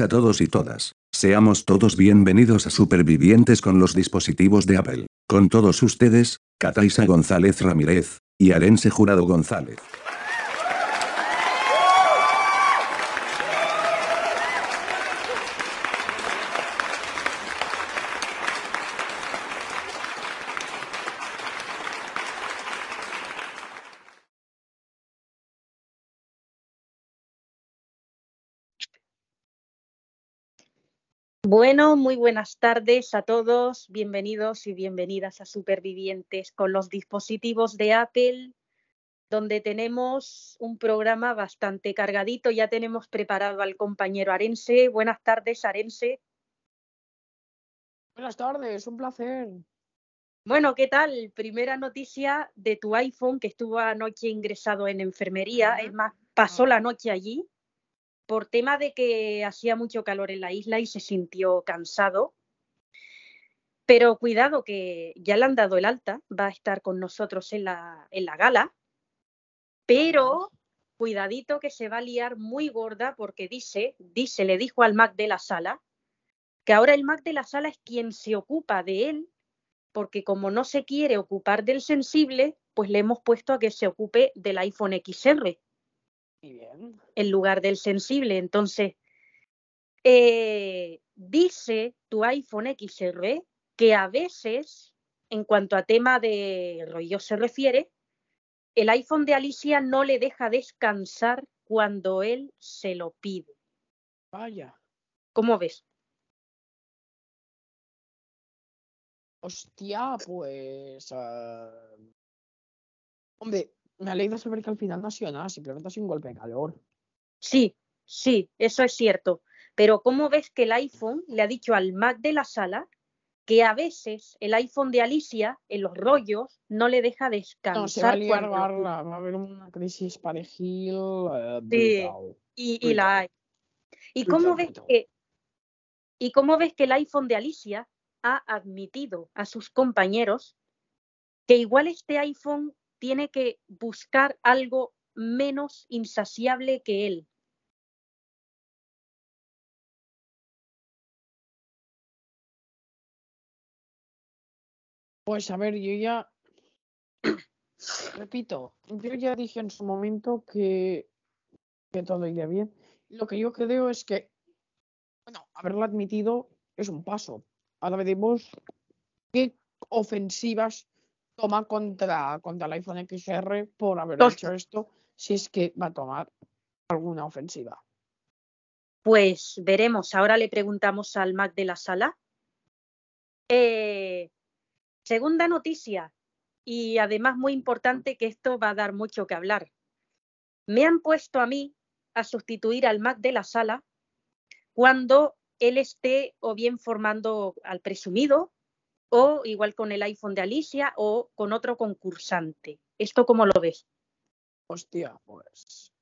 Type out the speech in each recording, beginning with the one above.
a todos y todas. Seamos todos bienvenidos a Supervivientes con los dispositivos de Apple. Con todos ustedes, Cataisa González Ramírez, y Arense Jurado González. Bueno, muy buenas tardes a todos. Bienvenidos y bienvenidas a Supervivientes con los dispositivos de Apple, donde tenemos un programa bastante cargadito. Ya tenemos preparado al compañero Arense. Buenas tardes, Arense. Buenas tardes, un placer. Bueno, ¿qué tal? Primera noticia de tu iPhone que estuvo anoche ingresado en enfermería. Es más, pasó la noche allí por tema de que hacía mucho calor en la isla y se sintió cansado. Pero cuidado que ya le han dado el alta, va a estar con nosotros en la, en la gala, pero cuidadito que se va a liar muy gorda porque dice, dice, le dijo al Mac de la sala, que ahora el Mac de la sala es quien se ocupa de él, porque como no se quiere ocupar del sensible, pues le hemos puesto a que se ocupe del iPhone XR en lugar del sensible. Entonces, eh, dice tu iPhone XR que a veces, en cuanto a tema de rollo se refiere, el iPhone de Alicia no le deja descansar cuando él se lo pide. Vaya. ¿Cómo ves? Hostia, pues... Ah, hombre, me alegra saber que al final no ha sido nada, simplemente ha sido un golpe de calor. Sí, sí, eso es cierto. Pero ¿cómo ves que el iPhone le ha dicho al Mac de la sala que a veces el iPhone de Alicia, en los rollos, no le deja descansar? No, se va a liar va a haber una crisis parejil eh, sí, y, y, la hay. ¿Y cómo, ves que, ¿Y cómo ves que el iPhone de Alicia ha admitido a sus compañeros que igual este iPhone tiene que buscar algo menos insaciable que él. Pues a ver, yo ya, repito, yo ya dije en su momento que, que todo iría bien. Lo que yo creo es que, bueno, haberlo admitido es un paso. Ahora veremos qué ofensivas toma contra, contra el iPhone XR por haber hecho esto, si es que va a tomar alguna ofensiva. Pues veremos. Ahora le preguntamos al Mac de la sala. Eh, segunda noticia, y además muy importante que esto va a dar mucho que hablar. Me han puesto a mí a sustituir al Mac de la sala cuando él esté o bien formando al presumido o igual con el iPhone de Alicia o con otro concursante. ¿Esto cómo lo ves? Hostia, pues.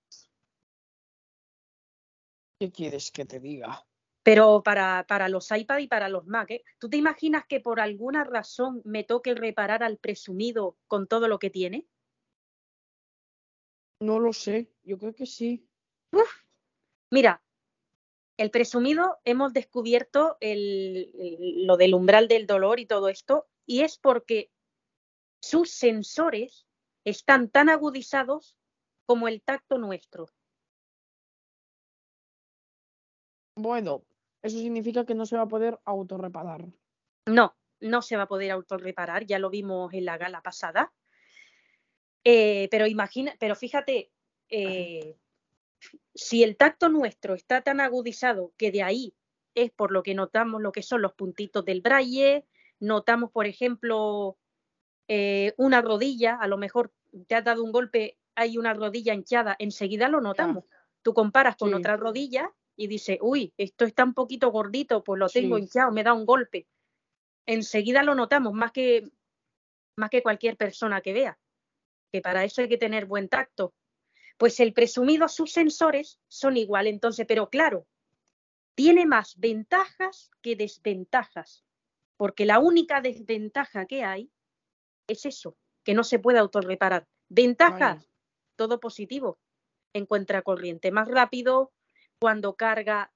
¿Qué quieres que te diga? Pero para, para los iPad y para los Mac, ¿eh? ¿tú te imaginas que por alguna razón me toque reparar al presumido con todo lo que tiene? No lo sé, yo creo que sí. Mira, el presumido hemos descubierto lo del umbral del dolor y todo esto, y es porque sus sensores están tan agudizados como el tacto nuestro. Bueno, eso significa que no se va a poder autorreparar. No, no se va a poder autorreparar, ya lo vimos en la gala pasada. Eh, pero imagina, pero fíjate, eh, si el tacto nuestro está tan agudizado que de ahí es por lo que notamos lo que son los puntitos del braille, notamos, por ejemplo, eh, una rodilla, a lo mejor te has dado un golpe, hay una rodilla hinchada, enseguida lo notamos. Tú comparas con otra rodilla y dices, uy, esto está un poquito gordito, pues lo tengo hinchado, me da un golpe. Enseguida lo notamos, más que, más que cualquier persona que vea, que para eso hay que tener buen tacto. Pues el presumido sus sensores son igual, entonces, pero claro, tiene más ventajas que desventajas, porque la única desventaja que hay es eso, que no se puede autorreparar. Ventajas, todo positivo. Encuentra corriente más rápido, cuando carga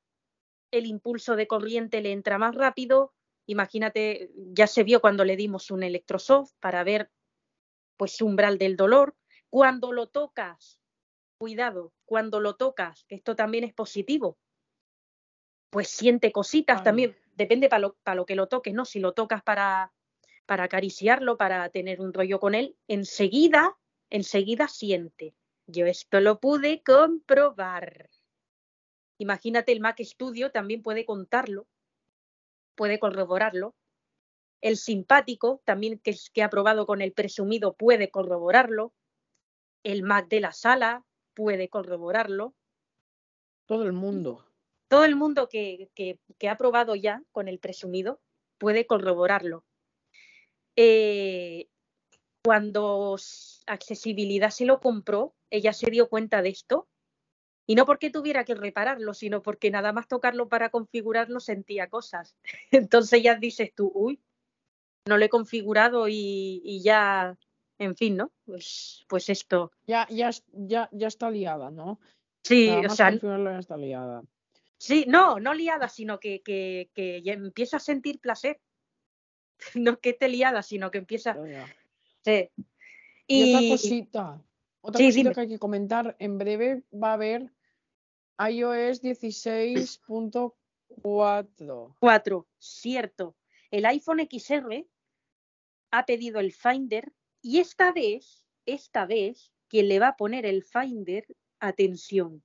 el impulso de corriente le entra más rápido. Imagínate, ya se vio cuando le dimos un electrosoft para ver pues su umbral del dolor. Cuando lo tocas, cuidado, cuando lo tocas, que esto también es positivo, pues siente cositas también, depende para lo, lo que lo toques, ¿no? Si lo tocas para, para acariciarlo, para tener un rollo con él, enseguida, enseguida siente. Yo esto lo pude comprobar. Imagínate, el Mac Studio también puede contarlo, puede corroborarlo. El simpático, también que, que ha probado con el presumido, puede corroborarlo. El Mac de la sala puede corroborarlo. Todo el mundo. Todo el mundo que, que, que ha probado ya con el presumido puede corroborarlo. Eh, cuando accesibilidad se lo compró, ella se dio cuenta de esto. Y no porque tuviera que repararlo, sino porque nada más tocarlo para configurarlo sentía cosas. Entonces ya dices tú, uy, no lo he configurado y, y ya, en fin, ¿no? Pues, pues esto. Ya, ya, ya, ya está liada, ¿no? Sí, Nada o sea, configurarlo ya está liada. sí, no, no liada, sino que, que, que ya empieza a sentir placer. No que esté liada, sino que empieza. Sí. Y, otra cosita, otra Sí, cosita dime. que hay que comentar, en breve va a haber iOS 16.4. Cuatro, cierto. El iPhone XR ha pedido el Finder y esta vez, esta vez, quien le va a poner el Finder, atención,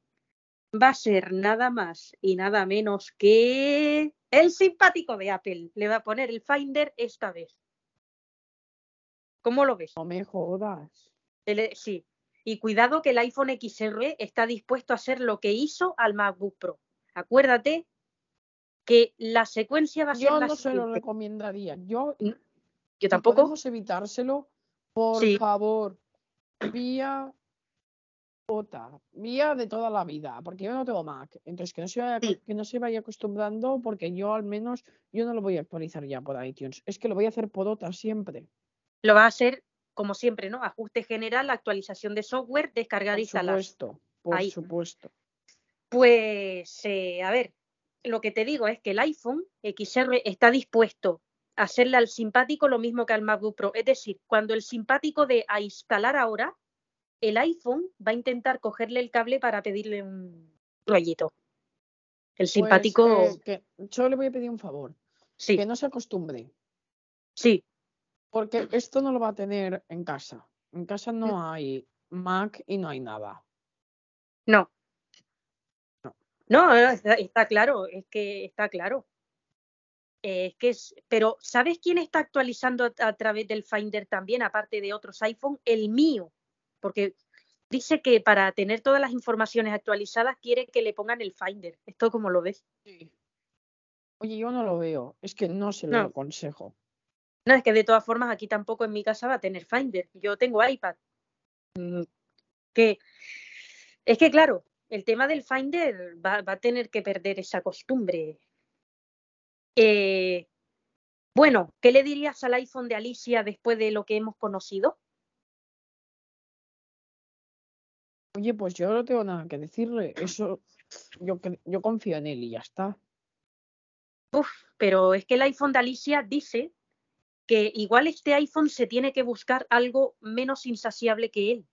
va a ser nada más y nada menos que el simpático de Apple. Le va a poner el Finder esta vez. ¿Cómo lo ves? No me jodas. El- sí. Y cuidado que el iPhone XR está dispuesto a hacer lo que hizo al MacBook Pro. Acuérdate que la secuencia va a ser Yo la no se lo recomendaría. Yo, Yo si tampoco. podemos evitárselo, por Sí. favor, vía OTA, vía de toda la vida, porque yo no tengo Mac. Entonces, que no se vaya, Sí. que no se vaya acostumbrando, porque yo al menos, yo no lo voy a actualizar ya por iTunes. Es que lo voy a hacer por OTA siempre. Lo va a hacer como siempre, ¿no? Ajuste general, actualización de software, descargar Por e instalar. supuesto, por Ahí. supuesto. Pues, eh, a ver, lo que te digo es que el iPhone XR está dispuesto hacerle al simpático lo mismo que al MacBook Pro. Es decir, cuando el simpático de a instalar ahora, el iPhone va a intentar cogerle el cable para pedirle un rollito. El Pues, simpático, eh, que yo le voy a pedir un favor, sí, que no se acostumbre, sí, porque esto no lo va a tener en casa. En casa Mm. no hay Mac y no hay nada. no. No. No, eh, está, está claro, es que está claro. Eh, es que es, pero ¿sabes quién está actualizando a, a través del Finder también, aparte de otros iPhone? El mío, porque dice que para tener todas las informaciones actualizadas quiere que le pongan el Finder. ¿Esto cómo lo ves? Oye, yo no lo veo, es que no se lo No. aconsejo. No, es que de todas formas aquí tampoco en mi casa va a tener Finder. Yo tengo iPad. Mm, Que es que claro, el tema del Finder va, va a tener que perder esa costumbre. Eh, bueno, ¿qué le dirías al iPhone de Alicia después de lo que hemos conocido? Oye, pues yo no tengo nada que decirle. Eso, yo, confío en él y ya está. Uf, pero es que el iPhone de Alicia dice que igual este iPhone se tiene que buscar algo menos insaciable que él.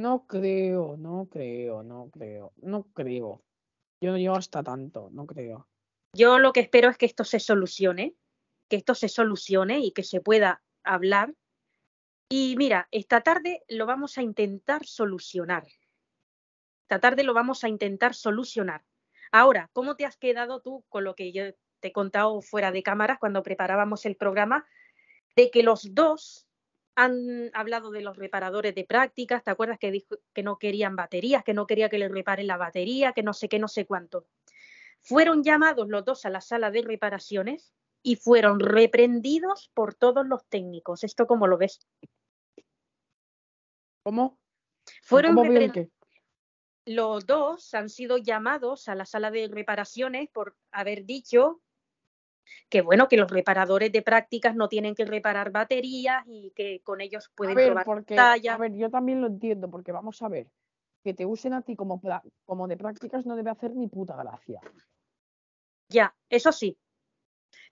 No creo, no creo, no creo, no creo. Yo no llego hasta tanto, no creo. Yo lo que espero es que esto se solucione, que esto se solucione y que se pueda hablar. Y mira, esta tarde lo vamos a intentar solucionar. Esta tarde lo vamos a intentar solucionar. Ahora, ¿cómo te has quedado tú con lo que yo te he contado fuera de cámaras cuando preparábamos el programa? De que los dos han hablado de los reparadores de prácticas, ¿te acuerdas que dijo que no querían baterías, que no quería que le reparen la batería, que no sé qué, no sé cuánto? Fueron llamados los dos a la sala de reparaciones y fueron reprendidos por todos los técnicos. ¿Esto cómo lo ves? ¿Cómo? Fueron ¿Cómo veo el repren- qué? los dos han sido llamados a la sala de reparaciones por haber dicho que bueno, que los reparadores de prácticas no tienen que reparar baterías y que con ellos pueden ver, probar porque, a ver, yo también lo entiendo, porque vamos a ver, que te usen a ti como, como de prácticas no debe hacer ni puta gracia. Ya, eso sí.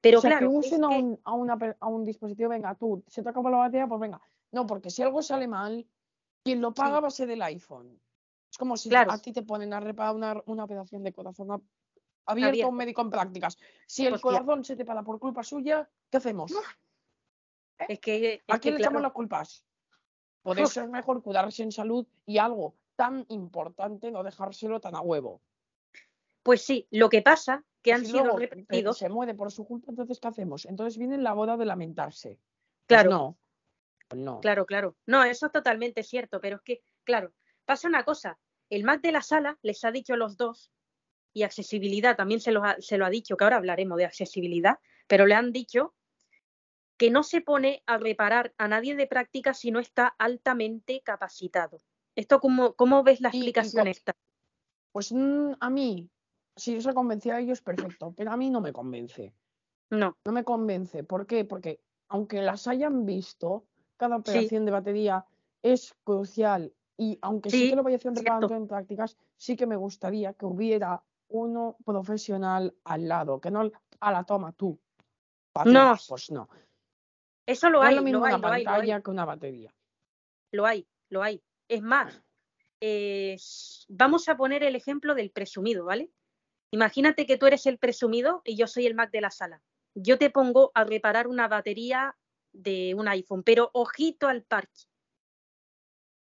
Pero o sea, claro, que es usen a, un, a, una per- a un dispositivo, venga, tú, se te acaba la batería, pues venga. No, porque si algo sale mal, quien lo paga Sí. va a ser el iPhone. Es como si Claro. a ti te ponen a reparar una, una operación de corazón ab- abierto a un médico en prácticas. Si el Hostia. corazón se te para por culpa suya, ¿qué hacemos? es que, es ¿A que, quién le echamos las culpas? Por eso es mejor cuidarse en salud y algo tan importante no dejárselo tan a huevo. Pues sí, lo que pasa que han si sido luego te- repetidos. se muere por su culpa, entonces ¿qué hacemos? Entonces viene la boda de lamentarse. Pues Claro. no. Pues no. Claro, claro. No, eso es totalmente cierto, pero es que, claro, pasa una cosa. El Mac de la sala les ha dicho a los dos, y accesibilidad también se, los ha- se lo ha dicho, que ahora hablaremos de accesibilidad, pero le han dicho que no se pone a reparar a nadie de práctica si no está altamente capacitado. ¿Esto cómo, cómo ves la Y- y explicación esta? Pues mm, a mí, si eso convencía a ellos, perfecto, pero a mí no me convence. No, No me convence. ¿Por qué? Porque aunque las hayan visto, cada Sí. operación de batería es crucial. Y aunque sí, Sí, que lo vaya haciendo en prácticas, sí que me gustaría que hubiera uno profesional al lado, que no a la toma tú. No. Pues no. eso lo no hay, es lo mismo lo hay, una lo hay, lo hay. pantalla que una batería. Lo hay, lo hay. Es más, eh, vamos a poner el ejemplo del presumido, ¿vale? Imagínate que tú eres el presumido y yo soy el Mac de la sala. Yo te pongo a reparar una batería de un iPhone, pero ojito al parche.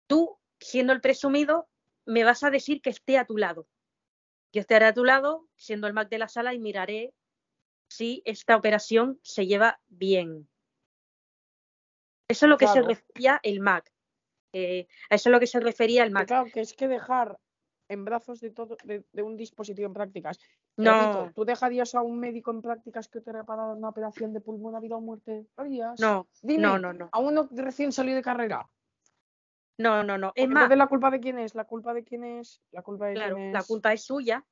Tú, siendo el presumido, me vas a decir que esté a tu lado. Yo estaré a tu lado, siendo el Mac de la sala, y miraré si esta operación se lleva bien. Eso es lo que se refería el Mac. Eh, a eso es lo que se refería el Mac. claro, que es que dejar en brazos de todo de, de un dispositivo en prácticas. No. ¿tú dejarías a un médico en prácticas que te repara una operación de pulmón a vida o muerte? ¿Lo harías? No, Dime, no, no, no. a uno recién salido de carrera. No, no, no. Es más, la culpa de quién es, la culpa de quién es, la culpa de claro, quién es. la culpa es suya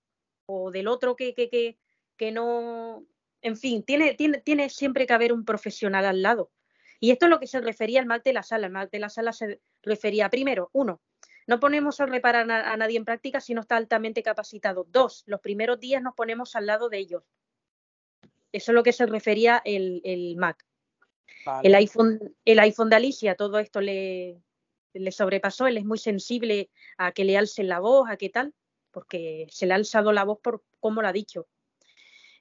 o del otro que, que, que, que no. En fin, tiene, tiene, tiene siempre que haber un profesional al lado. Y esto es lo que se refería al Mac de la sala. El Mac de la sala se refería, primero, uno, no ponemos a reparar a, a nadie en práctica si no está altamente capacitado. Dos, los primeros días nos ponemos al lado de ellos. Eso es lo que se refería el, el Mac. Vale. El iPhone, el iPhone de Alicia, todo esto le, le sobrepasó. Él es muy sensible a que le alcen la voz, a qué tal, porque se le ha alzado la voz por cómo lo ha dicho.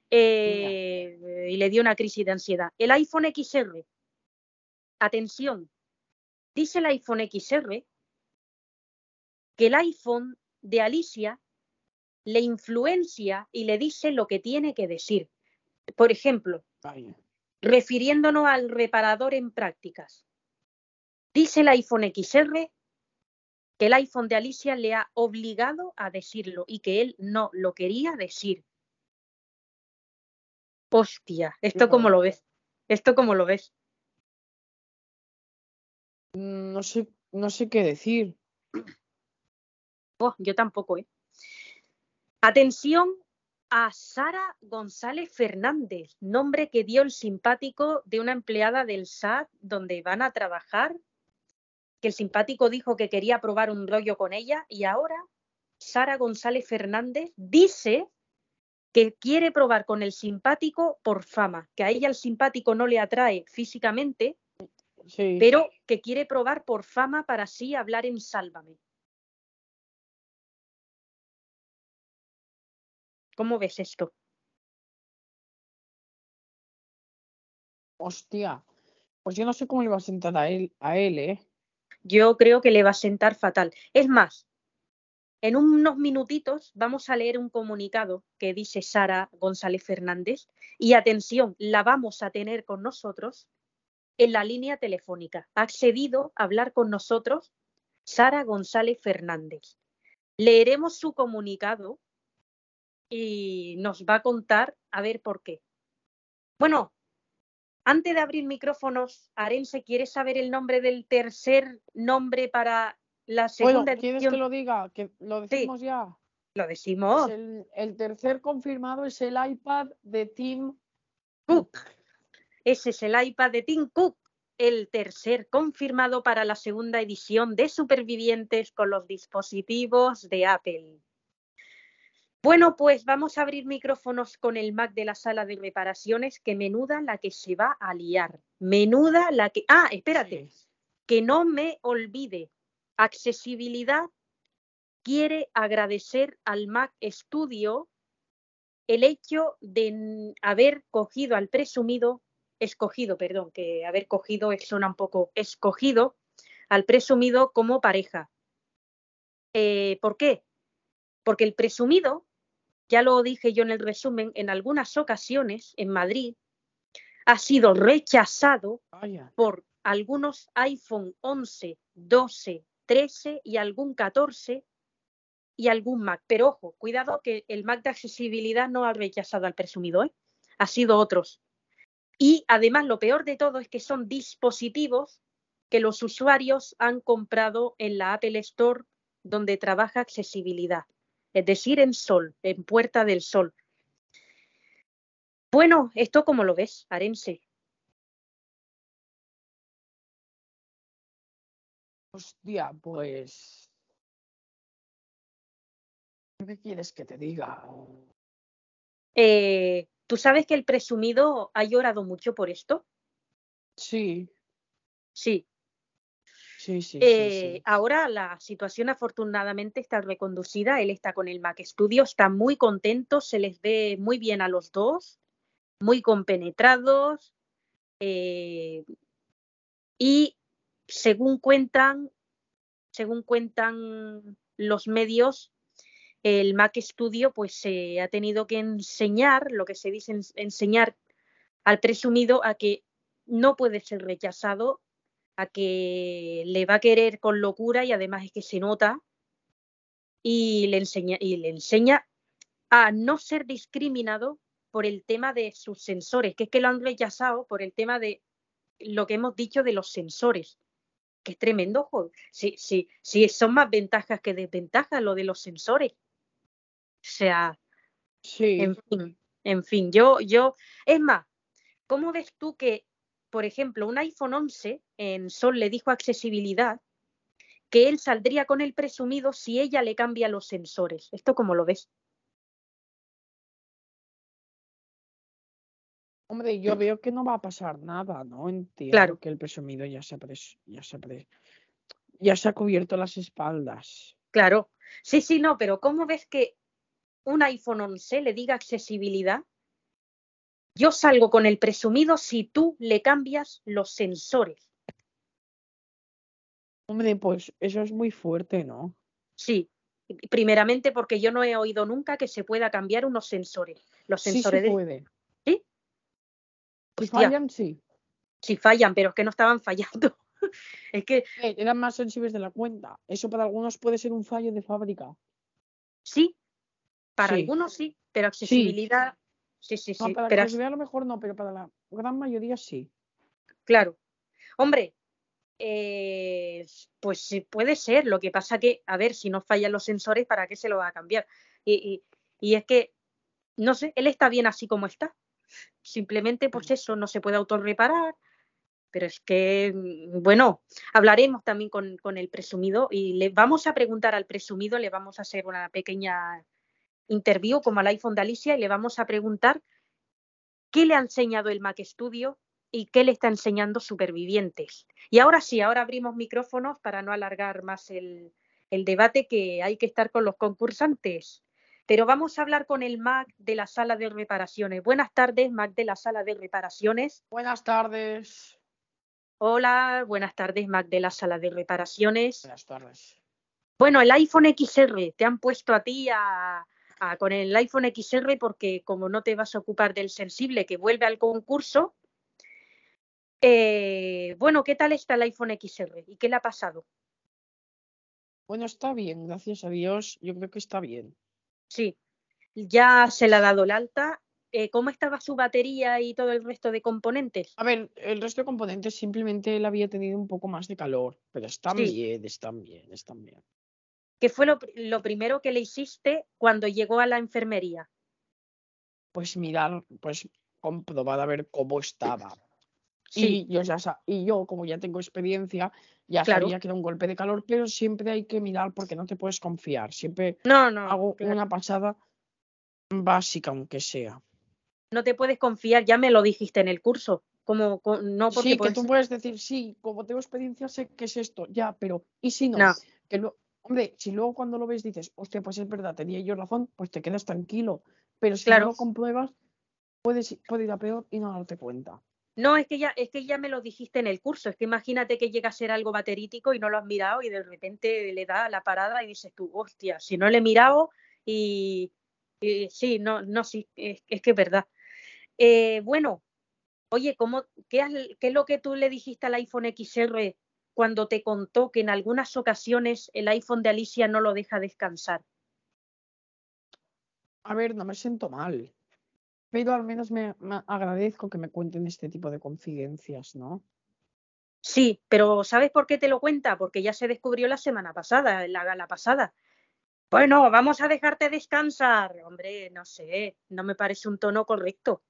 Eh, y le dio una crisis de ansiedad. El iPhone XR, atención, dice el iPhone XR que el iPhone de Alicia le influencia y le dice lo que tiene que decir. Por ejemplo, Vaya. refiriéndonos al reparador en prácticas. Dice el iPhone XR que el iPhone de Alicia le ha obligado a decirlo y que él no lo quería decir. Hostia, ¿esto cómo lo ves? ¿Esto cómo lo ves? Mm, No sé, no sé qué decir. Oh, yo tampoco, ¿eh? Atención a Sara González Fernández, nombre que dio el simpático de una empleada del SAT donde van a trabajar, que el simpático dijo que quería probar un rollo con ella y ahora Sara González Fernández dice que quiere probar con el simpático por fama, que a ella el simpático no le atrae físicamente, Sí. pero que quiere probar por fama para así hablar en Sálvame. ¿Cómo ves esto? Hostia. Pues yo no sé cómo le va a sentar a él, a él, ¿eh? Yo creo que le va a sentar fatal. Es más, en unos minutitos vamos a leer un comunicado que dice Sara González Fernández y atención, la vamos a tener con nosotros en la línea telefónica. Ha accedido a hablar con nosotros Sara González Fernández. Leeremos su comunicado y nos va a contar a ver por qué. Bueno, antes de abrir micrófonos, Arense, ¿quieres saber el nombre del tercer nombre para la Bueno, segunda ¿quieres edición? que lo diga? Que lo decimos ya. Lo decimos. Pues el, el tercer confirmado es el iPad de Tim Cook. Ese es el iPad de Tim Cook, el tercer confirmado para la segunda edición de Supervivientes con los dispositivos de Apple. Bueno, pues vamos a abrir micrófonos con el Mac de la sala de reparaciones, que menuda la que se va a liar. Menuda la que... Ah, espérate, Sí. que no me olvide. Accesibilidad quiere agradecer al Mac Studio el hecho de haber cogido al presumido, escogido, perdón, que haber cogido es- suena un poco escogido al presumido como pareja. Eh, ¿Por qué? Porque el presumido, ya lo dije yo en el resumen, en algunas ocasiones en Madrid ha sido rechazado por algunos iPhone 11, 12, 13 y algún 14 y algún Mac. Pero ojo, cuidado que el Mac de accesibilidad no ha rechazado al presumido, ¿eh? ha sido otros. Y además lo peor de todo es que son dispositivos que los usuarios han comprado en la Apple Store donde trabaja accesibilidad, es decir, en Sol, en Puerta del Sol. Bueno, ¿esto cómo lo ves, Arense? Hostia, pues. ¿Qué quieres que te diga? Eh, ¿Tú sabes que el presumido ha llorado mucho por esto? Sí, Sí. Sí, sí, sí, Eh, sí. Ahora la situación afortunadamente está reconducida. Él está con el Mac Studio, está muy contento, se les ve muy bien a los dos, muy compenetrados. eh, y según cuentan, según cuentan los medios, el Mac Studio pues se ha tenido que enseñar, lo que se dice ens- enseñar al presumido a que no puede ser rechazado, a que le va a querer con locura y además es que se nota y le enseña y le enseña a no ser discriminado por el tema de sus sensores, que es que lo han rechazado por el tema de lo que hemos dicho de los sensores, que es tremendo, joder. Sí, sí, sí, son más ventajas que desventajas lo de los sensores. O sea, Sí, en fin, en fin, yo, yo, es más, ¿cómo ves tú que, por ejemplo, un iPhone 11 en Sol le dijo accesibilidad que él saldría con el presumido si ella le cambia los sensores? ¿Esto cómo lo ves? hombre, yo veo que no va a pasar nada, ¿no? Entiendo Claro. que el presumido ya se ha pres- ya se pres- ya se ha cubierto las espaldas. Claro. Sí, sí, no, pero ¿cómo ves que un iPhone 11 le diga accesibilidad? Yo salgo con el presumido si tú le cambias los sensores. Hombre, pues eso es muy fuerte, ¿no? Sí, primeramente porque yo no he oído nunca que se pueda cambiar unos sensores. Los Sí sensores se de- puede. ¿Sí? Si Hostia. fallan, sí. sí fallan, pero es que no estaban fallando. es que Eh, eran más sensibles de la cuenta. Eso para algunos puede ser un fallo de fábrica. sí, para Sí. algunos sí, pero accesibilidad, sí, sí, No, sí. para pero se vea a lo mejor no, pero para la gran mayoría sí. Claro. Hombre, eh, pues puede ser. Lo que pasa que, a ver, si no fallan los sensores, ¿para qué se lo va a cambiar? Y, y- y es que, no sé, él está bien así como está. Simplemente, pues eso, no se puede autorreparar. Pero es que, mm, bueno, hablaremos también con, con el presumido y le vamos a preguntar al presumido, le vamos a hacer una pequeña interview como al iPhone de Alicia y le vamos a preguntar qué le ha enseñado el Mac Studio y qué le está enseñando Supervivientes. Y ahora sí, ahora abrimos micrófonos para no alargar más el, el debate que hay que estar con los concursantes. Pero vamos a hablar con el Mac de la sala de reparaciones. Buenas tardes, Mac de la sala de reparaciones. Buenas tardes. Hola, buenas tardes, Mac de la sala de reparaciones. Buenas tardes. Bueno, el iPhone XR, te han puesto a ti a, a- con el iPhone XR porque como no te vas a ocupar del sensible que vuelve al concurso, eh, bueno, ¿qué tal está el iPhone XR y qué le ha pasado? Bueno, está bien, gracias a Dios. Yo creo que está bien. Sí, ya se le ha dado el alta. Eh, ¿Cómo estaba su batería y todo el resto de componentes? A ver, el resto de componentes simplemente él había tenido un poco más de calor, pero están Sí. bien, están bien, están bien. ¿Qué fue lo, pr- lo primero que le hiciste cuando llegó a la enfermería? Pues mirar, pues comprobar a ver cómo estaba. Sí, Y yo ya y yo, como ya tengo experiencia, ya Claro. sabía que era un golpe de calor, pero siempre hay que mirar porque no te puedes confiar. Siempre no, no, hago claro. una pasada básica, aunque sea. No te puedes confiar, ya me lo dijiste en el curso. Como, co- no porque Sí, que puedes- tú puedes decir, sí, como tengo experiencia sé que es esto, ya, pero ¿y si no? No. Que lo- hombre, si luego cuando lo ves dices, hostia, pues es verdad, tenía yo razón, pues te quedas tranquilo. Pero si Claro. no lo compruebas, puedes, puede ir a peor y no darte cuenta. No, es que ya, es que ya me lo dijiste en el curso. Es que imagínate que llega a ser algo baterítico y no lo has mirado y de repente le da la parada y dices tú, hostia, si no le he mirado y, y sí, no, no, sí, es, es que es verdad. Eh, bueno, oye, ¿cómo, qué, has- ¿qué es lo que tú le dijiste al iPhone XR cuando te contó que en algunas ocasiones el iPhone de Alicia no lo deja descansar? A ver, no me siento mal. Pero al menos me, me agradezco que me cuenten este tipo de confidencias, ¿no? Sí, pero ¿sabes por qué te lo cuenta? Porque ya se descubrió la semana pasada, la gala pasada. Bueno, vamos a dejarte descansar. Hombre, no sé, no me parece un tono correcto.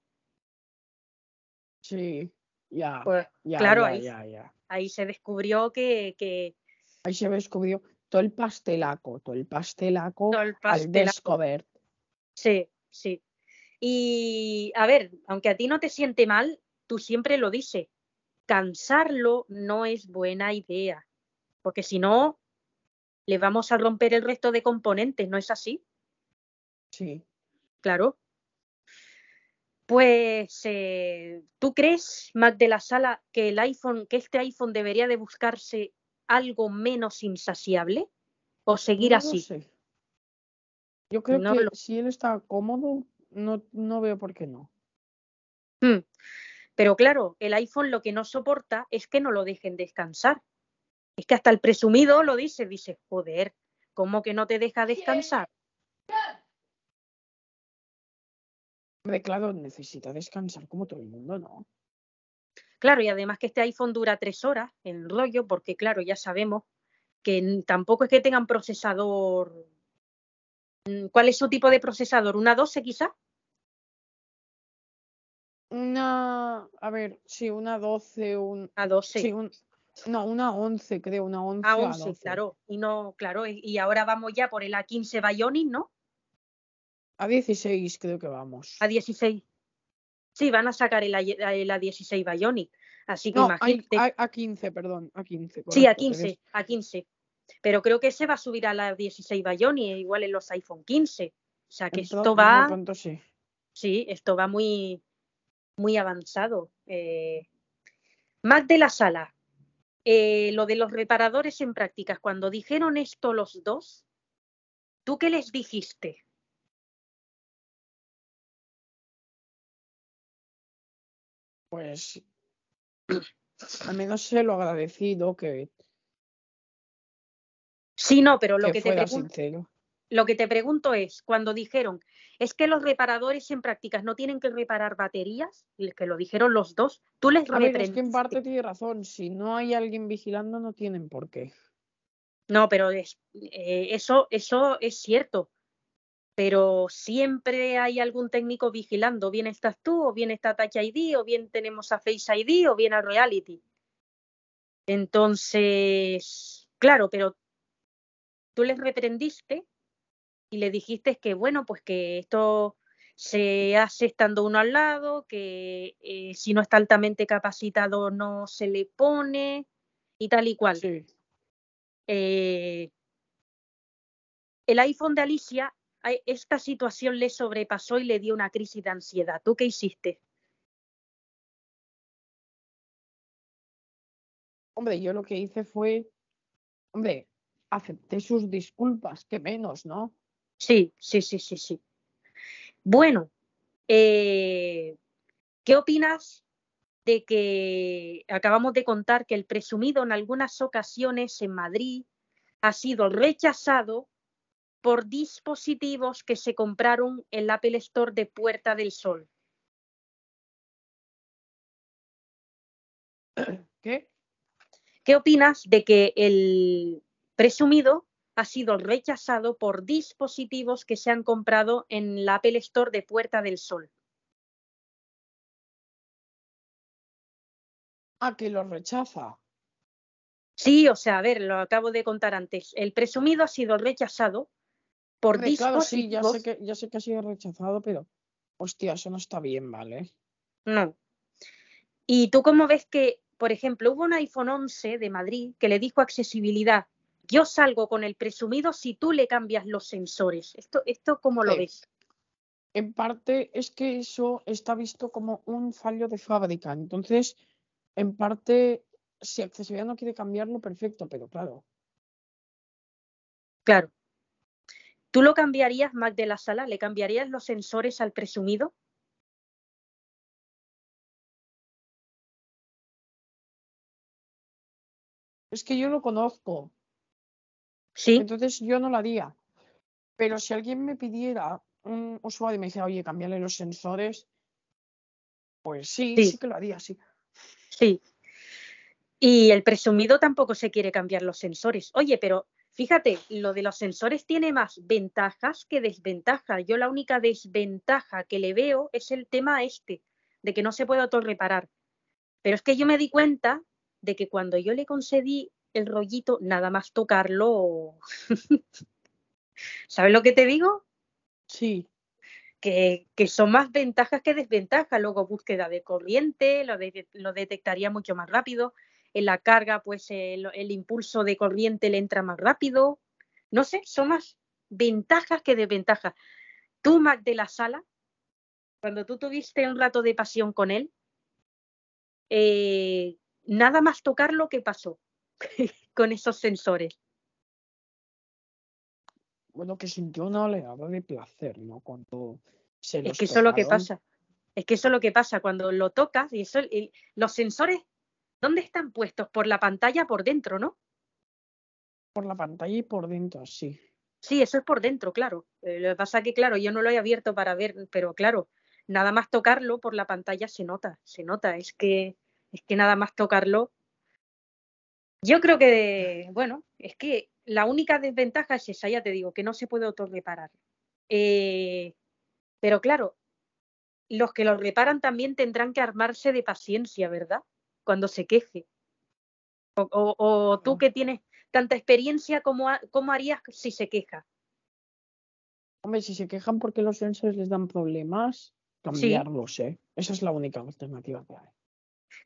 Sí, ya, Pues ya, claro, ya, ahí, ya, ya. Ahí se descubrió que, que Ahí se descubrió todo el pastelaco, todo el pastelaco todo el al descubert. Sí, sí. Y a ver, aunque a ti no te siente mal, tú siempre lo dices, cansarlo no es buena idea, porque si no, le vamos a romper el resto de componentes, ¿no es así? Sí. Claro. Pues, eh, ¿tú crees, Mac de la Sala, que el iPhone, que este iPhone debería de buscarse algo menos insaciable o seguir No lo así? sé. Yo creo No que lo- si él está cómodo, no, no veo por qué no. Hmm. Pero claro, el iPhone lo que no soporta es que no lo dejen descansar. Es que hasta el presumido lo dice, dice, joder, ¿cómo que no te deja descansar? Hombre, claro, necesita descansar como todo el mundo, ¿no? Claro, y además que este iPhone dura tres horas en rollo, porque claro, ya sabemos que tampoco es que tengan procesador. Mm, ¿Cuál es su tipo de procesador? ¿Una 12 quizá? Una, a ver, sí, una 12, un, A 12. sí, un, no, una 11, creo, una 11 a a 11, 12. claro. Y no, claro, y y ahora vamos ya por el A15 Bionic, ¿no? A 16 creo que vamos. A 16. Sí, van a sacar el, A- el A16 Bionic. Así que No, imagínate. hay- a 15, perdón, a 15. Sí, a correcto, que 15, a 15. Pero creo que se va a subir a la 16 Bionic, igual en los iPhone 15. O sea que de- esto va, pronto sí. sí, esto va muy, muy avanzado. Eh, Mac de la Sala, eh, lo de los reparadores en prácticas, cuando dijeron esto los dos, ¿tú qué les dijiste? Pues al menos sé lo agradecido que, Sí, no, pero lo que que, te pregunto, sincero. lo que te pregunto es, cuando dijeron, es que los reparadores en prácticas no tienen que reparar baterías, y que lo dijeron los dos, tú les A ver, es que en parte tiene razón. Si no hay alguien vigilando, no tienen por qué. No, pero es, eh, eso, eso es cierto. Pero siempre hay algún técnico vigilando. Bien estás tú, o bien está Touch ID, o bien tenemos a Face ID, o bien a Reality. Entonces, claro, pero tú les reprendiste y le dijiste que, bueno, pues que esto se hace estando uno al lado, que eh, si no está altamente capacitado no se le pone y tal y cual. Sí. Eh, el iPhone de Alicia, esta situación le sobrepasó y le dio una crisis de ansiedad. ¿Tú qué hiciste? Hombre, yo lo que hice fue, hombre, acepté sus disculpas, que menos, ¿no? Sí, sí, sí, sí, sí. Bueno, eh, ¿qué opinas de que acabamos de contar que el presumido en algunas ocasiones en Madrid ha sido rechazado por dispositivos que se compraron en la Apple Store de Puerta del Sol? ¿Qué? ¿Qué opinas de que el presumido ha sido rechazado por dispositivos que se han comprado en la Apple Store de Puerta del Sol? Ah, que lo rechaza. Sí, o sea, a ver, lo acabo de contar antes. El presumido ha sido rechazado por Hombre, claro, sí, ya sé que, ya sé que ha sido rechazado, pero hostia, eso no está bien, ¿vale? No. ¿Y tú cómo ves que, por ejemplo, hubo un iPhone 11 de Madrid que le dijo accesibilidad? Yo salgo con el presumido si tú le cambias los sensores. ¿Esto, esto cómo lo Sí. ves? En parte es que eso está visto como un fallo de fábrica. Entonces, en parte, si accesibilidad no quiere cambiarlo, perfecto, pero claro, Claro. ¿Tú lo cambiarías, Mac de la sala? ¿Le cambiarías los sensores al presumido? es que yo lo conozco, Sí, entonces yo no lo haría. Pero si alguien me pidiera un usuario y me dijera, oye, cambiarle los sensores, pues sí, Sí. sí que lo haría, sí. sí. Y el presumido tampoco se quiere cambiar los sensores. Oye, pero fíjate, lo de los sensores tiene más ventajas que desventajas. Yo la única desventaja que le veo es el tema este, de que no se puede autorreparar. Pero es que yo me di cuenta de que cuando yo le concedí el rollito, nada más tocarlo. ¿Sabes lo que te digo? Sí, que, que son más ventajas que desventajas. Luego búsqueda de corriente, lo, de- lo detectaría mucho más rápido. En la carga, pues el, el impulso de corriente le entra más rápido. No sé, son más ventajas que desventajas. Tú, Mac de la sala, cuando tú tuviste un rato de pasión con él, eh, nada más tocar lo que pasó con esos sensores. bueno, que sintió una oleada de placer, ¿no? Cuando se Es que eso es lo que pasa. Es que eso es lo que pasa cuando lo tocas y eso, el- los sensores, ¿dónde están puestos? Por la pantalla, por dentro, ¿no? Por la pantalla y por dentro, sí. Sí, eso es por dentro, claro. Eh, lo que pasa que, claro, yo no lo he abierto para ver, pero claro, nada más tocarlo por la pantalla se nota, se nota. Es que, es que nada más tocarlo. Yo creo que, bueno, es que la única desventaja es esa, ya te digo, que no se puede autorreparar. Eh, pero claro, los que lo reparan también tendrán que armarse de paciencia, ¿verdad? Cuando se queje. O, o- o tú que tienes tanta experiencia, ¿cómo, ha- cómo harías si se queja? Hombre, si se quejan porque los sensores les dan problemas, cambiarlos, ¿eh? Esa es la única alternativa que hay.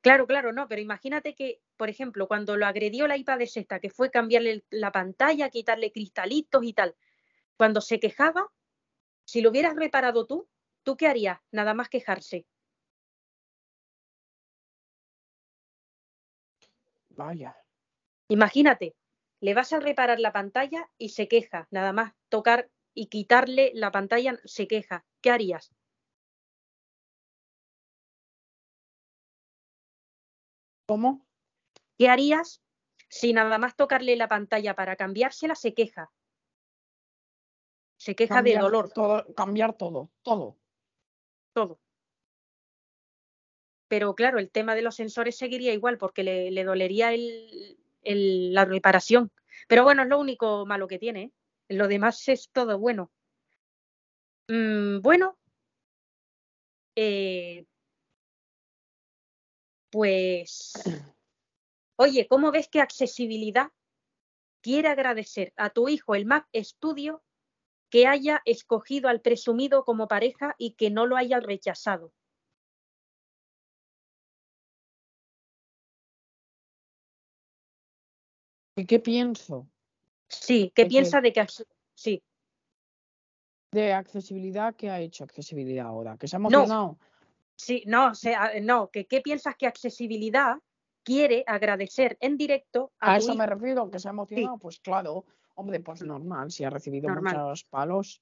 Claro, claro, no, pero imagínate que, por ejemplo, cuando lo agredió la iPad esta, que fue cambiarle la pantalla, quitarle cristalitos y tal, cuando se quejaba, si lo hubieras reparado tú, ¿tú qué harías? Nada más quejarse. Vaya. Imagínate, le vas a reparar la pantalla y se queja, nada más tocar y quitarle la pantalla se queja. ¿Qué harías? ¿Cómo? ¿Qué harías si nada más tocarle la pantalla para cambiársela se queja? Se queja de dolor. Todo, cambiar todo, todo. todo. Pero claro, el tema de los sensores seguiría igual porque le, le dolería el- la reparación. Pero bueno, es lo único malo que tiene. ¿eh? Lo demás es todo bueno. Mm, bueno, eh, pues, oye, ¿cómo ves que accesibilidad quiere agradecer a tu hijo el Mac Studio que haya escogido al presumido como pareja y que no lo haya rechazado? Qué pienso? Sí, ¿qué piensa de que sí? De accesibilidad, ¿qué ha hecho accesibilidad ahora? ¿Que se ha No. emocionado? Sí, no, o sea, no, que qué piensas que accesibilidad quiere agradecer en directo a, A eso me refiero, que se ha emocionado. Pues claro, hombre, pues normal, si ha recibido Normal. muchos palos.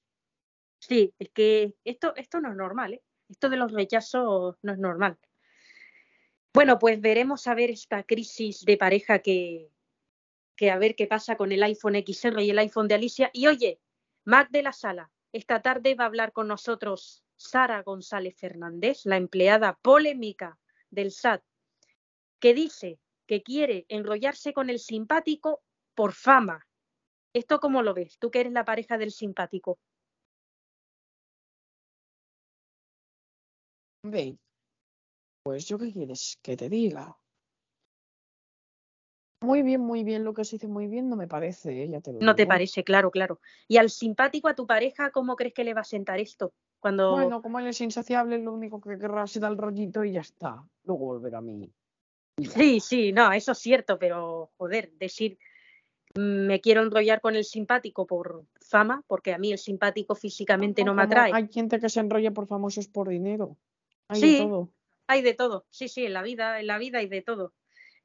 Sí, es que esto, esto no es normal, ¿eh? Esto de los rechazos no es normal. Bueno, pues veremos a ver esta crisis de pareja que, que a ver qué pasa con el iPhone XR y el iPhone de Alicia. Y oye, Mac de la Sala, esta tarde va a hablar con nosotros Sara González Fernández, la empleada polémica del SAT, que dice que quiere enrollarse con el simpático por fama. ¿Esto cómo lo ves? Tú que eres la pareja del simpático. Hombre, pues yo qué quieres que te diga. Muy bien, muy bien, lo que se dice muy bien no me parece, ¿eh? ya te lo No te parece, claro, claro. Y al simpático, a tu pareja, ¿cómo crees que le va a sentar esto? Cuando Bueno, como él es insaciable, lo único que querrá será el rollito y ya está. Luego volverá a mí. Sí, sí, no, eso es cierto, pero joder, decir mm, me quiero enrollar con el simpático por fama, porque a mí el simpático físicamente no me atrae. Hay gente que se enrolla por famosos por dinero. Hay Sí. de todo. Hay de todo, sí, sí, en la vida, en la vida hay de todo.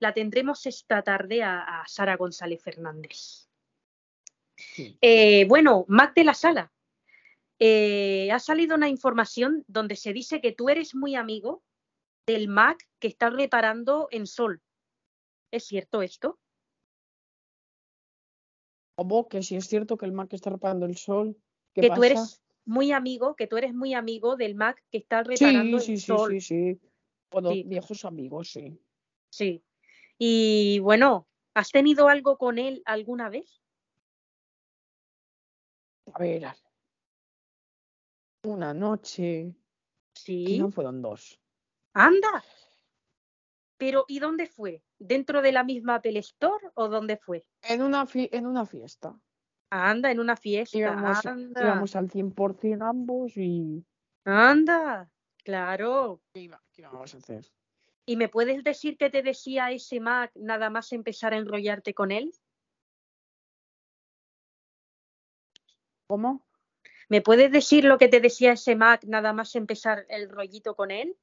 La tendremos esta tarde a, a Sara González Fernández. Sí. Eh, bueno, Mac de la Sala, eh, ha salido una información donde se dice que tú eres muy amigo del Mac que está reparando en Sol. ¿Es cierto esto? Como que si es cierto que el Mac está reparando el sol. ¿Qué que pasa? tú eres muy amigo, que tú eres muy amigo del Mac que está Sí, reparando sí, en sí, Sol. sí, sí. Bueno, Sí. viejos amigos, sí. Sí. Y bueno, ¿has tenido algo con él alguna vez? A ver. Una noche. Sí. No fueron dos. Anda. Pero ¿y dónde fue? ¿Dentro de la misma Apple Store o dónde fue? En una, fi- en una fiesta. Anda, en una fiesta. Íbamos, Anda. íbamos al 100% ambos y. Anda. Claro. ¿Qué, iba- qué íbamos a hacer? ¿Y me puedes decir qué te decía ese Mac nada más empezar a enrollarte con él? ¿Cómo? ¿Me puedes decir lo que te decía ese Mac nada más empezar el rollito con él?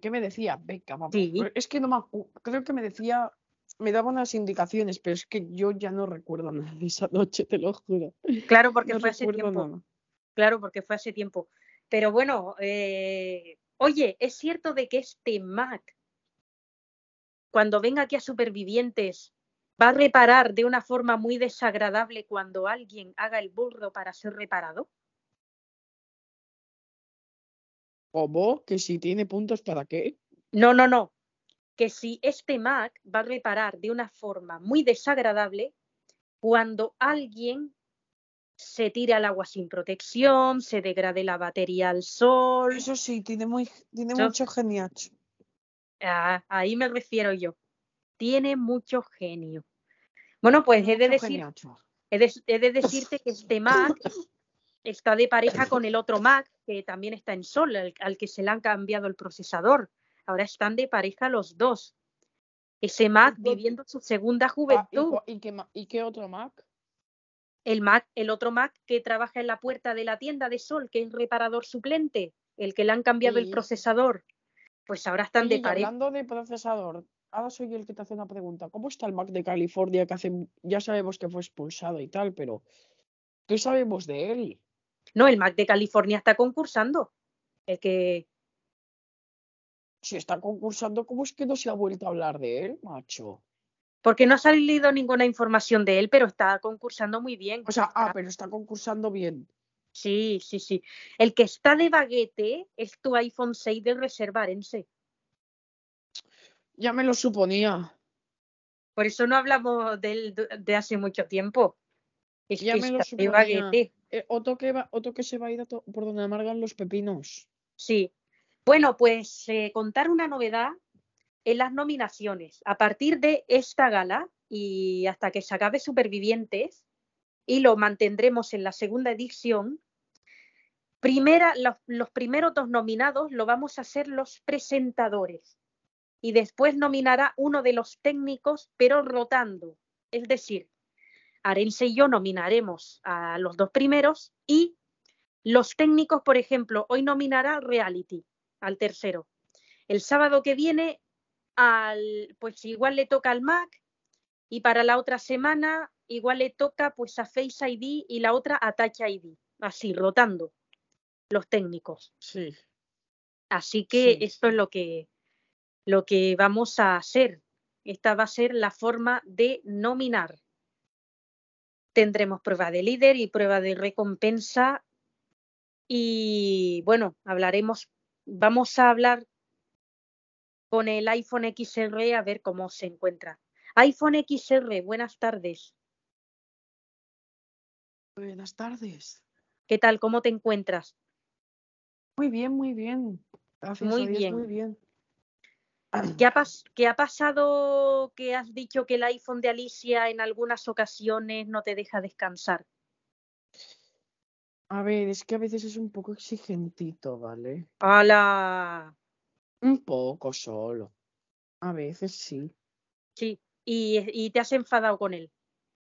¿Qué, me decía? Venga, vamos. Sí. Pero Es que no me Creo que me decía. Me daba unas indicaciones, pero es que yo ya no recuerdo nada de esa noche, te lo juro. Claro, porque No fue hace tiempo. nada. Claro, porque fue hace tiempo. Pero bueno, eh, oye, ¿es cierto de que este Mac, cuando venga aquí a Supervivientes, va a reparar de una forma muy desagradable cuando alguien haga el burro para ser reparado? ¿Cómo? ¿Que si tiene puntos para qué? No, no, no. Que si este Mac va a reparar de una forma muy desagradable cuando alguien se tire al agua sin protección, se degrade la batería al sol. Eso sí, tiene, muy, tiene mucho geniacho. Ah, ahí me refiero yo. Tiene mucho genio. Bueno, pues he de, decir, he de, he de decirte que este Mac está de pareja con el otro Mac, que también está en Sol, al, al que se le han cambiado el procesador. Ahora están de pareja los dos. Ese Mac cuál- viviendo su segunda Ah, ¿y, juventud. y qué, ¿Y qué otro Mac? El Mac, el otro Mac que trabaja en la puerta de la tienda de Sol, que es reparador suplente, el que le han cambiado el procesador. Pues ahora están de y pareja. hablando de procesador, ahora soy yo el que te hace una pregunta. ¿Cómo está el Mac de California que hace, ya sabemos que fue expulsado y tal, pero ¿qué sabemos de él? No, el Mac de California está concursando. El que Si está concursando, ¿cómo es que no se ha vuelto a hablar de él, macho? Porque no ha salido ninguna información de él, pero está concursando muy bien. O sea, ah, pero está concursando bien. Sí, sí, sí. El que está de baguete es tu iPhone 6 de reserva Arense. Ya me lo suponía. Por eso no hablamos de él de- hace mucho tiempo. Es Ya que me lo suponía. baguete. Eh, otro, que va, otro que se va a ir a por donde amargan los pepinos. Sí. Bueno, pues eh, contar una novedad en las nominaciones. A partir de esta gala y hasta que se acabe Supervivientes, y lo mantendremos en la segunda edición, primera, los, los primeros dos nominados lo vamos a hacer los presentadores. Y después nominará uno de los técnicos, pero rotando. Es decir, Arense y yo nominaremos a los dos primeros y los técnicos, por ejemplo, hoy nominará Reality al tercero. El sábado que viene, al, pues igual le toca al Mac y para la otra semana igual le toca pues a Face ID y la otra a Touch ID, así rotando los técnicos. Sí. Así que Sí, esto es lo que lo que vamos a hacer. Esta va a ser la forma de nominar. Tendremos prueba de líder y prueba de recompensa. Y bueno, hablaremos, vamos a hablar con el iPhone XR a ver cómo se encuentra. iPhone XR, buenas tardes. Buenas tardes. ¿Qué tal? ¿Cómo te encuentras? Muy bien, muy bien. Gracias Muy bien. muy bien. ¿Qué ha, pas- qué ha pasado que has dicho que el iPhone de Alicia en algunas ocasiones no te deja descansar? A ver, es que a veces es un poco exigentito, ¿vale? ¡Hala! Un poco solo. A veces sí. Sí, y, y te has enfadado con él.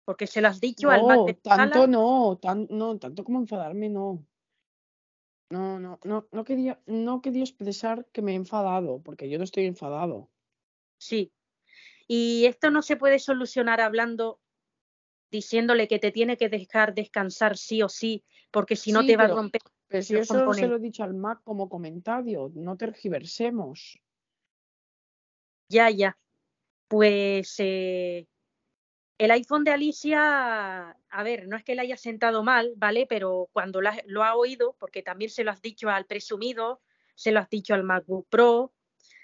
Porque se lo has dicho al de tanto sala. no, tan, no, tanto como enfadarme, no. No, no, no, no quería, no quería expresar que me he enfadado, porque yo no estoy enfadado. Sí. Y esto no se puede solucionar hablando, diciéndole que te tiene que dejar descansar sí o sí, porque si no Sí, te va a romper. Si eso se componentes. lo he dicho al Mac como comentario, no tergiversemos. Ya, ya. Pues eh, el iPhone de Alicia, a ver, no es que le haya sentado mal, ¿vale? Pero cuando la- lo ha oído, porque también se lo has dicho al presumido, se lo has dicho al MacBook Pro,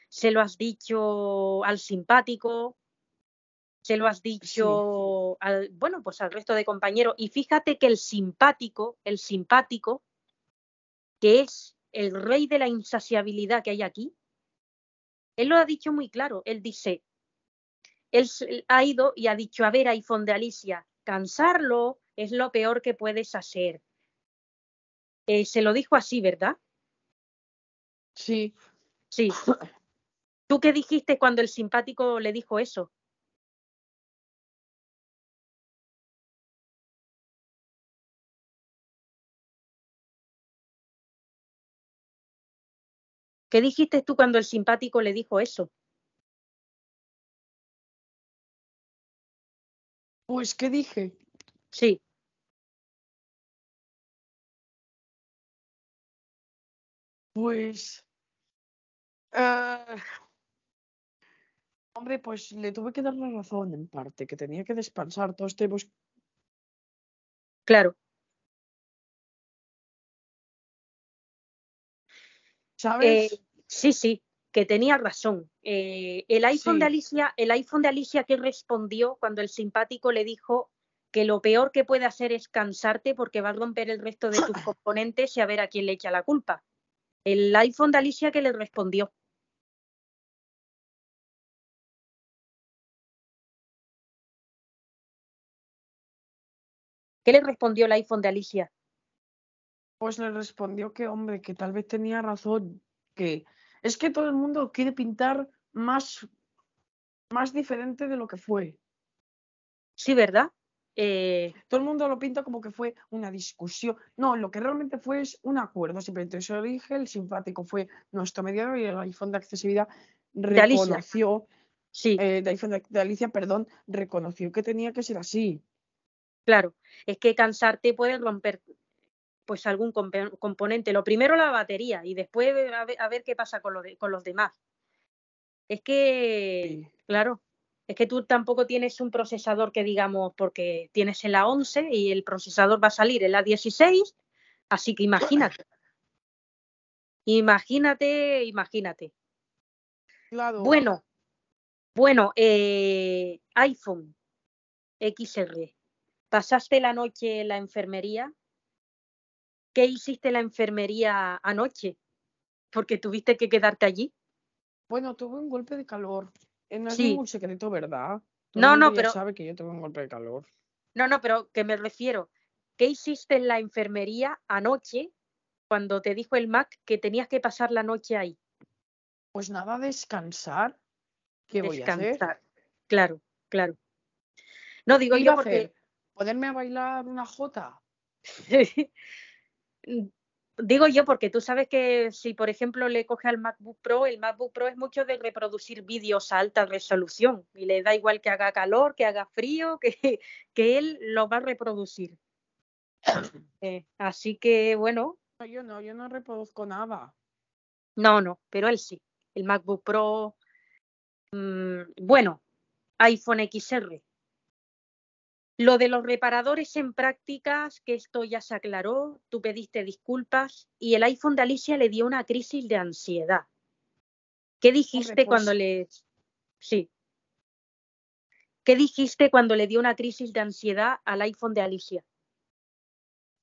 se lo has dicho al simpático, se lo has dicho al, bueno, pues al resto de compañeros. Y fíjate que el simpático, el simpático, que es el rey de la insaciabilidad que hay aquí, él lo ha dicho muy claro. Él dice, él ha ido y ha dicho, a ver, iPhone de Alicia, cansarlo es lo peor que puedes hacer. Eh, se lo dijo así, ¿verdad? Sí, Sí. ¿Tú qué dijiste cuando el simpático le dijo eso? ¿Qué dijiste tú cuando el simpático le dijo eso? pues ¿qué dije? Sí, Pues, eh, hombre, pues le tuve que dar la razón en parte, que tenía que descansar. Todos tenemos, claro. ¿Sabes? Eh, sí, sí, que tenía razón. Eh, el iPhone de. Alicia, el iPhone de Alicia que respondió cuando el simpático le dijo que lo peor que puede hacer es cansarte porque va a romper el resto de tus componentes y a ver a quién le echa la culpa. El iPhone de Alicia que le respondió. ¿Qué le respondió el iPhone de Alicia? Pues le respondió que, hombre, que tal vez tenía razón, que es que todo el mundo quiere pintar más, más diferente de lo que fue. Sí, ¿verdad? Eh, Todo el mundo lo pinta como que fue una discusión. No, lo que realmente fue es un acuerdo. Simplemente se lo dije, el simpático fue nuestro mediador y el iPhone de accesibilidad reconoció, sí, eh, de iPhone de, de Alicia, perdón, reconoció que tenía que ser así. claro. Es que cansarte puede romper pues algún componente. Lo primero la batería y después a ver, a ver qué pasa con, lo de- con los demás. Es que, Sí. claro, es que tú tampoco tienes un procesador que digamos, porque tienes el A11 y el procesador va a salir el A16, así que imagínate. Imagínate, imagínate. Claro. Bueno, bueno, eh, iPhone XR. ¿Pasaste la noche en la enfermería? ¿Qué hiciste en la enfermería anoche? Porque tuviste que quedarte allí. Bueno, tuve un golpe de calor. Eh, No es Sí. ningún secreto, ¿verdad? Todo No, no, pero- sabe que yo tuve un golpe de calor. No, no, pero que me refiero. ¿Qué hiciste en la enfermería anoche cuando te dijo el Mac que tenías que pasar la noche ahí? Pues nada, descansar. ¿Qué voy a hacer? Descansar. Claro, claro. No digo ¿Qué iba yo a porque hacer? ¿Ponerme a bailar una jota? digo yo porque tú sabes que si por ejemplo le coge al MacBook Pro, el MacBook Pro es mucho de reproducir vídeos a alta resolución y le da igual que haga calor, que haga frío, que, que él lo va a reproducir. Eh, así que bueno, No, yo no, yo no reproduzco nada. No, no, pero él sí. El MacBook Pro, mm, bueno, iPhone XR. Lo de los reparadores en prácticas, que esto ya se aclaró, tú pediste disculpas y el iPhone de Alicia le dio una crisis de ansiedad. ¿Qué dijiste cuando pues- le... Sí. ¿Qué dijiste cuando le dio una crisis de ansiedad al iPhone de Alicia?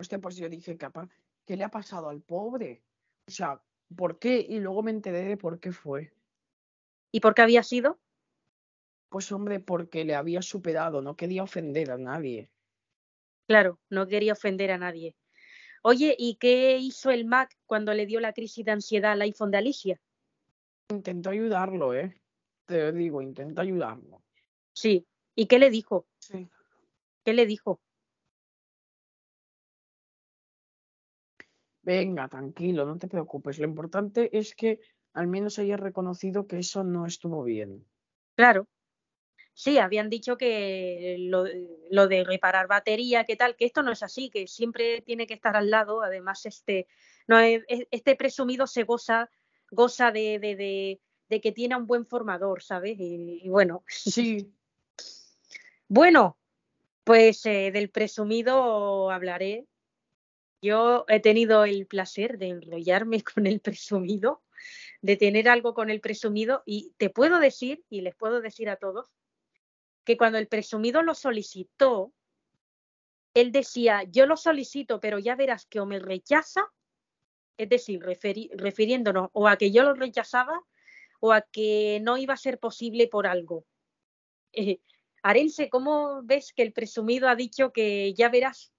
Hostia, pues yo dije, capaz, ¿qué le ha pasado al pobre? O sea, ¿por qué? Y luego me enteré de por qué fue. ¿Y por qué había sido? Pues hombre, porque le había superado, no quería ofender a nadie. Claro, no quería ofender a nadie. Oye, ¿y qué hizo el Mac cuando le dio la crisis de ansiedad al iPhone de Alicia? Intentó ayudarlo, ¿eh? Te digo, intentó ayudarlo. Sí. ¿Y qué le dijo? Sí. ¿Qué le dijo? Venga, tranquilo, no te preocupes. Lo importante es que al menos haya reconocido que eso no estuvo bien. Claro. Sí, habían dicho que lo, lo, de reparar batería, que tal, que esto no es así, que siempre tiene que estar al lado. Además, este, no, este presumido se goza, goza de, de, de, de que tiene un buen formador, ¿sabes? Y, y bueno. Sí. bueno, pues eh, del presumido hablaré. Yo he tenido el placer de enrollarme con el presumido, de tener algo con el presumido y te puedo decir, y les puedo decir a todos, que cuando el presumido lo solicitó, él decía, yo lo solicito, pero ya verás que o me rechaza, es decir, refiriéndonos o a que yo lo rechazaba o a que no iba a ser posible por algo. Eh, Arense, ¿cómo ves que el presumido ha dicho que ya verás?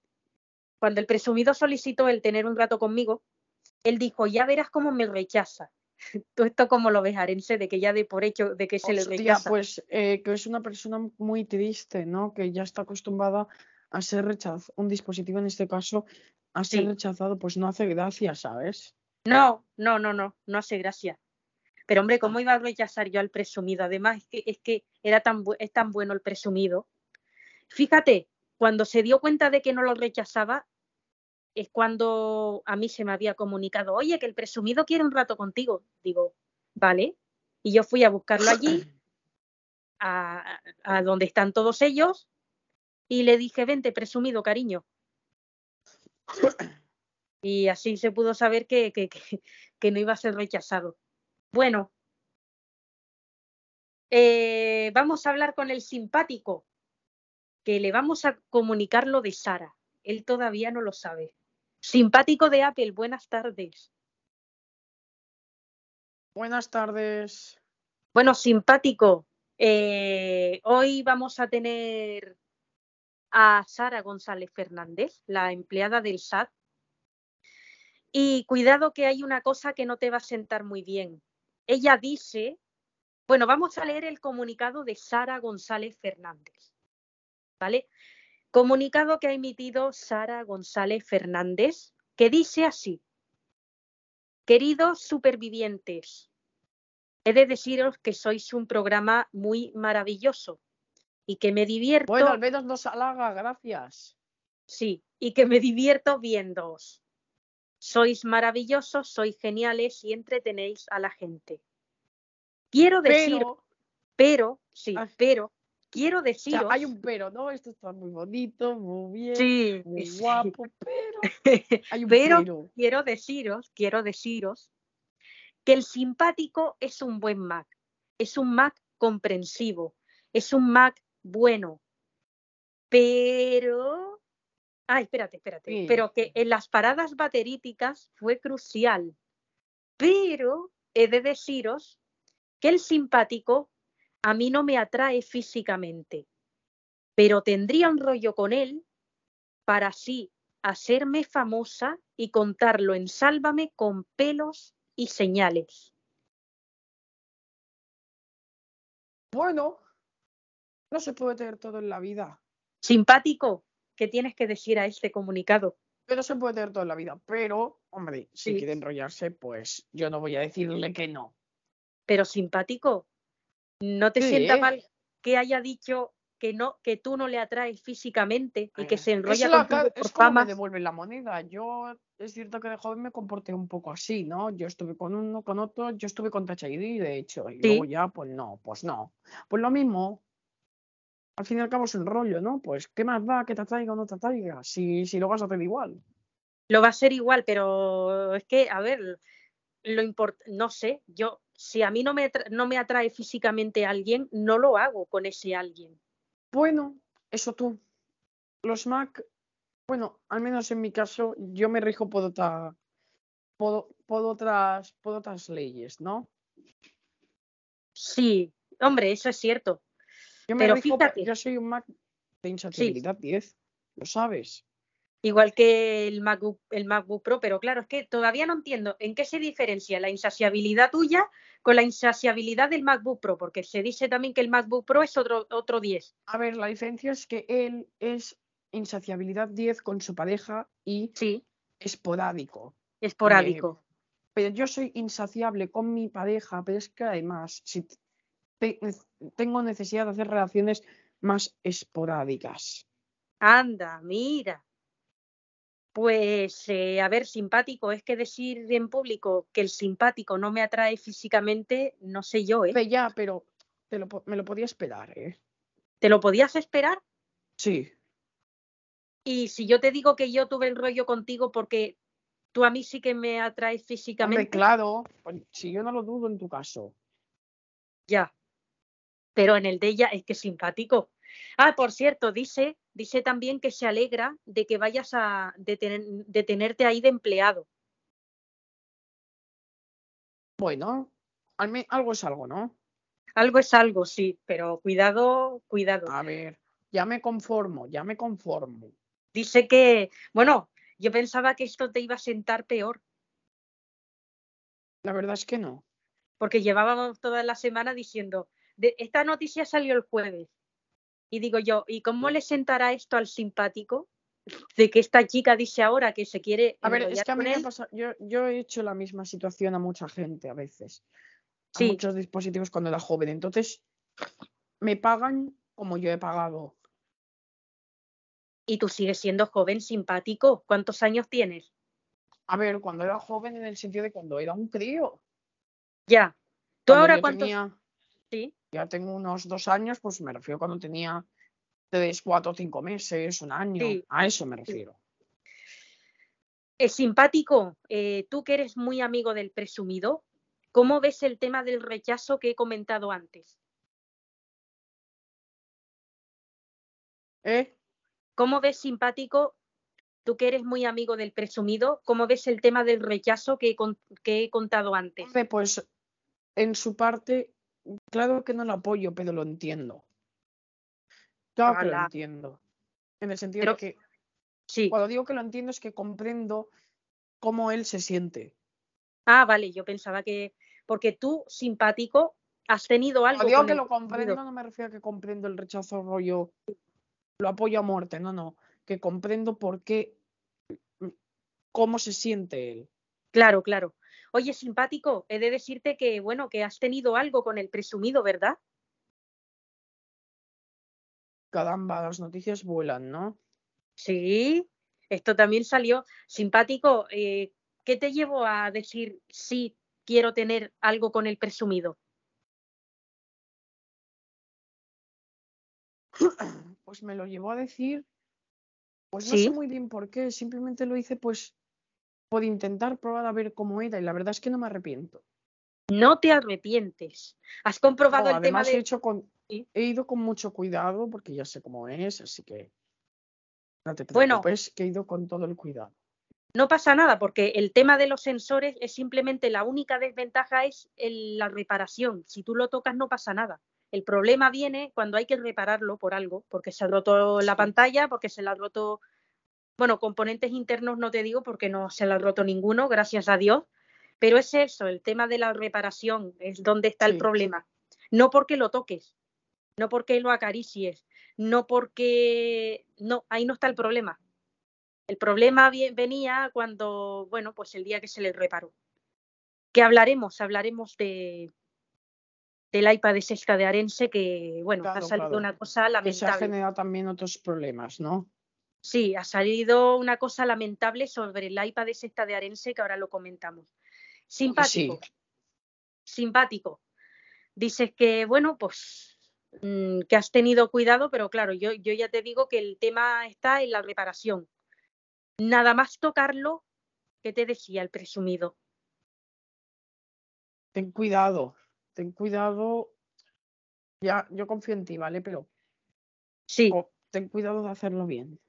Cuando el presumido solicitó el tener un rato conmigo, él dijo, ya verás cómo me rechaza. ¿Tú esto cómo lo ves, Arense, de que ya de por hecho de que se Hostia, le rechaza? Pues eh, que es una persona muy triste, ¿no? Que ya está acostumbrada a ser rechazado, un dispositivo en este caso, a ser Sí. rechazado, pues no hace gracia, ¿sabes? No, no, no, no, no hace gracia. Pero hombre, ¿cómo iba a rechazar yo al presumido? Además, es que, es que era tan, es tan bueno el presumido. Fíjate, cuando se dio cuenta de que no lo rechazaba, es cuando a mí se me había comunicado, oye, que el presumido quiere un rato contigo. Digo, vale. Y yo fui a buscarlo allí, a, a donde están todos ellos, y le dije, vente, presumido, cariño. Y así se pudo saber que, que, que, que no iba a ser rechazado. Bueno, eh, vamos a hablar con el simpático, que le vamos a comunicar lo de Sara. Él todavía no lo sabe. Simpático de Apple, buenas tardes. Buenas tardes. Bueno, simpático, eh, hoy vamos a tener a Sara González Fernández, la empleada del SAT. Y cuidado que hay una cosa que no te va a sentar muy bien. Ella dice, bueno, vamos a leer el comunicado de Sara González Fernández. ¿Vale? Comunicado que ha emitido Sara González Fernández, que dice así. Queridos supervivientes, he de deciros que sois un programa muy maravilloso y que me divierto. Bueno, al menos nos halaga, gracias. Sí, y que me divierto viéndoos. Sois maravillosos, sois geniales y entretenéis a la gente. Quiero decir, Pero, pero, sí, pero, quiero o sea, deciros. hay un pero, ¿no? Esto está muy bonito, muy bien, Sí, muy sí. guapo, pero hay un Pero- pero. quiero deciros, quiero deciros que el simpático es un buen Mac, es un Mac comprensivo, es un Mac bueno, pero, ay, espérate, espérate, Sí. pero que en las paradas bateríticas fue crucial, pero he de deciros que el simpático a mí no me atrae físicamente, pero tendría un rollo con él para así hacerme famosa y contarlo en Sálvame con pelos y señales. Bueno, no se puede tener todo en la vida. Simpático, ¿qué tienes que decir a este comunicado? Pero se puede tener todo en la vida. Pero, hombre, si Sí. quiere enrollarse, pues yo no voy a decirle que no. Pero simpático, ¿no te Sí. sienta mal que haya dicho que no, que tú no le atraes físicamente y que se es enrolla la contigo ca- por es como fama? me devuelven la moneda. Yo es cierto que de joven me comporté un poco así, ¿no? Yo estuve con uno, con otro, yo estuve con Touch ID, de hecho, y Sí. luego ya, pues no, pues no. Pues lo mismo. Al fin y al cabo es el rollo, ¿no? Pues, ¿qué más da que te atraiga o no te atraiga? Si, si lo vas a hacer igual. Lo va a ser igual, pero es que, a ver, lo import no sé, yo, si a mí no me, no me atrae físicamente alguien, no lo hago con ese alguien. Bueno, eso tú. Los Mac, bueno, al menos en mi caso, yo me rijo por otra, por, por otras, por otras leyes, ¿no? Sí, hombre, eso es cierto. Yo me Pero rijo, fíjate. yo soy un Mac de insaciabilidad 10, lo sabes. Igual que el MacBook, el MacBook Pro, pero claro, es que todavía no entiendo en qué se diferencia la insaciabilidad tuya con la insaciabilidad del MacBook Pro, porque se dice también que el MacBook Pro es otro, otro 10. A ver, la diferencia es que él es insaciabilidad 10 con su pareja y Sí, esporádico. esporádico. Pero yo soy insaciable con mi pareja, pero es que además si te- tengo necesidad de hacer relaciones más esporádicas. Anda, mira. Pues, eh, a ver, simpático, es que decir en público que el simpático no me atrae físicamente, no sé yo, ¿eh? Ya, pero te lo me lo podía esperar, ¿eh? ¿Te lo podías esperar? Sí. Y si yo te digo que yo tuve el rollo contigo porque tú a mí sí que me atraes Hombre, físicamente, claro, pues, si yo no lo dudo en tu caso. ya. Pero en el de ella es que es simpático. Ah, por cierto, dice, dice también que se alegra de que vayas a de, tener- de tenerte ahí de empleado. Bueno, algo es algo, ¿no? Algo es algo, sí, pero cuidado, cuidado. A ver, ya me conformo, ya me conformo. Dice que, bueno, yo pensaba que esto te iba a sentar peor, La verdad es que no. porque llevábamos toda la semana diciendo, de, esta noticia salió el jueves. Y digo yo, ¿y cómo le sentará esto al simpático? De que esta chica dice ahora que se quiere A ver, es que a mí me pasa, yo, yo he hecho la misma situación a mucha gente a veces, a Sí. muchos dispositivos cuando era joven. Entonces, me pagan como yo he pagado. Y tú sigues siendo joven, simpático. ¿Cuántos años tienes? A ver, cuando era joven en el sentido de cuando era un crío. Ya. ¿Tú Cuando ahora cuántos? tenía- Sí. Ya tengo unos dos años, pues me refiero cuando tenía tres, cuatro, cinco meses, un año. Sí. A eso me refiero. Es simpático. eh, tú que eres muy amigo del presumido, ¿cómo ves el tema del rechazo que he comentado antes? ¿Eh? ¿Cómo ves simpático, tú que eres muy amigo del presumido, cómo ves el tema del rechazo que he, con- que he contado antes? Pues en su parte, claro que no lo apoyo, pero lo entiendo. Claro que lo entiendo. En el sentido Pero- de que Sí. cuando digo que lo entiendo es que comprendo cómo él se siente. Ah, vale, yo pensaba que, porque tú, simpático, has tenido algo Cuando digo que el lo comprendo, no me refiero a que comprendo el rechazo rollo, lo apoyo a muerte, no, no, que comprendo por qué, cómo se siente él. Claro, claro. Oye, simpático, he de decirte que, bueno, que has tenido algo con el presumido, ¿verdad? Caramba, las noticias vuelan, ¿no? Sí, esto también salió. Simpático, eh, ¿qué te llevó a decir sí, quiero tener algo con el presumido? Pues me lo llevó a decir, pues no sé muy bien por qué, simplemente lo hice pues por intentar probar a ver cómo era y la verdad es que no me arrepiento. No te arrepientes. ¿Has comprobado No, el tema he de... hecho con, Sí. he ido con mucho cuidado porque ya sé cómo es, así que no te Bueno. preocupes, que he ido con todo el cuidado. No pasa nada, porque el tema de los sensores es simplemente la única desventaja es el- la reparación. Si tú lo tocas no pasa nada. El problema viene cuando hay que repararlo por algo, porque se ha roto la pantalla, porque se le ha roto, bueno, componentes internos no te digo porque no se le ha roto ninguno, gracias a Dios, pero es eso, el tema de la reparación es donde está el problema. No porque lo toques, no porque lo acaricies, no porque, no, ahí no está el problema. El problema venía cuando, bueno, pues el día que se le reparó. Que hablaremos, hablaremos de del iPad de sexta de Arense, que bueno, ha salido claro. una cosa Que se ha lamentable. generado también otros problemas, ¿no? Sí, ha salido una cosa lamentable sobre el iPad de sexta de Arense, que ahora lo comentamos. Simpático, simpático. Dices que, bueno, pues mm, que has tenido cuidado, pero claro, yo, yo ya te digo que el tema está en la reparación. Nada más tocarlo, ¿qué te decía el presumido? Ten cuidado, ten cuidado. Ya, yo confío en ti, ¿vale? Pero Sí, ten cuidado de hacerlo bien.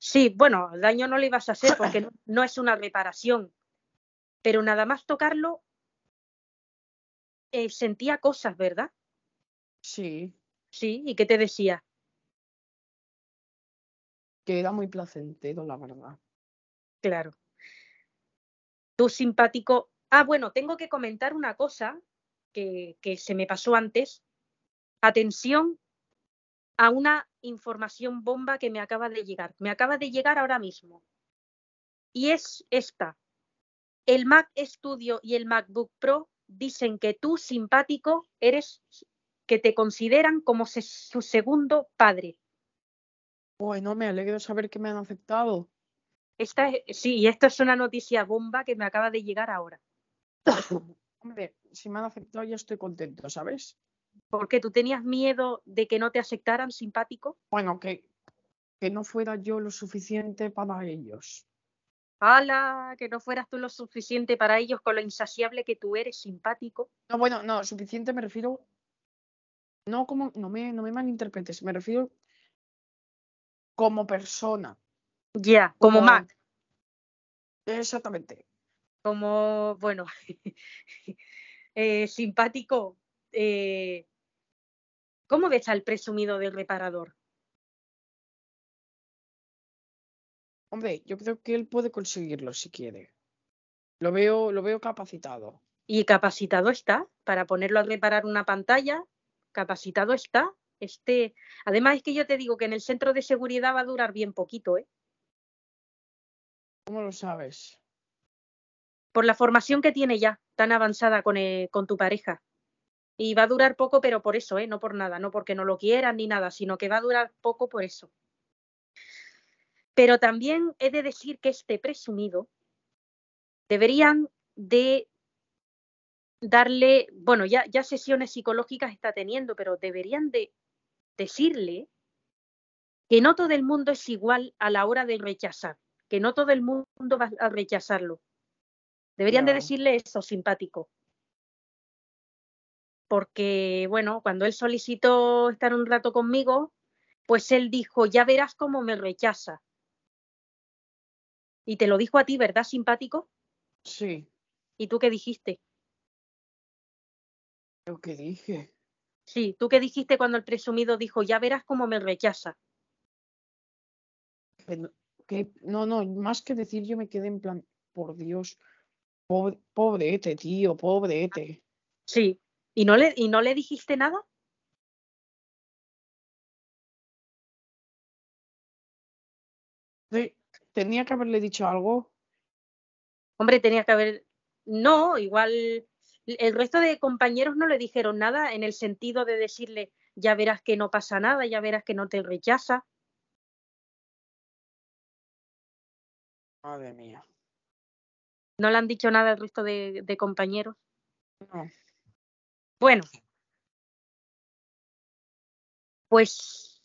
Sí, bueno, daño no le ibas a hacer porque no, no es una reparación. pero nada más tocarlo eh, sentía cosas, ¿verdad? Sí, Sí, ¿y qué te decía? que era muy placentero, la verdad. Claro. Tú simpático. Ah, bueno, tengo que comentar una cosa que, que se me pasó antes. Atención a una información bomba que me acaba de llegar. Me acaba de llegar ahora mismo. Y es esta. El Mac Studio y el MacBook Pro dicen que tú, simpático, eres que te consideran como se- su segundo padre. Bueno, me alegro saber que me han aceptado. Esta es, sí, y esto es una noticia bomba que me acaba de llegar ahora. Hombre, si me han aceptado ya estoy contento, ¿sabes? Porque tú tenías miedo de que no te aceptaran simpático. Bueno, que, que no fuera yo lo suficiente para ellos. ¡Hala! Que no fueras tú lo suficiente para ellos con lo insaciable que tú eres simpático. No, bueno, no, suficiente me refiero. No como, no me, no me malinterpretes, me refiero como persona. Ya, como Como- Mac, Exactamente. como, bueno, eh, simpático. Eh, ¿Cómo ves al presumido del reparador? Hombre, yo creo que él puede conseguirlo si quiere. Lo veo, lo veo capacitado. Y capacitado está para ponerlo a reparar una pantalla. Capacitado está. Este, además es que yo te digo que en el centro de seguridad va a durar bien poquito, ¿eh? ¿Cómo lo sabes? Por la formación que tiene ya, tan avanzada con, eh, con tu pareja. Y va a durar poco, pero por eso, ¿eh? No por nada, no porque no lo quieran ni nada, sino que va a durar poco por eso. Pero también he de decir que este presumido deberían de darle, bueno, ya, ya sesiones psicológicas está teniendo, pero deberían de decirle que no todo el mundo es igual a la hora de rechazar, que no todo el mundo va a rechazarlo. Deberían de decirle eso, simpático. Porque, bueno, cuando él solicitó estar un rato conmigo, pues él dijo, ya verás cómo me rechaza. Y te lo dijo a ti, ¿verdad, simpático? Sí, ¿Y tú qué dijiste? lo que dije. Sí, ¿tú qué dijiste cuando el presumido dijo, ya verás cómo me rechaza? No, que- no, no, más que decir, yo me quedé en plan, por Dios, pobre, pobrete, tío, pobrete. Sí. ¿Y no le, y no le dijiste nada? Sí, Tenía que haberle dicho algo. Hombre, tenía que haber. No, igual. El resto de compañeros no le dijeron nada en el sentido de decirle, ya verás que no pasa nada, ya verás que no te rechaza. Madre mía. No le han dicho nada el resto de, de compañeros. No. Bueno, pues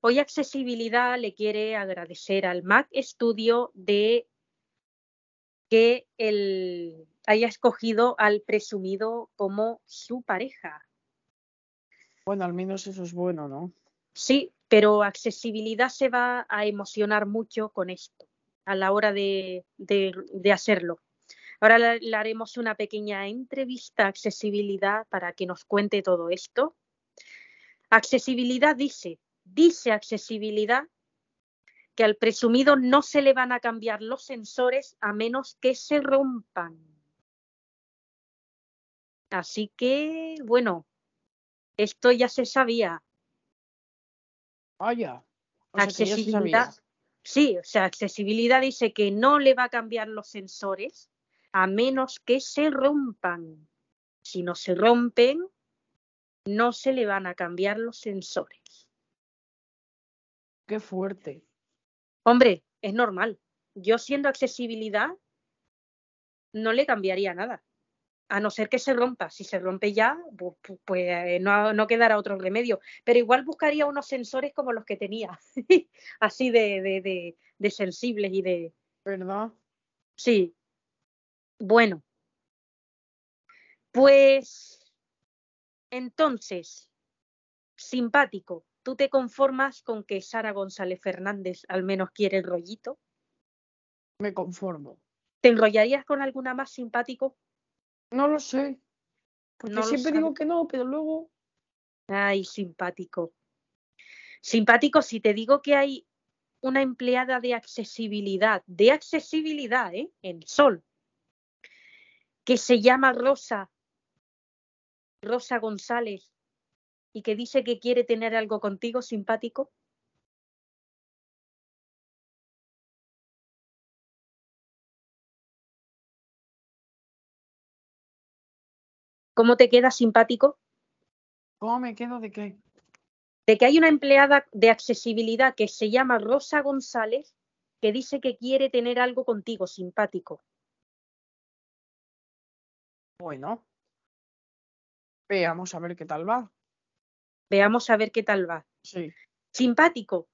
hoy Accesibilidad le quiere agradecer al Mac Studio de que él haya escogido al presumido como su pareja. Bueno, al menos eso es bueno, ¿no? Sí, pero Accesibilidad se va a emocionar mucho con esto a la hora de, de- de hacerlo. Ahora le, le haremos una pequeña entrevista a Accesibilidad para que nos cuente todo esto. Accesibilidad dice, dice Accesibilidad que al presumido no se le van a cambiar los sensores a menos que se rompan. Así que, bueno, esto ya se sabía. Vaya. O sea, que ya se accesibilidad. sabía. Sí, o sea, accesibilidad dice que no le va a cambiar los sensores a menos que se rompan. Si no se rompen, no se le van a cambiar los sensores. Qué fuerte. Hombre, es normal. Yo siendo accesibilidad, no le cambiaría nada. A no ser que se rompa. Si se rompe ya, pu- pu- pues, no, no quedará otro remedio. Pero igual buscaría unos sensores como los que tenía. Así de, de, de, de sensibles y de, ¿Verdad? Sí. Bueno. Pues entonces, simpático, ¿tú te conformas con que Sara González Fernández al menos quiere el rollito? Me conformo. ¿Te enrollarías con alguna más simpático? No lo sé. Porque No siempre digo que no, pero luego. Ay, simpático. Simpático, si te digo que hay una empleada de accesibilidad, de accesibilidad, ¿eh? En Sol, que se llama Rosa, Rosa González, y que dice que quiere tener algo contigo, simpático. ¿Cómo te queda simpático? ¿Cómo me quedo de qué? de que hay una empleada de accesibilidad que se llama Rosa González que dice que quiere tener algo contigo simpático. Bueno. Veamos a ver qué tal va. Veamos a ver qué tal va. Sí. Simpático.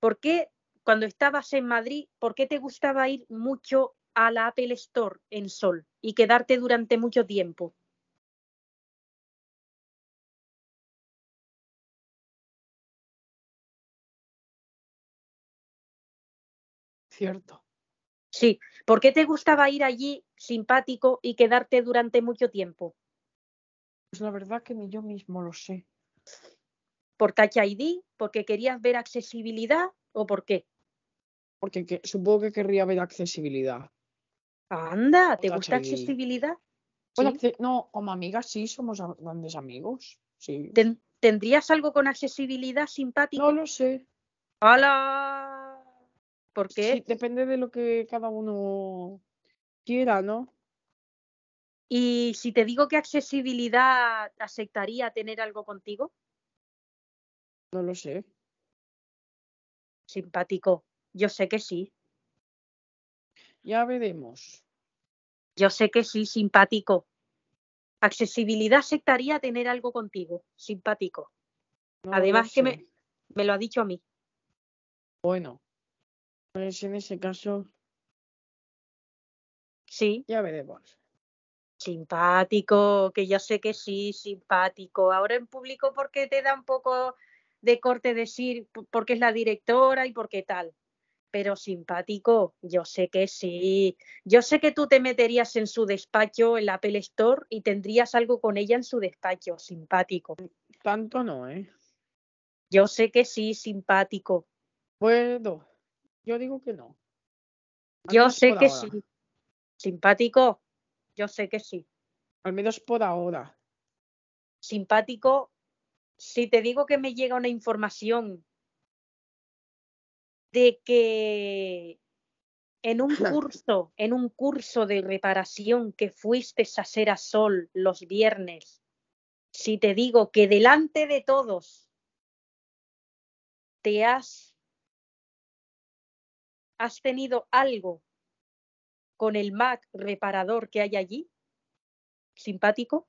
¿Por qué cuando estabas en Madrid, por qué te gustaba ir mucho a la Apple Store en Sol y quedarte durante mucho tiempo? Cierto. Sí, ¿por qué te gustaba ir allí simpático y quedarte durante mucho tiempo? Pues la verdad que ni yo mismo lo sé. ¿Por Touch ID? ¿Porque querías ver accesibilidad o por qué? Porque que- supongo que querría ver accesibilidad. Anda, ¿te gusta ID. accesibilidad? Bueno, Sí. no, como amigas sí, somos grandes amigos. Sí. ¿Ten- ¿Tendrías algo con accesibilidad simpático? No lo sé. ¡Hala! ¿Por qué? Sí, depende de lo que cada uno quiera, ¿no? Y si te digo que accesibilidad aceptaría tener algo contigo, No lo sé. simpático. Yo sé que sí. Ya veremos. Yo sé que sí, simpático. Accesibilidad aceptaría tener algo contigo, simpático. No Además que me, me lo ha dicho a mí. Bueno, pues en ese caso Sí, ya veremos. simpático, que yo sé que sí, simpático. Ahora en público porque te da un poco de corte decir porque es la directora y porque tal. Pero simpático, yo sé que sí. Yo sé que tú te meterías en su despacho, en la Apple Store, y tendrías algo con ella en su despacho, simpático. Tanto no, ¿eh? Yo sé que sí, simpático. Puedo. Yo digo que no. Al Yo sé que ahora. sí. Simpático, yo sé que sí. Al menos por ahora. Simpático, si te digo que me llega una información de que en un curso, en un curso de reparación que fuiste a hacer a Sol los viernes, si te digo que delante de todos te has has tenido algo con el Mac reparador que hay allí, simpático,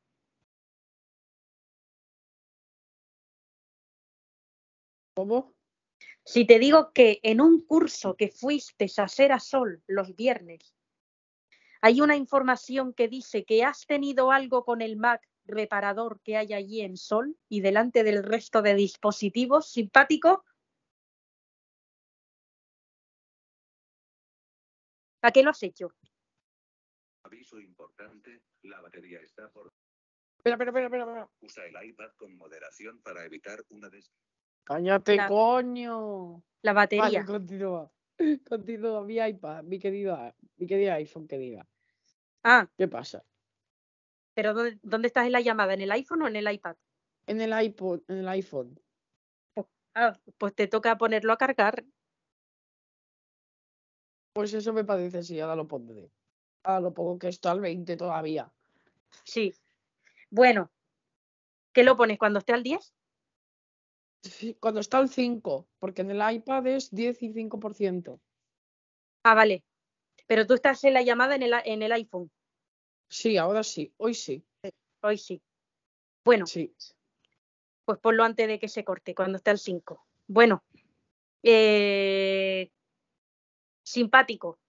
¿Cómo? Si te digo que en un curso que fuiste a hacer a Sol los viernes, hay una información que dice que has tenido algo con el Mac reparador que hay allí en Sol y delante del resto de dispositivos, simpático. ¿A qué lo has hecho? Aviso importante, la batería está por... Espera, espera, espera, espera, espera. Usa el iPad con moderación para evitar una des... Cállate, La- coño. La Vale, batería. continúa. Continúa, mi iPad, mi querida, mi querida iPhone querida. Ah, ¿Qué pasa? pero ¿dónde, dónde estás en la llamada? ¿En el iPhone o en el iPad? En el iPod, en el iPhone. Ah, pues te toca ponerlo a cargar. Pues eso me parece, sí, ahora lo pondré. Ahora lo pongo que está al 20 todavía. Sí. Bueno, ¿qué lo pones cuando esté al 10? Sí, Cuando está al 5, porque en el iPad es 10 y 5%. Ah, vale. Pero tú estás en la llamada en el, en el iPhone. Sí, ahora sí, hoy sí. Hoy sí. Bueno, Sí. pues ponlo antes de que se corte, cuando esté al 5. Bueno, eh, simpático.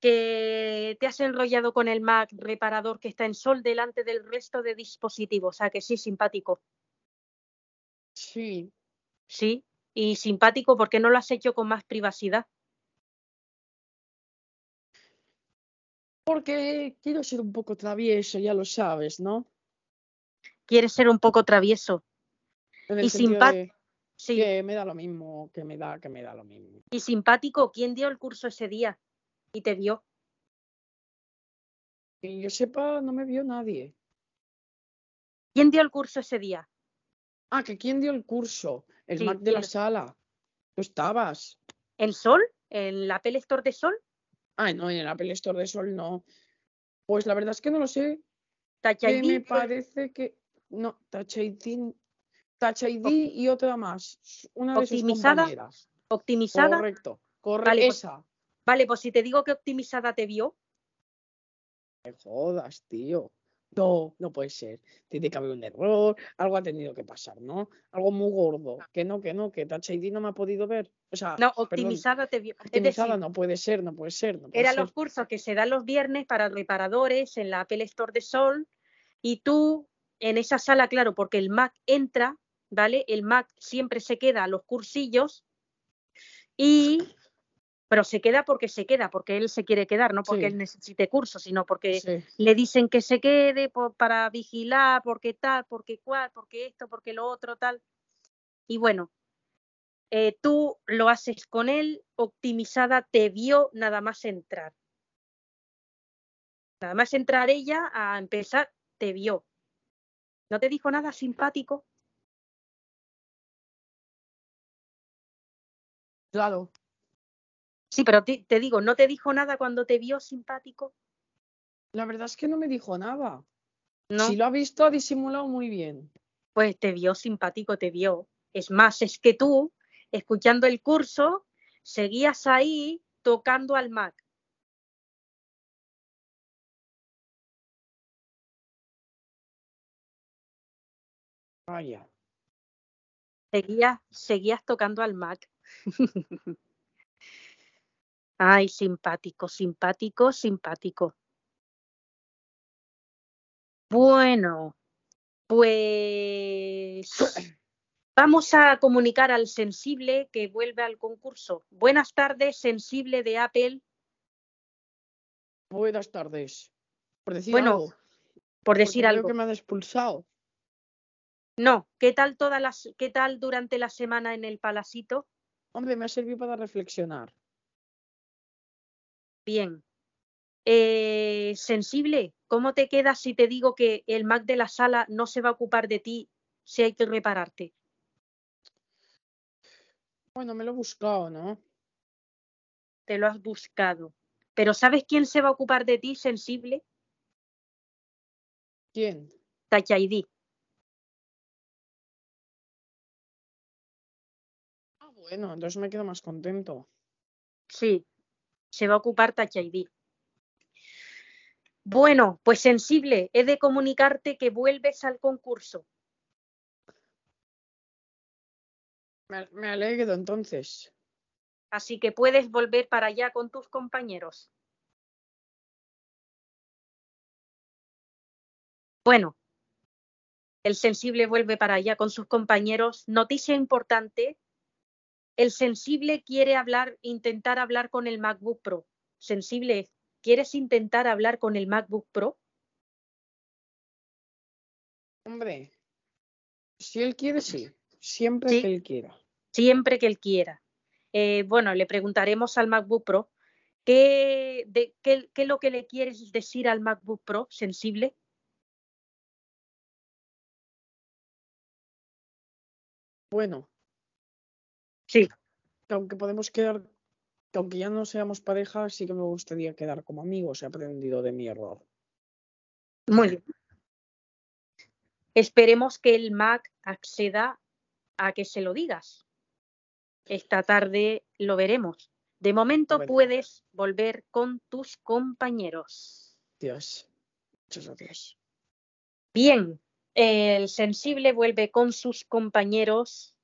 Que te has enrollado con el Mac reparador que está en sol delante del resto de dispositivos. O sea que sí, simpático. Sí, Sí. Y simpático, ¿por qué no lo has hecho con más privacidad? Porque quiero ser un poco travieso, ya lo sabes, ¿no? Quieres ser un poco travieso. Y de Sí. que me da lo mismo, que me da, que me da lo mismo. Y simpático, ¿quién dio el curso ese día? Y te vio. Que yo sepa, no me vio nadie. ¿Quién dio el curso ese día? Ah, que quién dio el curso, el Sí, Mac de la sala. Tú estabas. ¿En Sol? ¿En la Apple Store de Sol? Ay, no, en el Apple Store de Sol no. Pues la verdad es que no lo sé. Que me parece que. No, Touch ID, Touch ID y otra más. Una de sus Optimizada, compañeras. optimizada. Correcto, correcto. Vale, pues- Esa. Vale, pues si te digo que optimizada te vio, Me jodas, tío. No, no puede ser. Tiene que haber un error, algo ha tenido que pasar, ¿no? Algo muy gordo. Que no, que no, que Touch ID no me ha podido ver. O sea, no, perdón, optimizada te vio. Optimizada decir, no puede ser, no puede ser. No puede eran ser. los cursos que se dan los viernes para reparadores en la Apple Store de Sol y tú en esa sala, claro, porque el Mac entra, ¿vale? El Mac siempre se queda a los cursillos y pero se queda porque se queda, porque él se quiere quedar, no porque Sí. él necesite curso, sino porque Sí. le dicen que se quede para vigilar, porque tal, porque cual, porque esto, porque lo otro, tal. Y bueno, eh, tú lo haces con él, optimizada, te vio nada más entrar. Nada más entrar ella a empezar, te vio. ¿No te dijo nada simpático? Claro. Sí, pero te, te digo, ¿no te dijo nada cuando te vio simpático? La verdad es que no me dijo nada. No, Si lo ha visto, ha disimulado muy bien. pues te vio simpático, te vio. Es más, es que tú, escuchando el curso, seguías ahí tocando al Mac. Vaya. Seguías, seguías tocando al Mac. Ay, simpático, simpático, simpático. Bueno, pues vamos a comunicar al sensible que vuelve al concurso. Buenas tardes, sensible de Apple. Buenas tardes. Por decir Bueno, algo. Por porque decir creo algo. que me han expulsado. No, ¿qué tal todas las, qué tal durante la semana en el Palacito? Hombre, me ha servido para reflexionar. Bien. Eh, sensible, ¿cómo te quedas si te digo que el Mac de la sala no se va a ocupar de ti si hay que repararte? Bueno, me lo he buscado, ¿no? Te lo has buscado. Pero ¿sabes quién se va a ocupar de ti, sensible? ¿Quién? Touch bueno, entonces me quedo más contento. Sí, se va a ocupar Touch ID. Bueno, pues sensible, he de comunicarte que vuelves al concurso. Me, me alegro entonces. Así que puedes volver para allá con tus compañeros. Bueno, el sensible vuelve para allá con sus compañeros. Noticia importante. El sensible quiere hablar, intentar hablar con el MacBook Pro. Sensible, ¿quieres intentar hablar con el MacBook Pro? Hombre, si él quiere, sí. Siempre Sí. que él quiera. Siempre que él quiera. Eh, bueno, le preguntaremos al MacBook Pro qué, de, qué, qué es lo que le quieres decir al MacBook Pro sensible. Bueno, Sí, que aunque podemos quedar, que aunque ya no seamos pareja, sí que me gustaría quedar como amigos. He aprendido de mi error. muy bien. Esperemos que el Mac acceda a que se lo digas. Esta tarde lo veremos. De momento Bueno. puedes volver con tus compañeros. Dios. Muchas gracias. Bien, el sensible vuelve con sus compañeros.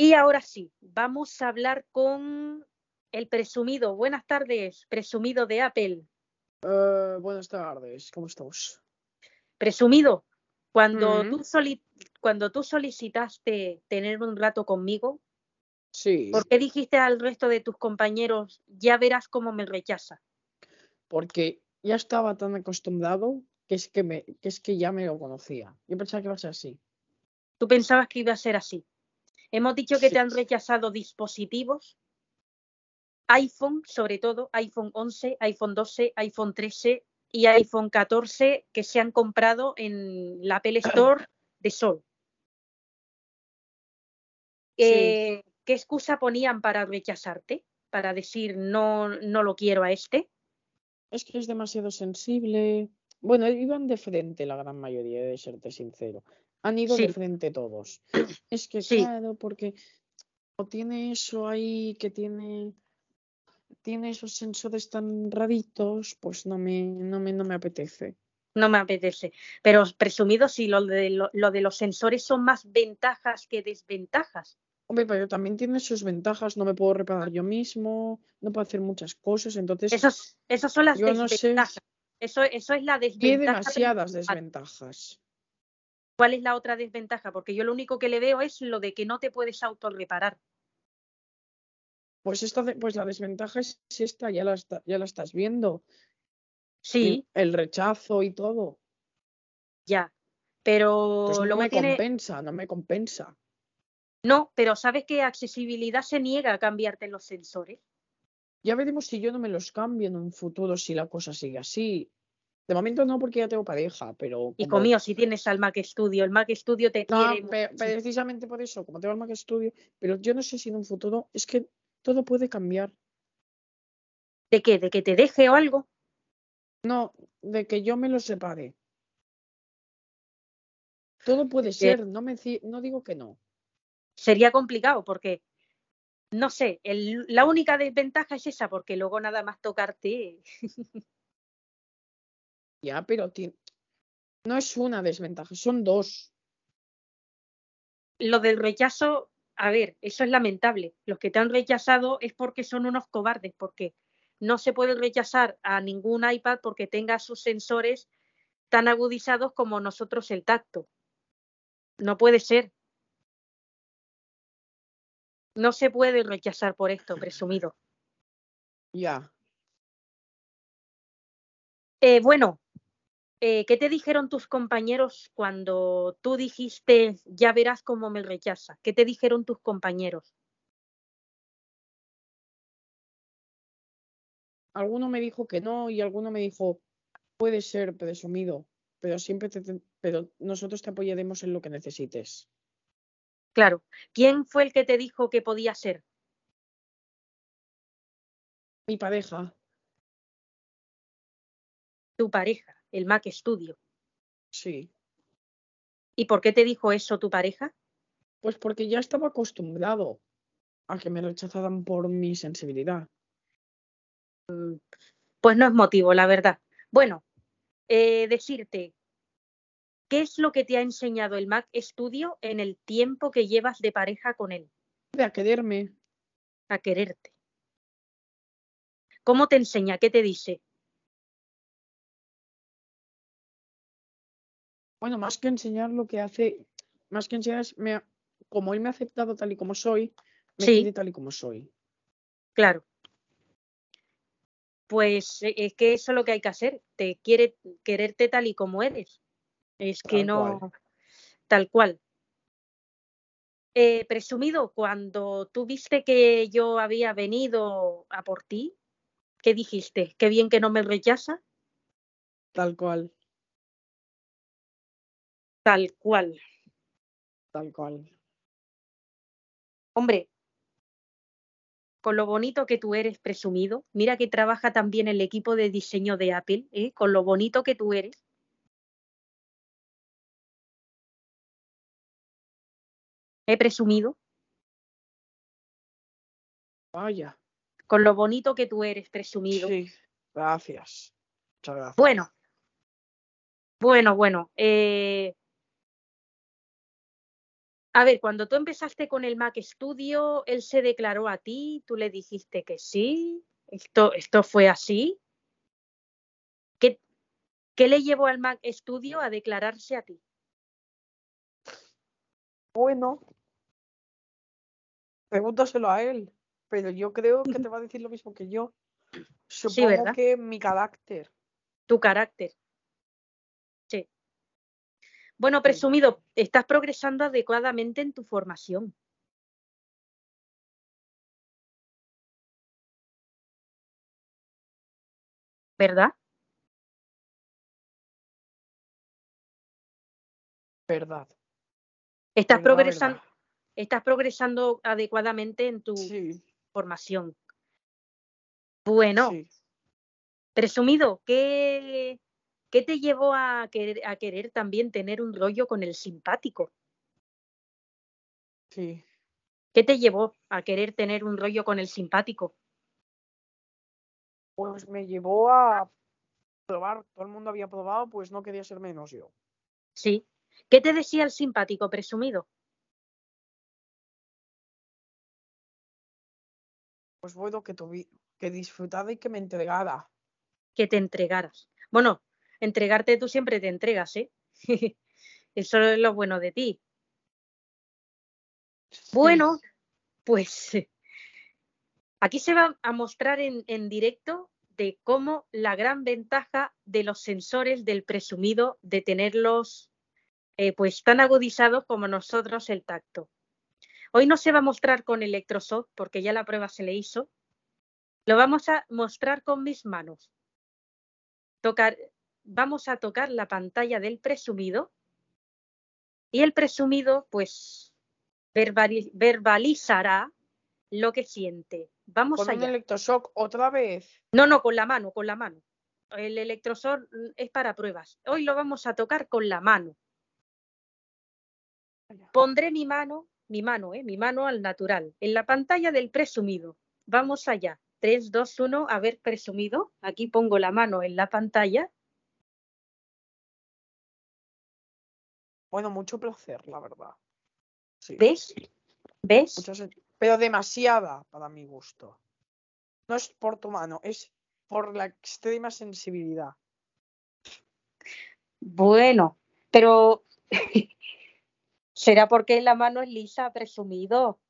Y ahora sí, vamos a hablar con el presumido. Buenas tardes, presumido de Apple. Eh, buenas tardes, ¿cómo estamos? Presumido, cuando, Ujú. tú soli- cuando tú solicitaste tener un rato conmigo, Sí. ¿por qué dijiste al resto de tus compañeros, ya verás cómo me rechaza? porque ya estaba tan acostumbrado que es que, me, que es que ya me lo conocía. Yo pensaba que iba a ser así. Tú pensabas que iba a ser así. Hemos dicho que Sí. te han rechazado dispositivos, iPhone, sobre todo, iPhone 11, iPhone 12, iPhone 13 y iPhone 14 que se han comprado en la Apple Store de Sol. Sí. Eh, ¿Qué excusa ponían para rechazarte? Para decir no, no lo quiero a este. Es que es demasiado sensible. Bueno, iban de frente la gran mayoría, de serte sincero. Han ido de Sí. frente todos. Es que Sí. claro, porque o tiene eso ahí que tiene tiene esos sensores tan raritos, pues no me no me no me apetece. No me apetece. Pero presumido, si lo de, lo, lo de los sensores son más ventajas que desventajas. Hombre, pero también tiene sus ventajas, no me puedo reparar yo mismo, no puedo hacer muchas cosas, entonces esas son las yo no sé, desventajas. Eso, eso es la desventaja. demasiadas principal. desventajas. ¿Cuál es la otra desventaja? Porque yo lo único que le veo es lo de que no te puedes autorreparar. Pues esta pues la desventaja es esta, ya la, está- ya la estás viendo. Sí, El rechazo y todo. ya. Pero Pues no me tiene. compensa, no me compensa. No, pero sabes que accesibilidad se niega a cambiarte los sensores. Ya veremos si yo no me los cambio en un futuro si la cosa sigue así. De momento no, porque ya tengo pareja, pero Y como- conmigo, si tienes al Mac Studio, el Mac Studio te No, quiere. pe- muchísimo. precisamente por eso, como tengo el Mac Studio, pero yo no sé si en un futuro es que todo puede cambiar. ¿De qué? ¿De que te deje o algo? No, de que yo me los separe. Todo puede Que- ser, no me no digo que no. Sería complicado porque, no sé, el- la única desventaja es esa, porque luego nada más tocarte. Ya, pero no es una desventaja, son dos. Lo del rechazo, a ver, eso es lamentable. Los que te han rechazado es porque son unos cobardes, porque no se puede rechazar a ningún iPad porque tenga sus sensores tan agudizados como nosotros el tacto. No puede ser. No se puede rechazar por esto, presumido. Ya. Eh, bueno, eh, ¿qué te dijeron tus compañeros cuando tú dijiste, ya verás cómo me rechaza? ¿Qué te dijeron tus compañeros? Alguno me dijo que no y alguno me dijo, puede ser presumido, pero siempre te, te- pero nosotros te apoyaremos en lo que necesites. Claro. ¿Quién fue el que te dijo que podía ser? Mi pareja, Tu pareja, el Mac Studio. sí. ¿Y por qué te dijo eso tu pareja? Pues porque ya estaba acostumbrado a que me rechazaran por mi sensibilidad. Pues no es motivo, la verdad. Bueno, eh, decirte, ¿qué es lo que te ha enseñado el Mac Studio en el tiempo que llevas de pareja con él? De a quererme, A quererte. ¿Cómo te enseña? ¿Qué te dice? Bueno, más que enseñar lo que hace, más que enseñar es, me como él me ha aceptado tal y como soy, me Sí. quiere tal y como soy. Claro. Pues eh, es que eso es lo que hay que hacer. Te quiere quererte tal y como eres. Es que Tal no. cual. Tal cual. Eh, presumido, cuando tú viste que yo había venido a por ti, ¿qué dijiste? ¿Qué bien que no me rechaza? Tal cual, Tal cual. tal cual. Hombre, con lo bonito que tú eres, presumido, mira que trabaja también el equipo de diseño de Apple, ¿eh? con lo bonito que tú eres. He presumido, Vaya. con lo bonito que tú eres, presumido. Sí, gracias. Muchas gracias. Bueno, bueno, bueno. eh, A ver, cuando tú empezaste con el Mac Studio, él se declaró a ti, tú le dijiste que sí, esto, esto fue así. ¿Qué, ¿Qué le llevó al Mac Studio a declararse a ti? Bueno, pregúntaselo a él, pero yo creo que te va a decir lo mismo que yo. Supongo que mi carácter. Tu carácter. Bueno, presumido, estás progresando adecuadamente en tu formación. ¿Verdad? Verdad. Estás verdad, progresando, verdad. estás progresando adecuadamente en tu Sí, formación. Bueno, sí. presumido, ¿qué, qué te llevó a querer, a querer también tener un rollo con el simpático? Sí. ¿Qué te llevó a querer tener un rollo con el simpático? Pues me llevó a probar. Todo el mundo había probado, pues no quería ser menos yo. Sí. ¿Qué te decía el simpático presumido? Pues bueno, que, tuvi- que disfrutara y que me entregara. Que te entregaras. Bueno, entregarte tú siempre te entregas, ¿eh? Eso es lo bueno de ti. Bueno, pues aquí se va a mostrar en, en directo de cómo la gran ventaja de los sensores del presumido de tenerlos eh, pues tan agudizados como nosotros el tacto. Hoy no se va a mostrar con electroshock porque ya la prueba se le hizo. Lo vamos a mostrar con mis manos. Tocar, vamos a tocar la pantalla del presumido y el presumido pues verbali- verbalizará lo que siente. Vamos Con un allá. electroshock otra vez. No, no, con la mano, con la mano. El electroshock es para pruebas. Hoy lo vamos a tocar con la mano. Pondré mi mano, mi mano, eh, mi mano al natural, en la pantalla del presumido. Vamos allá. 3, 2, 1, a ver, presumido. Aquí pongo la mano en la pantalla. Bueno, mucho placer, la verdad. Sí. ¿Ves? ¿Ves? Pero demasiada para mi gusto. No es por tu mano, es por la extrema sensibilidad. Bueno, pero será porque la mano es lisa, presumido.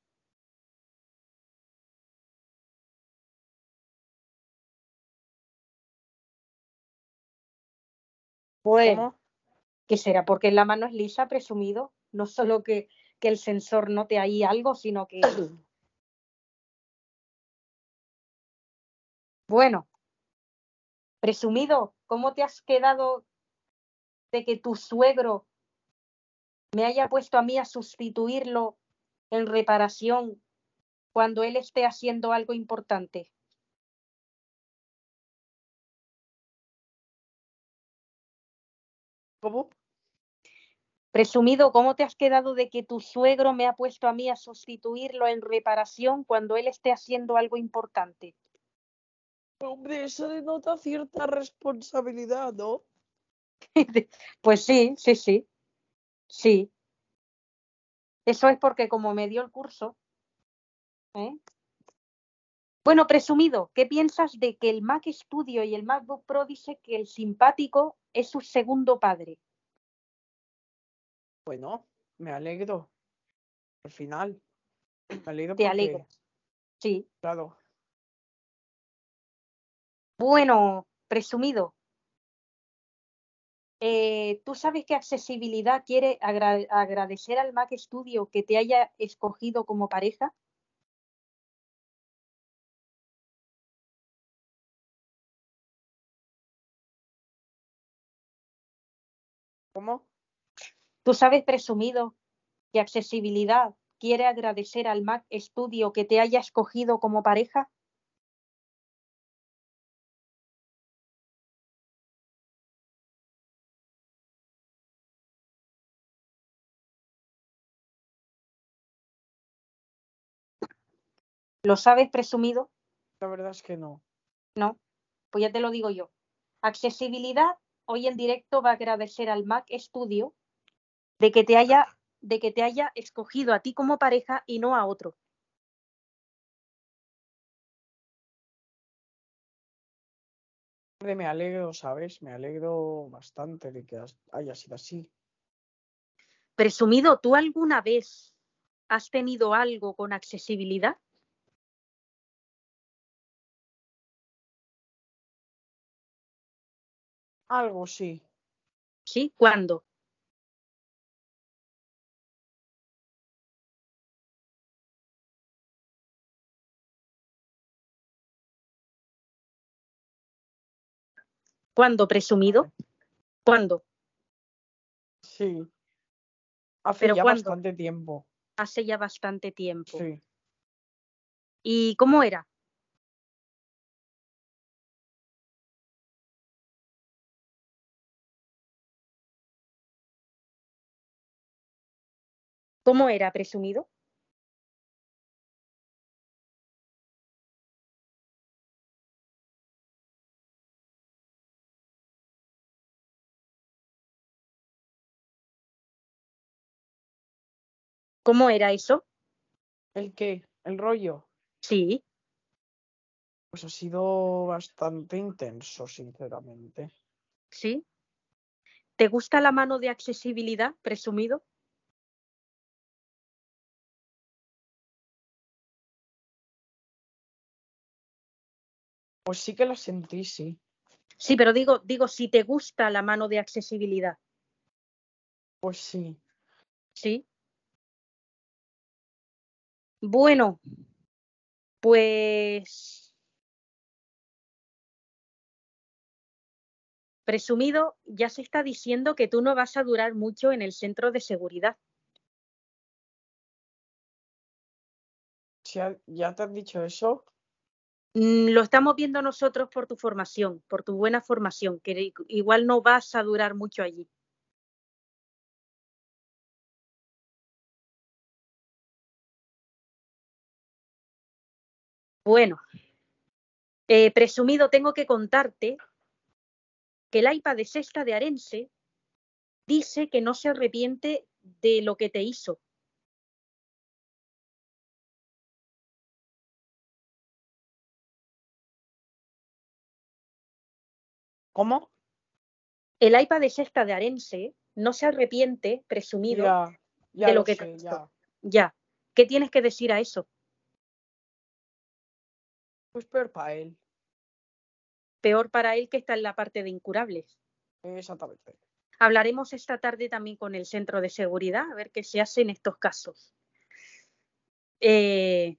Bueno, ¿Cómo? Que será porque la mano es lisa, presumido. No solo que, que el sensor note ahí algo, sino que. Bueno, presumido, ¿cómo te has quedado de que tu suegro me haya puesto a mí a sustituirlo en reparación cuando él esté haciendo algo importante? ¿Cómo? Presumido, ¿cómo te has quedado de que tu suegro me ha puesto a mí a sustituirlo en reparación cuando él esté haciendo algo importante? Hombre, eso denota cierta responsabilidad, ¿no? Pues sí, sí, sí. Sí. Eso es porque como me dio el curso. ¿eh? Bueno, presumido, ¿qué piensas de que el Mac Studio y el MacBook Pro dice que el simpático es su segundo padre? Bueno, me alegro. Al final. Me alegro Te porque, alegras. Sí. claro. Bueno, presumido. eh, ¿Tú sabes que Accesibilidad quiere agra- agradecer al Mac Studio que te haya escogido como pareja? ¿Cómo? ¿Tú sabes, presumido, que Accesibilidad quiere agradecer al Mac Studio que te haya escogido como pareja? ¿Lo sabes, presumido? La verdad es que no. No, pues ya te lo digo yo. Accesibilidad, hoy en directo va a agradecer al Mac Studio de que te haya, de que te haya escogido a ti como pareja y no a otro. Me alegro, ¿sabes? Me alegro bastante de que haya sido así. Presumido, ¿tú alguna vez has tenido algo con accesibilidad? Algo sí. ¿Sí? ¿Cuándo? ¿Cuándo, presumido? ¿Cuándo? Sí. Hace ¿Pero ya cuándo? bastante tiempo. Hace ya bastante tiempo. Sí. ¿Y cómo era? ¿Cómo era, presumido? ¿Cómo era eso? ¿El qué? ¿El rollo? Sí. Pues ha sido bastante intenso, sinceramente. ¿Sí? ¿Te gusta la mano de accesibilidad, presumido? Pues sí que la sentí, sí. Sí, pero digo, digo, si te gusta la mano de accesibilidad, Pues sí. ¿sí? Bueno, pues presumido, ya se está diciendo que tú no vas a durar mucho en el centro de seguridad. Ya te han dicho eso, Mm, Lo estamos viendo nosotros por tu formación, por tu buena formación, que igual no vas a durar mucho allí. Bueno, eh, presumido, tengo que contarte que el iPad de Sexta de Arense dice que no se arrepiente de lo que te hizo. ¿cómo? El iPad de Sexta de Arense no se arrepiente, presumido, Ya, ya de lo lo que te hizo. ya. Ya. ¿Qué tienes que decir a eso? Pues peor para él. Peor para él que está en la parte de incurables. Exactamente. Hablaremos esta tarde también con el centro de seguridad a ver qué se hace en estos casos. Eh,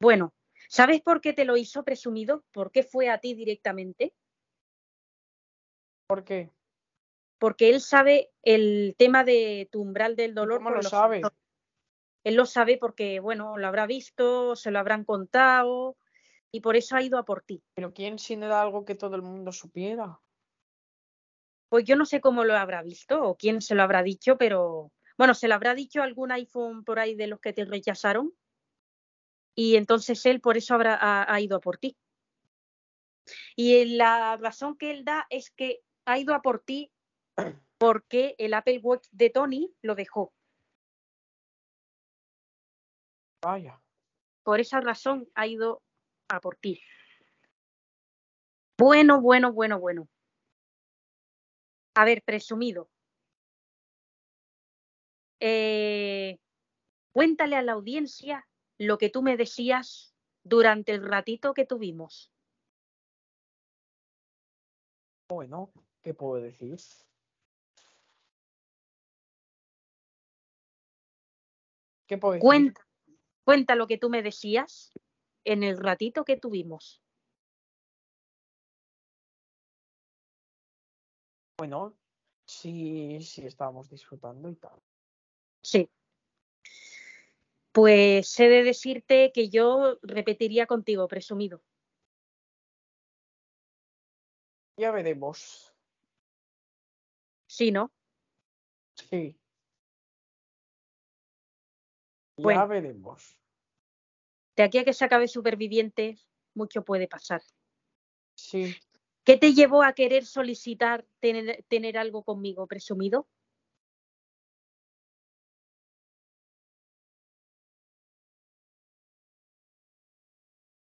bueno, ¿sabes por qué te lo hizo presumido? ¿Por qué fue a ti directamente? ¿Por qué? Porque él sabe el tema de tu umbral del dolor. ¿Cómo lo sabe? Él lo sabe porque, bueno, lo habrá visto, se lo habrán contado y por eso ha ido a por ti. Pero ¿quién si no era algo que todo el mundo supiera? Pues yo no sé cómo lo habrá visto o quién se lo habrá dicho, pero bueno, se lo habrá dicho algún iPhone por ahí de los que te rechazaron y entonces él por eso habrá, ha, ha ido a por ti. Y la razón que él da es que ha ido a por ti porque el Apple Watch de Tony lo dejó. Vaya. Por esa razón ha ido a por ti. Bueno, bueno, bueno, bueno. A ver, presumido. Eh, cuéntale a la audiencia lo que tú me decías durante el ratito que tuvimos. Bueno, ¿qué puedo decir? ¿Qué puedo decir? Cuenta, cuenta lo que tú me decías en el ratito que tuvimos. Bueno, sí, sí estábamos disfrutando y tal. Sí. Pues he de decirte que yo repetiría contigo, presumido. Ya veremos. Sí, ¿no? Sí. Ya Bueno. veremos. De aquí a que se acabe Supervivientes, mucho puede pasar. Sí. ¿Qué te llevó a querer solicitar tener, tener algo conmigo, presumido?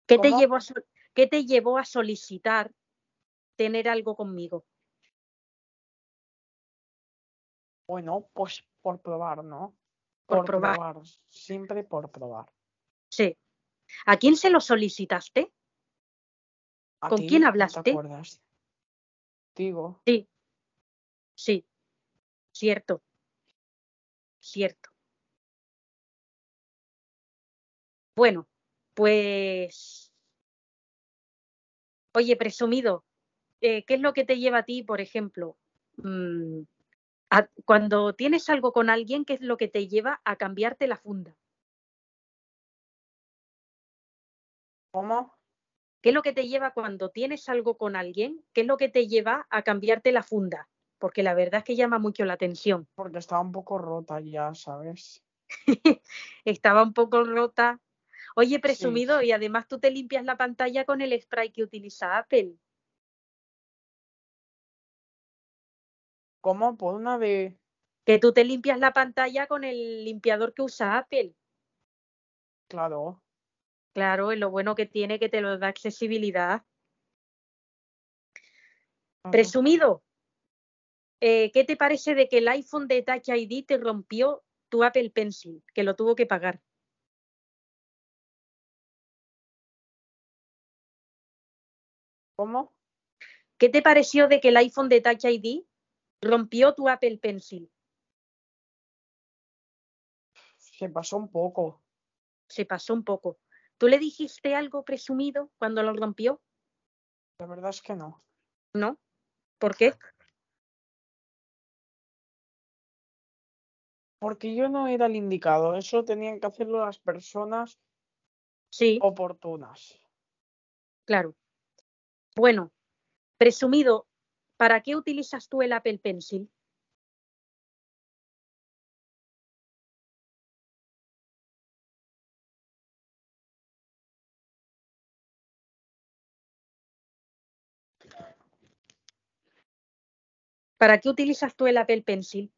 ¿Qué te, llevó a, ¿Qué te llevó a solicitar tener algo conmigo? Bueno, pues por probar, ¿no? Por probar. Siempre por probar. Sí. ¿A quién se lo solicitaste? ¿A ¿Con ti? quién ¿No hablaste? ¿Te acuerdas? contigo. Sí, sí, cierto, cierto. Bueno, pues, oye, presumido, eh, ¿qué es lo que te lleva a ti, por ejemplo? Mm, a- cuando tienes algo con alguien, ¿qué es lo que te lleva a cambiarte la funda? ¿Cómo? ¿Qué es lo que te lleva cuando tienes algo con alguien? ¿Qué es lo que te lleva a cambiarte la funda? Porque la verdad es que llama mucho la atención. Porque estaba un poco rota ya, ¿sabes? Estaba un poco rota. Oye, presumido, y además tú te limpias la pantalla con el spray que utiliza Apple. ¿Cómo? Por una de... Que tú te limpias la pantalla con el limpiador que usa Apple. Claro. Claro, es lo bueno que tiene que te lo da accesibilidad. Presumido, eh, ¿qué te parece de que el iPhone de Touch ID te rompió tu Apple Pencil, que lo tuvo que pagar? ¿Cómo? ¿Qué te pareció de que el iPhone de Touch ID rompió tu Apple Pencil? Se pasó un poco. Se pasó un poco. ¿Tú le dijiste algo presumido cuando lo rompió? La verdad es que no. ¿No? ¿Por qué? Porque yo no era el indicado. Eso tenían que hacerlo las personas Sí, oportunas. claro. Bueno, presumido, ¿para qué utilizas tú el Apple Pencil? ¿Para qué utilizas tú el Apple Pencil?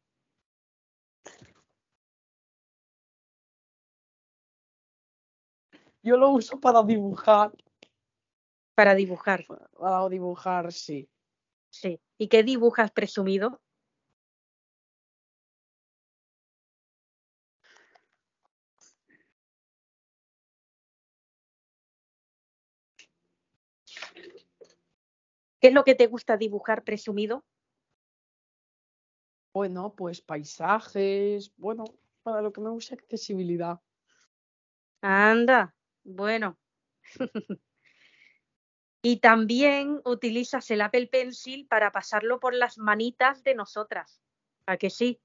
Yo lo uso para dibujar. Para dibujar, Para dibujar, sí. sí. ¿Y qué dibujas presumido? ¿Qué es lo que te gusta dibujar presumido? Bueno, pues paisajes. Bueno, para lo que me gusta accesibilidad. Anda, bueno. y también utilizas el Apple Pencil para pasarlo por las manitas de nosotras. ¿A que sí?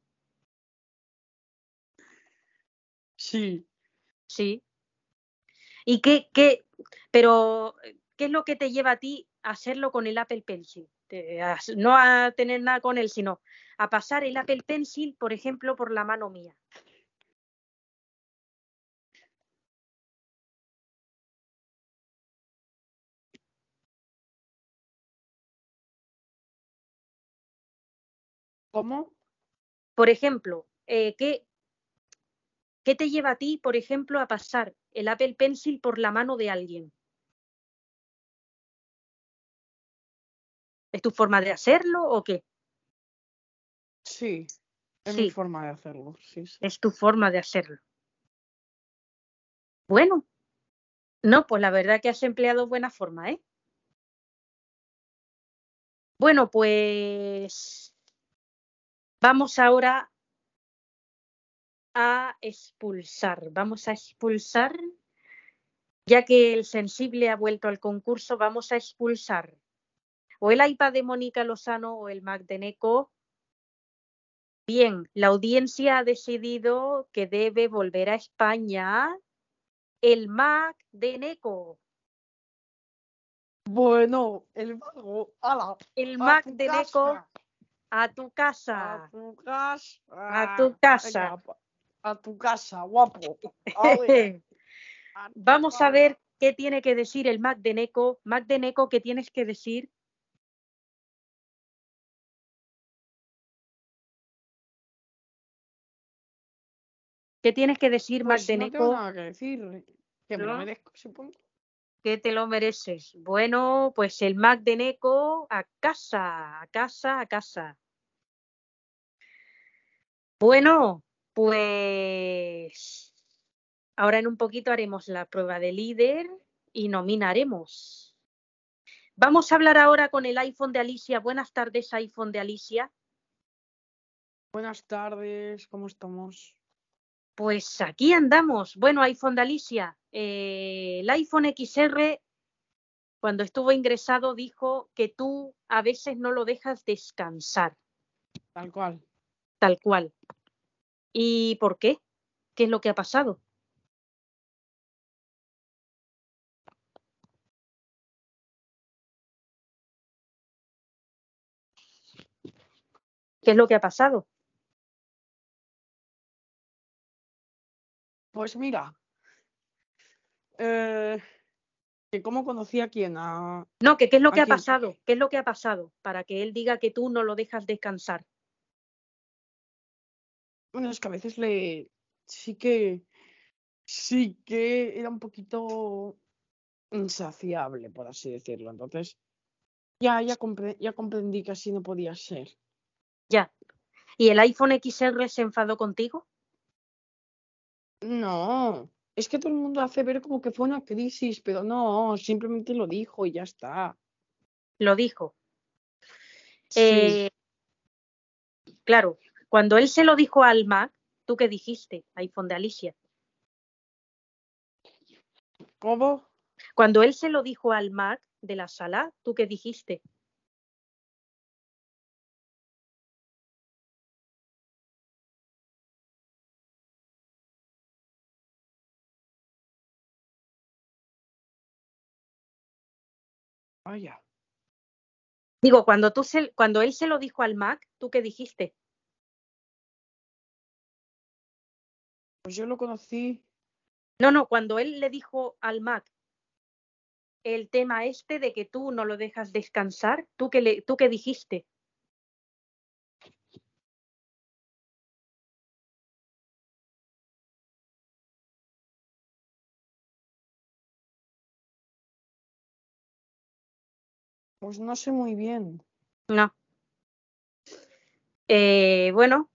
Sí. Sí. ¿Y qué, qué, pero qué es lo que te lleva a ti a hacerlo con el Apple Pencil? Te- a- no a tener nada con él, sino a pasar el Apple Pencil, por ejemplo, por la mano mía. ¿Cómo? Por ejemplo, eh, ¿qué, ¿qué te lleva a ti, por ejemplo, a pasar el Apple Pencil por la mano de alguien? ¿Es tu forma de hacerlo o qué? Sí. Es Sí. mi forma de hacerlo. Sí, sí. Es tu forma de hacerlo. Bueno, no, pues la verdad que has empleado buena forma, ¿eh? Bueno, pues vamos ahora a expulsar. Vamos a expulsar, ya que el sensible ha vuelto al concurso, vamos a expulsar o el iPad de Mónica Lozano o el Mac de Neko. Bien, la audiencia ha decidido que debe volver a España el Mac de Neko. Bueno, el. ¡Hala! El a Mac de Neko casa, a tu A casa. tu casa. A tu casa. venga, a tu casa, guapo. A Vamos a ver qué tiene que decir el Mac de Neko. Mac de Neko, ¿qué tienes que decir? ¿Qué tienes que decir, Mac Pues de no tengo nada que decir. Que me lo merezco, supongo. Que te lo mereces. Bueno, pues el Mac de Neko a casa, a casa, a casa. Bueno, pues ahora en un poquito haremos la prueba de líder y nominaremos. Vamos a hablar ahora con el iPhone de Alicia. Buenas tardes, iPhone de Alicia. Buenas tardes, ¿cómo estamos? Pues aquí andamos. Bueno, iPhone de Alicia, eh, el iPhone XR, cuando estuvo ingresado, dijo que tú a veces no lo dejas descansar. Tal cual. Tal cual. ¿Y por qué? ¿Qué es lo que ha pasado? ¿Qué es lo que ha pasado? Pues mira, eh, ¿cómo conocí a quién? A... No, que qué es lo que ¿A ha quién? pasado, qué es lo que ha pasado para que él diga que tú no lo dejas descansar. Bueno, es que a veces le sí que sí que era un poquito insaciable, por así decirlo. Entonces, ya, ya, compre- ya comprendí que así no podía ser. Ya. ¿Y el iPhone XR se enfadó contigo? No, es que todo el mundo hace ver como que fue una crisis, pero no, simplemente lo dijo y ya está. Lo dijo. Sí, Eh, claro, cuando él se lo dijo al Mac, ¿tú qué dijiste? iPhone de Alicia. ¿cómo? Cuando él se lo dijo al Mac de la sala, ¿tú qué dijiste? Vaya. Digo, cuando tú se, cuando él se lo dijo al Mac, ¿tú qué dijiste? Pues yo lo conocí, No, no, cuando él le dijo al Mac el tema este de que tú no lo dejas descansar, ¿tú qué, le, tú qué dijiste? Pues no sé muy bien. No. Eh, bueno,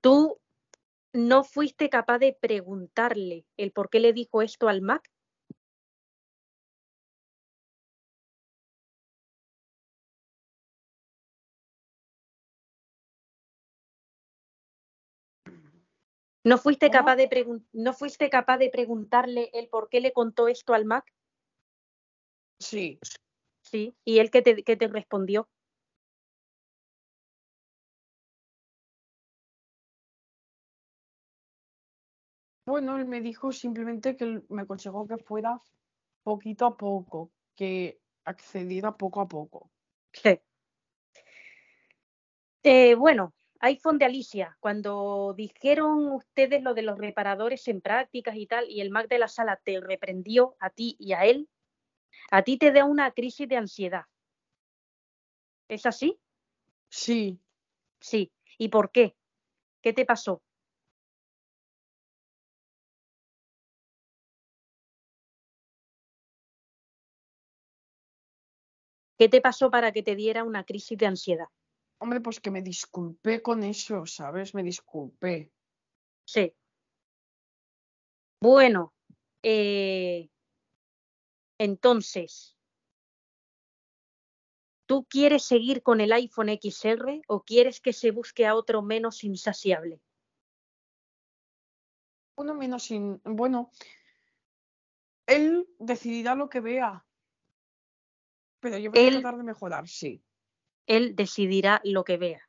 tú no fuiste capaz de preguntarle el por qué le dijo esto al Mac. ¿No fuiste, capaz de ¿No fuiste capaz de preguntarle el por qué le contó esto al Mac? Sí, Sí. ¿Y él qué te, qué te respondió? bueno, él me dijo simplemente que me aconsejó que fuera poquito a poco, que accediera poco a poco. Sí. Eh, bueno, iPhone de Alicia, cuando dijeron ustedes lo de los reparadores en prácticas y tal, y el Mac de la sala te reprendió a ti y a él, a ti te da una crisis de ansiedad. ¿Es así? Sí, Sí. ¿Y por qué? ¿Qué te pasó? ¿Qué te pasó para que te diera una crisis de ansiedad? hombre, pues que me disculpé con eso, ¿sabes? Me disculpé. Sí. Bueno, eh, entonces, ¿tú quieres seguir con el iPhone XR o quieres que se busque a otro menos insaciable? Uno menos sin, bueno, él decidirá lo que vea, pero yo voy a Él- tratar de mejorar, sí, Él decidirá lo que vea.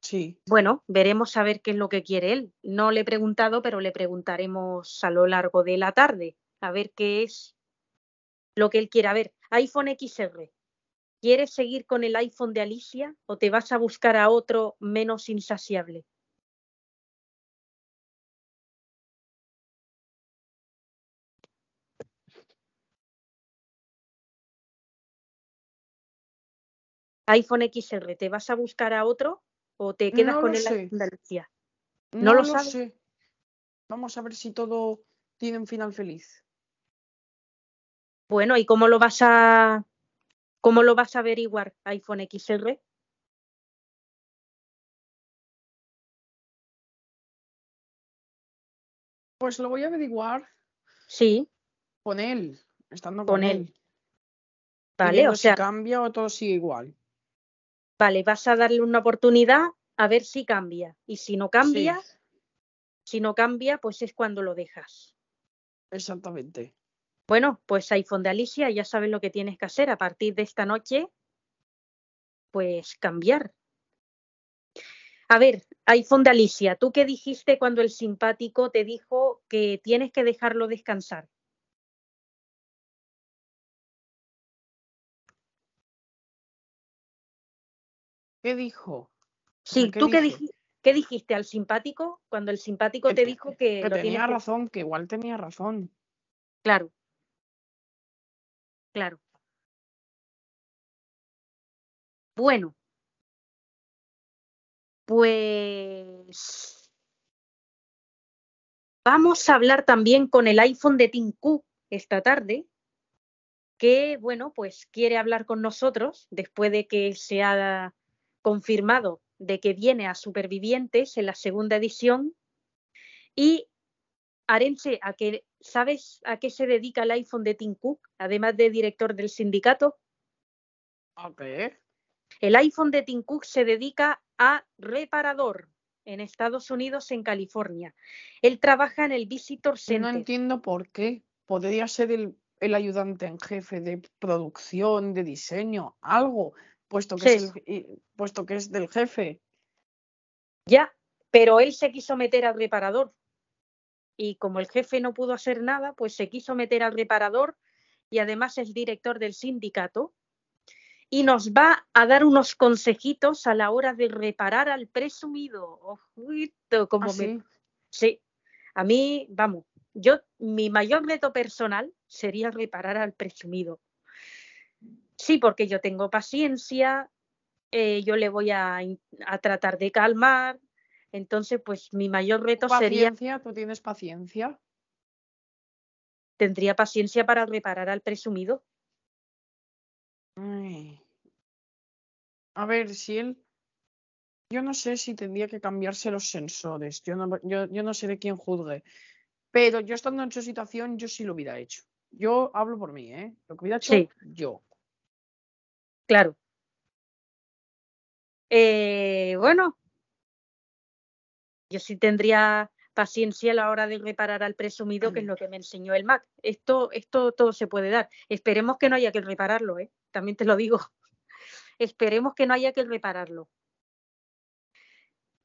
sí. Bueno, veremos a ver qué es lo que quiere él. No le he preguntado, pero le preguntaremos a lo largo de la tarde, a ver qué es lo que él quiera ver. iPhone XR. ¿Quieres seguir con el iPhone de Alicia o te vas a buscar a otro menos insaciable? iPhone XR, ¿te vas a buscar a otro o te quedas No con el sé. iPhone de Alicia? No, ¿No lo lo sabes? sé. Vamos a ver si todo tiene un final feliz. Bueno, ¿y cómo lo vas a cómo lo vas a averiguar iPhone XR? Pues lo voy a averiguar Sí, con él. estando con con, él. ¿Vale? O sea, si cambia o todo sigue igual. vale, vas a darle una oportunidad a ver si cambia. Y si no cambia, Sí, si no cambia, pues es cuando lo dejas. exactamente. Bueno, pues iPhone de Alicia, ya sabes lo que tienes que hacer a partir de esta noche, pues cambiar. A ver, iPhone de Alicia, ¿tú qué dijiste cuando el simpático te dijo que tienes que dejarlo descansar? ¿Qué dijo? Sí, ¿qué ¿tú qué, dije? dij- qué dijiste al simpático cuando el simpático Que te dijo que, Que lo tenía que... razón, que igual tenía razón. Claro. Claro. Bueno, pues vamos a hablar también con el iPhone de Tim Cook esta tarde, que bueno, pues quiere hablar con nosotros después de que se ha confirmado de que viene a Supervivientes en la segunda edición. Y Arense, ¿a qué, ¿sabes a qué se dedica el iPhone de Tim Cook, además de director del sindicato? ¿A qué? El iPhone de Tim Cook se dedica a reparador en Estados Unidos, en California. Él trabaja en el Visitor No Center. entiendo por qué. Podría ser el, el ayudante en jefe de producción, de diseño, algo, puesto que, es, el, puesto que es del jefe. Ya, pero él se quiso meter al reparador. Y como el jefe no pudo hacer nada, pues se quiso meter al reparador y además es director del sindicato. Y nos va a dar unos consejitos a la hora de reparar al presumido. Ojito, como ¿Ah, me sí? Sí, a mí, vamos, yo, mi mayor reto personal sería reparar al presumido. Sí, porque yo tengo paciencia, eh, yo le voy a, a tratar de calmar, entonces, pues mi mayor reto sería, ¿Paciencia? ¿Tú tienes paciencia? tendría paciencia para reparar al presumido. Ay. A ver, si él... Yo no sé si tendría que cambiarse los sensores. Yo no, yo, yo no sé de quién juzgue. Pero yo estando en su situación, yo sí lo hubiera hecho. Yo hablo por mí, ¿eh? Lo que hubiera hecho Sí. yo. Claro. Eh, bueno, yo sí tendría paciencia a la hora de reparar al presumido, que es lo que me enseñó el Mac. Esto, esto todo se puede dar. Esperemos que no haya que repararlo, ¿eh? También te lo digo. Esperemos que no haya que repararlo.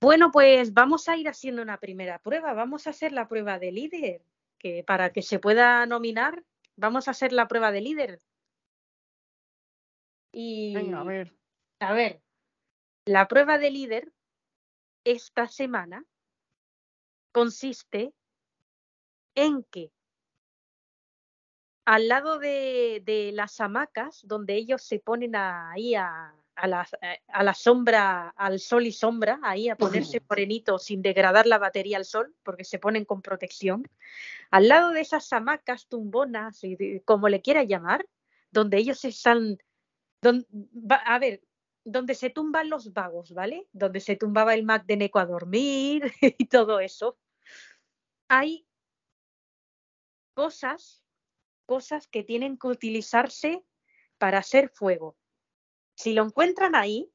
Bueno, pues vamos a ir haciendo una primera prueba. Vamos a hacer la prueba de líder, que para que se pueda nominar, vamos a hacer la prueba de líder. Y Venga, a ver. a ver, la prueba de líder esta semana consiste en que al lado de, de las hamacas, donde ellos se ponen ahí a, a, la, a la sombra, al sol y sombra, ahí a ponerse morenitos sin degradar la batería al sol, porque se ponen con protección, al lado de esas hamacas tumbonas, como le quiera llamar, donde ellos están, don- va- a ver, donde se tumban los vagos, ¿vale? Donde se tumbaba el Mac de Neko a dormir y todo eso. Hay cosas, cosas que tienen que utilizarse para hacer fuego. Si lo encuentran ahí,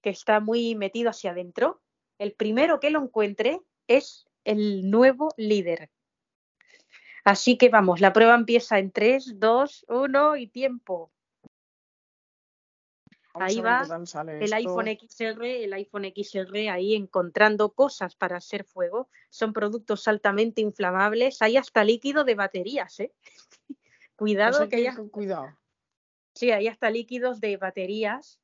que está muy metido hacia adentro, el primero que lo encuentre es el nuevo líder. Así que vamos, la prueba empieza en 3, 2, 1 y tiempo. Vamos Ahí va El esto. iPhone XR, el iPhone XR ahí encontrando cosas para hacer fuego. Son productos altamente inflamables. Hay hasta líquido de baterías, ¿eh? Pues Cuidado hay que haya, con cuidado. sí, hay hasta líquidos de baterías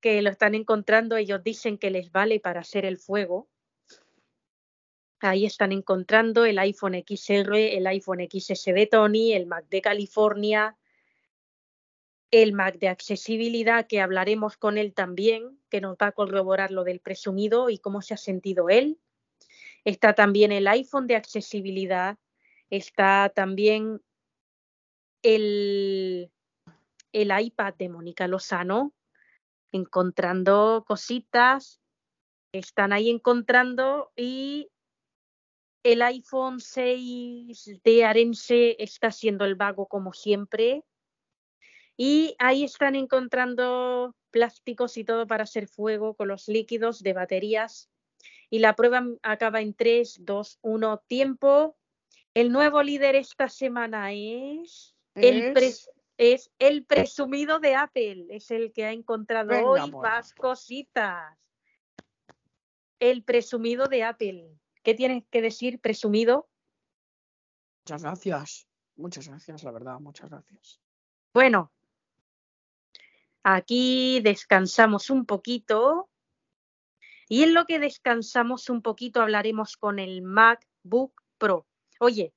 que lo están encontrando. Ellos dicen que les vale para hacer el fuego. Ahí están encontrando el iPhone XR, el iPhone XS de Tony, el Mac de California, el Mac de accesibilidad, que hablaremos con él también, que nos va a corroborar lo del presumido y cómo se ha sentido él. Está también el iPhone de accesibilidad, está también el, el iPad de Mónica Lozano, encontrando cositas, están ahí encontrando y el iPhone 6 de Arense está siendo el vago como siempre. Y ahí están encontrando plásticos y todo para hacer fuego con los líquidos de baterías. Y la prueba acaba en 3, 2, 1, tiempo. El nuevo líder esta semana es, El, es el presumido de Apple. Es el que ha encontrado hoy más cositas. El presumido de Apple. ¿Qué tienes que decir, presumido? Muchas gracias. Muchas gracias, la verdad, muchas gracias. Bueno, aquí descansamos un poquito. Y en lo que descansamos un poquito hablaremos con el MacBook Pro. Oye,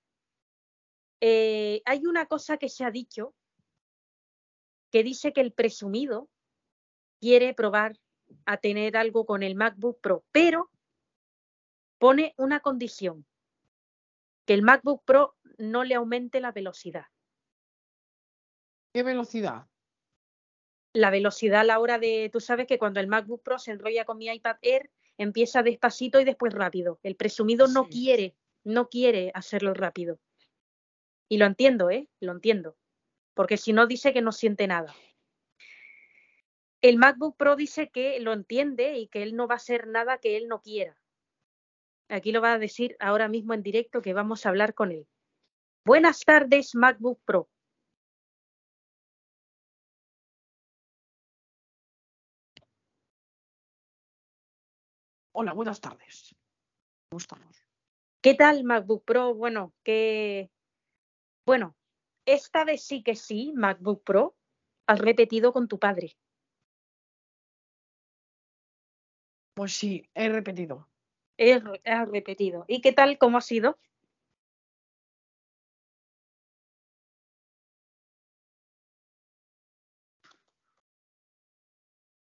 eh, hay una cosa que se ha dicho que dice que el presumido quiere probar a tener algo con el MacBook Pro, pero pone una condición, que el MacBook Pro no le aumente la velocidad. ¿Qué velocidad? La velocidad a la hora de, tú sabes que cuando el MacBook Pro se enrolla con mi iPad Air, empieza despacito y después rápido. El presumido no quiere, no quiere hacerlo rápido. Y lo entiendo, ¿eh? Lo entiendo. Porque si no dice que no siente nada. El MacBook Pro dice que lo entiende y que él no va a hacer nada que él no quiera. Aquí lo va a decir ahora mismo en directo que vamos a hablar con él. Buenas tardes, MacBook Pro. Hola, buenas tardes. ¿Cómo estamos? ¿Qué tal, MacBook Pro? Bueno, que. Bueno, esta vez sí que sí, MacBook Pro, has repetido con tu padre. Pues sí, he repetido. He, repetido. ¿Y qué tal? ¿Cómo ha sido?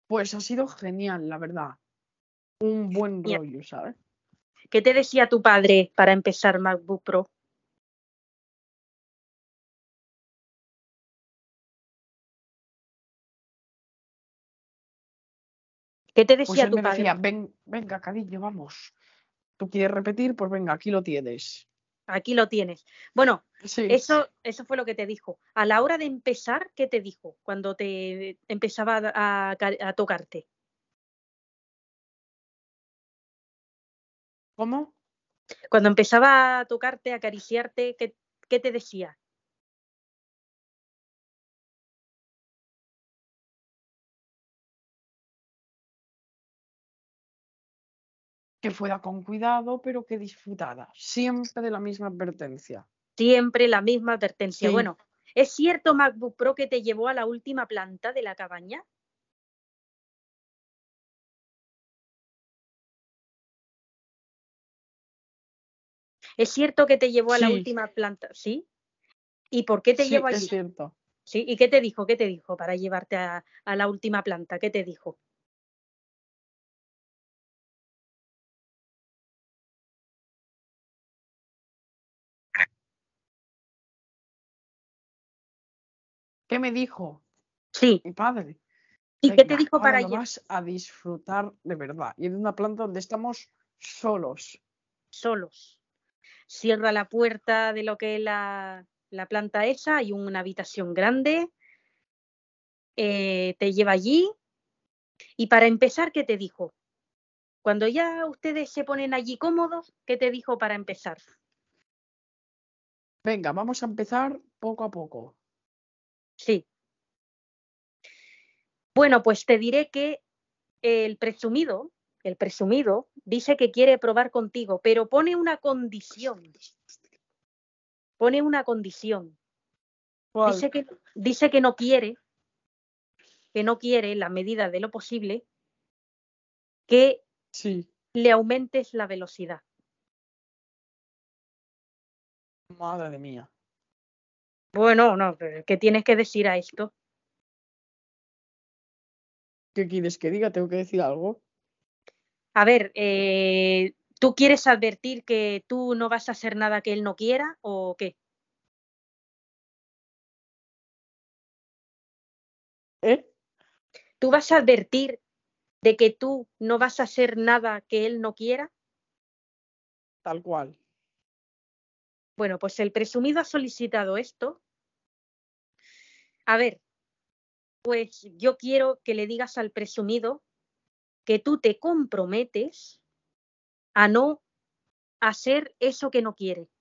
Pues ha sido genial, la verdad. Un buen rollo, ¿sabes? ¿Qué te decía tu padre para empezar MacBook Pro? ¿Qué te pues decía tu me Decía, venga, cariño, vamos. ¿Tú quieres repetir? Pues venga, aquí lo tienes. Aquí lo tienes. Bueno, eso, eso fue lo que te dijo. A la hora de empezar, ¿qué te dijo cuando te empezaba a, tocarte? ¿Cómo? Cuando empezaba a tocarte, a acariciarte, qué te decía? que fuera con cuidado, pero que disfrutara. Siempre de la misma advertencia. Siempre la misma advertencia. Bueno, ¿es cierto MacBook Pro que te llevó a la última planta de la cabaña? ¿Es cierto que te llevó a la última planta? ¿Sí? ¿Y por qué te llevó allí? Es cierto. ¿Sí? ¿Y qué te dijo? ¿Qué te dijo para llevarte a la última planta? ¿Qué te dijo? ¿Qué me dijo? Sí. Mi padre. ¿Y qué te dijo para ir? Vas a disfrutar de verdad. Y en una planta donde estamos solos. Solos. Cierra la puerta de lo que es la, planta esa, hay una habitación grande. Eh, te lleva allí. Y para empezar, ¿qué te dijo? Cuando ya ustedes se ponen allí cómodos, ¿qué te dijo para empezar? Venga, vamos a empezar poco a poco. Sí. Bueno, pues te diré que el presumido, el presumido, dice que quiere probar contigo, pero pone una condición. Pone una condición. Dice que, dice que no quiere, que no quiere, en la medida de lo posible, que sí. le aumentes la velocidad. Madre mía. Bueno, no, ¿qué tienes que decir a esto? ¿Qué quieres que diga? ¿Tengo que decir algo? A ver, eh, ¿tú quieres advertir que tú no vas a hacer nada que él no quiera o qué? ¿Eh? ¿Tú vas a advertir de que tú no vas a hacer nada que él no quiera? Tal cual. Bueno, pues el presumido ha solicitado esto. A ver, pues yo quiero que le digas al presumido que tú te comprometes a no hacer eso que no quiere.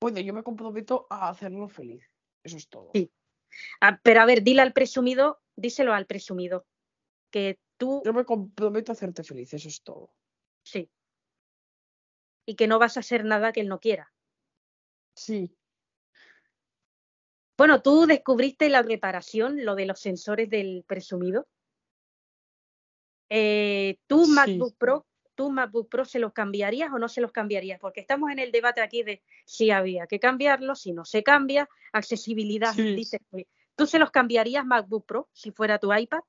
Bueno, yo me comprometo a hacerlo feliz. Eso es todo. Sí. Ah, pero a ver, dile al presumido, díselo al presumido, que tú, Yo me comprometo a hacerte feliz. Eso es todo. sí, y que no vas a hacer nada que él no quiera. Sí. Bueno, tú descubriste la reparación, lo de los sensores del presumido. Eh, ¿Tú Sí. MacBook Pro, tú MacBook Pro se los cambiarías o no se los cambiarías? Porque estamos en el debate aquí de si había que cambiarlo, si no se cambia, accesibilidad, Sí. pues, ¿tú se los cambiarías MacBook Pro si fuera tu iPad?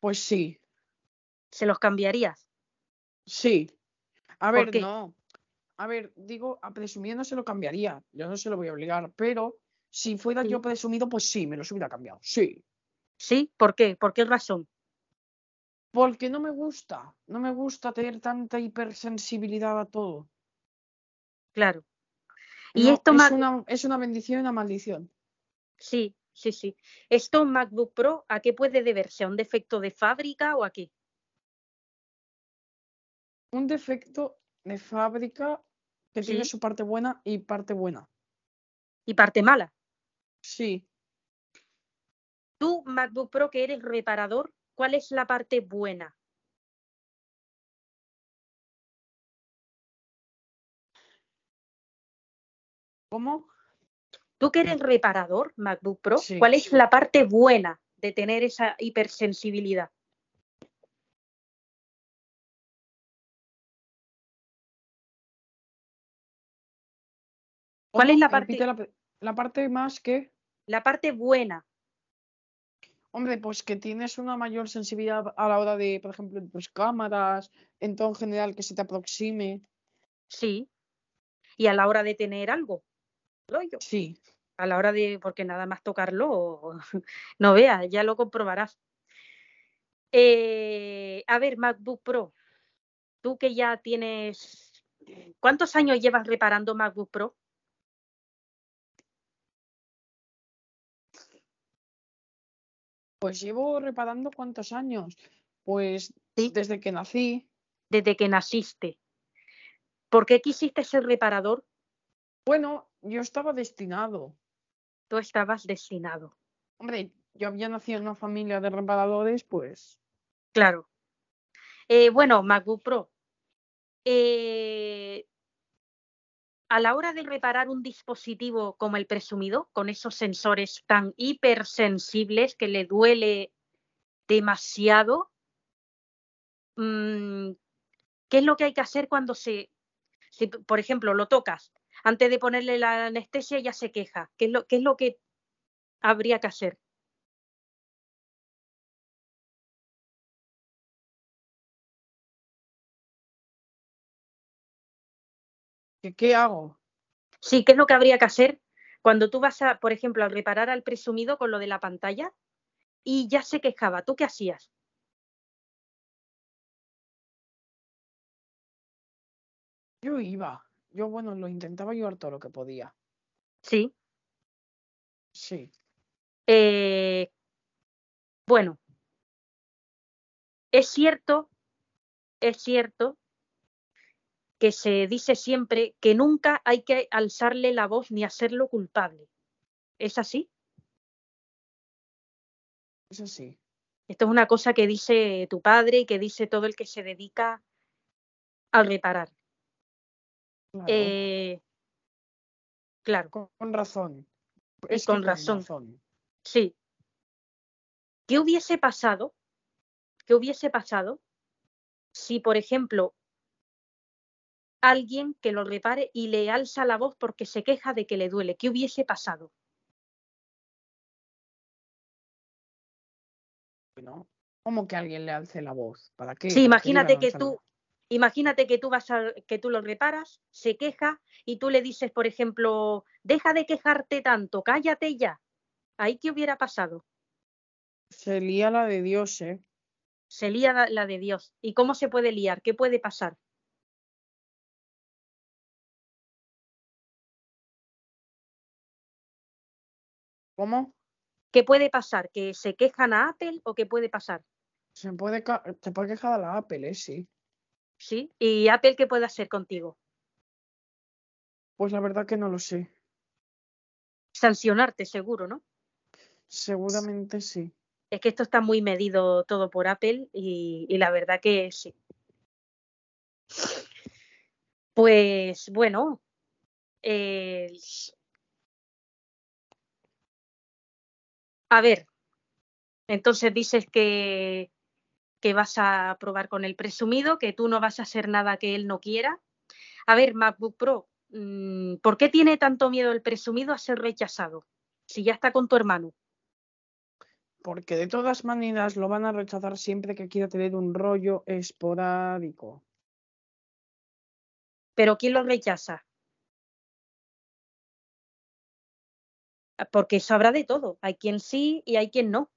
Pues sí. ¿Se los cambiarías? Sí. A ¿Por ver, no. A ver, digo, a presumido no se lo cambiaría. Yo no se lo voy a obligar. Pero si fuera Sí. yo presumido, pues sí, me los hubiera cambiado. Sí. ¿Sí? ¿Por qué? ¿Por qué razón? Porque no me gusta. No me gusta tener tanta hipersensibilidad a todo. Claro. Y No, esto es, Mac- una, es una bendición y una maldición. Sí, sí, sí. ¿Esto MacBook Pro a qué puede deberse? ¿A un defecto de fábrica o a qué? Un defecto de fábrica que tiene su parte buena y parte buena. ¿Y parte mala? Sí. Tú, MacBook Pro, que eres reparador, ¿cuál es la parte buena? ¿Cómo? Tú que eres reparador, MacBook Pro, Sí. ¿cuál es la parte buena de tener esa hipersensibilidad? ¿Cuál es la parte- la, la parte más que, La parte buena. hombre, pues que tienes una mayor sensibilidad a la hora de, por ejemplo, en tus cámaras, en todo en general, que se te aproxime. Sí. Y a la hora de tener algo. lo yo. Sí. A la hora de, porque nada más tocarlo, no veas, ya lo comprobarás. Eh, a ver, MacBook Pro, tú que ya tienes, ¿cuántos años llevas reparando MacBook Pro? Pues llevo reparando cuántos años. Pues Sí. desde que nací. Desde que naciste. ¿Por qué quisiste ser reparador? Bueno, yo estaba destinado. Tú estabas destinado. Hombre, yo había nacido en una familia de reparadores, pues. Claro. Eh, bueno, MacBook Pro. eh, a la hora de reparar un dispositivo como el presumido, con esos sensores tan hipersensibles que le duele demasiado, mm, ¿qué es lo que hay que hacer cuando se, si, por ejemplo, lo tocas? Antes de ponerle la anestesia ya se queja. ¿Qué es lo, qué es lo que habría que hacer? ¿Qué, qué hago? Sí, ¿qué es lo que habría que hacer cuando tú vas a, por ejemplo, a reparar al presumido con lo de la pantalla y ya se quejaba? ¿Tú qué hacías? Yo iba. Yo, bueno, lo intentaba ayudar todo lo que podía. Sí. Sí. Eh, bueno, es cierto, es cierto que se dice siempre que nunca hay que alzarle la voz ni hacerlo culpable. ¿Es así? Eso sí. Esto es una cosa que dice tu padre y que dice todo el que se dedica a reparar. Claro. Eh, claro. con, con razón. Es con razón. razón. Sí. ¿Qué hubiese pasado? ¿Qué hubiese pasado si, por ejemplo, alguien que lo repare y le alza la voz porque se queja de que le duele? ¿Qué hubiese pasado? ¿Cómo que alguien le alce la voz? ¿Para qué? Sí, ¿Para qué le imagínate que tú? Imagínate que tú vas a, que tú lo reparas, se queja y tú le dices, por ejemplo, deja de quejarte tanto, cállate ya. ¿Ahí qué hubiera pasado? Se lía la de Dios, ¿eh? Se lía la de Dios. ¿Y cómo se puede liar? ¿Qué puede pasar? ¿Cómo? ¿Qué puede pasar? ¿Que se quejan a Apple o qué puede pasar? Se puede, se puede quejar a la Apple, ¿eh? Sí. ¿Sí? ¿Y Apple qué puede hacer contigo? Pues la verdad que no lo sé. Sancionarte, seguro, ¿no? Seguramente sí. Es que esto está muy medido todo por Apple y, y la verdad que sí. Pues bueno, eh, a ver, entonces dices que, que vas a probar con el presumido, que tú no vas a hacer nada que él no quiera. A ver, MacBook Pro, mm, ¿por qué tiene tanto miedo el presumido a ser rechazado? Si ya está con tu hermano. Porque de todas maneras lo van a rechazar siempre que quiera tener un rollo esporádico. Pero ¿quién lo rechaza? Porque eso habrá de todo. Hay quien sí y hay quien no.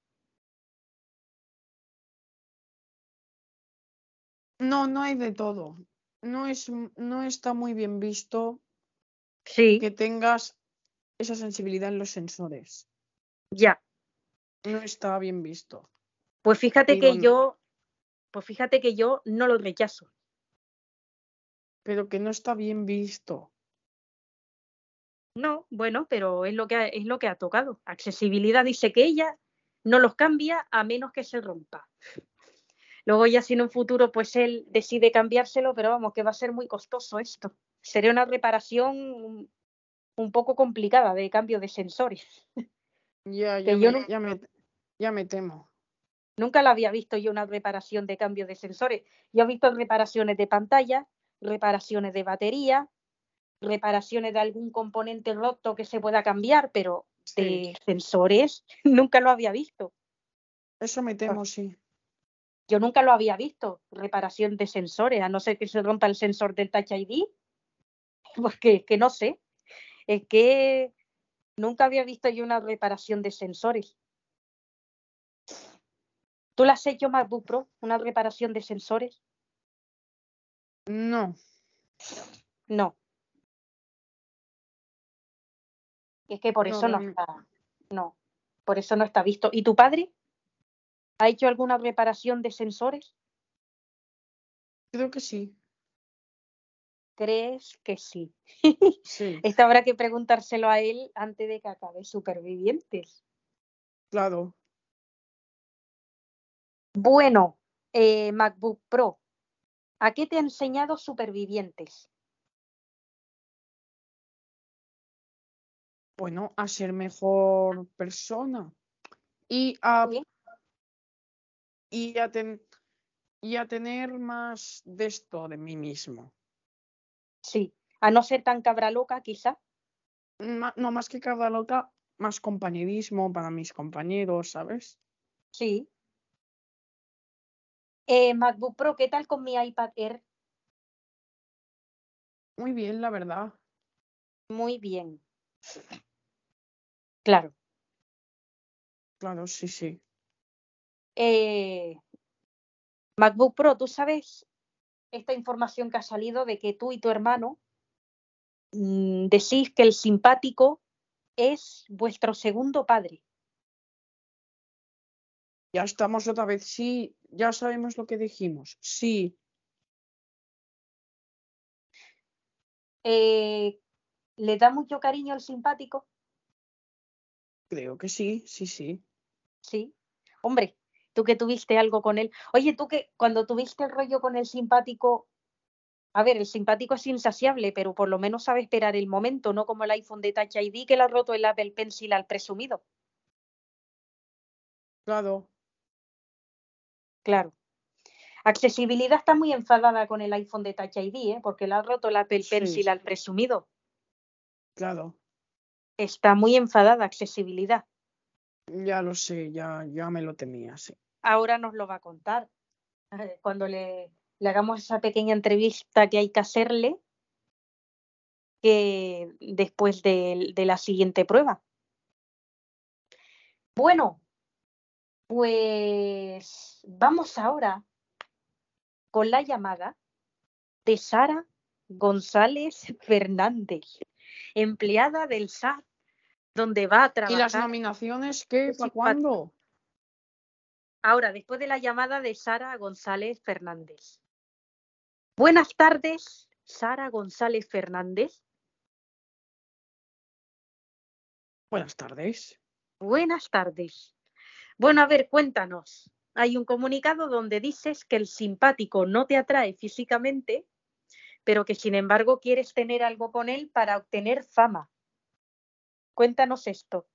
No, no hay de todo. No es, no está muy bien visto Sí, que tengas esa sensibilidad en los sensores. ya. No está bien visto. Pues fíjate que Digo, yo, pues fíjate que yo no lo rechazo. Pero que no está bien visto. No, bueno, pero es lo que ha, es lo que ha tocado. Accesibilidad dice que ella no los cambia a menos que se rompa. Luego ya si en un futuro pues él decide cambiárselo, pero vamos, que va a ser muy costoso esto. Sería una reparación un, poco complicada de cambio de sensores. Ya, ya, yo me, no- ya, me, ya me temo. Nunca la había visto yo una reparación de cambio de sensores. Yo he visto reparaciones de pantalla, reparaciones de batería, reparaciones de algún componente roto que se pueda cambiar, pero Sí, de sensores nunca lo había visto. eso me temo, sí. Yo nunca lo había visto, reparación de sensores, a no ser que se rompa el sensor del Touch ID, porque es que no sé, es que nunca había visto yo una reparación de sensores. ¿Tú la has hecho MacBook Pro, una reparación de sensores? No, No. Es que por eso no está, no, por eso no está visto. ¿Y tu padre? ¿Ha hecho alguna reparación de sensores? creo que sí. ¿Crees que sí? Sí, Esto habrá que preguntárselo a él antes de que acabe Supervivientes. claro. Bueno, eh, MacBook Pro, ¿a qué te ha enseñado Supervivientes? Bueno, a ser mejor persona. Y a, Sí. y a, ten- y a tener más de esto de mí mismo. Sí, a no ser tan cabra loca, quizá. Ma- no más que cada loca, más compañerismo para mis compañeros, ¿sabes? Sí. Eh, MacBook Pro, ¿qué tal con mi iPad Air? Muy bien, la verdad. Muy bien. Claro. Claro, sí, sí. Eh, MacBook Pro, ¿tú sabes esta información que ha salido de que tú y tu hermano mm, decís que el simpático es vuestro segundo padre? Ya estamos otra vez, sí, ya sabemos lo que dijimos. Sí, Eh, ¿le da mucho cariño al simpático? creo que sí, sí, sí. Sí. Hombre, tú que tuviste algo con él. Oye, tú que cuando tuviste el rollo con el simpático, a ver, el simpático es insaciable, pero por lo menos sabe esperar el momento, no como el iPhone de Touch ID que le ha roto el Apple Pencil al presumido. Claro, Claro. Accesibilidad está muy enfadada con el iPhone de Touch ID, ¿eh? porque le ha roto el Apple Pencil sí. al presumido. Claro. Está muy enfadada, accesibilidad. Ya lo sé, ya, ya me lo temía, sí. Ahora nos lo va a contar. eh, Cuando le, le hagamos esa pequeña entrevista que hay que hacerle que después de, de la siguiente prueba. Bueno, pues vamos ahora con la llamada de Sara González Fernández, empleada del SAT, donde va a trabajar. ¿Y las nominaciones qué? ¿Para cuándo? Ahora, después de la llamada de Sara González Fernández. Buenas tardes, Sara González Fernández. Buenas tardes. Buenas tardes. Bueno, a ver, cuéntanos. Hay un comunicado donde dices que el simpático no te atrae físicamente, pero que sin embargo quieres tener algo con él para obtener fama. Cuéntanos esto.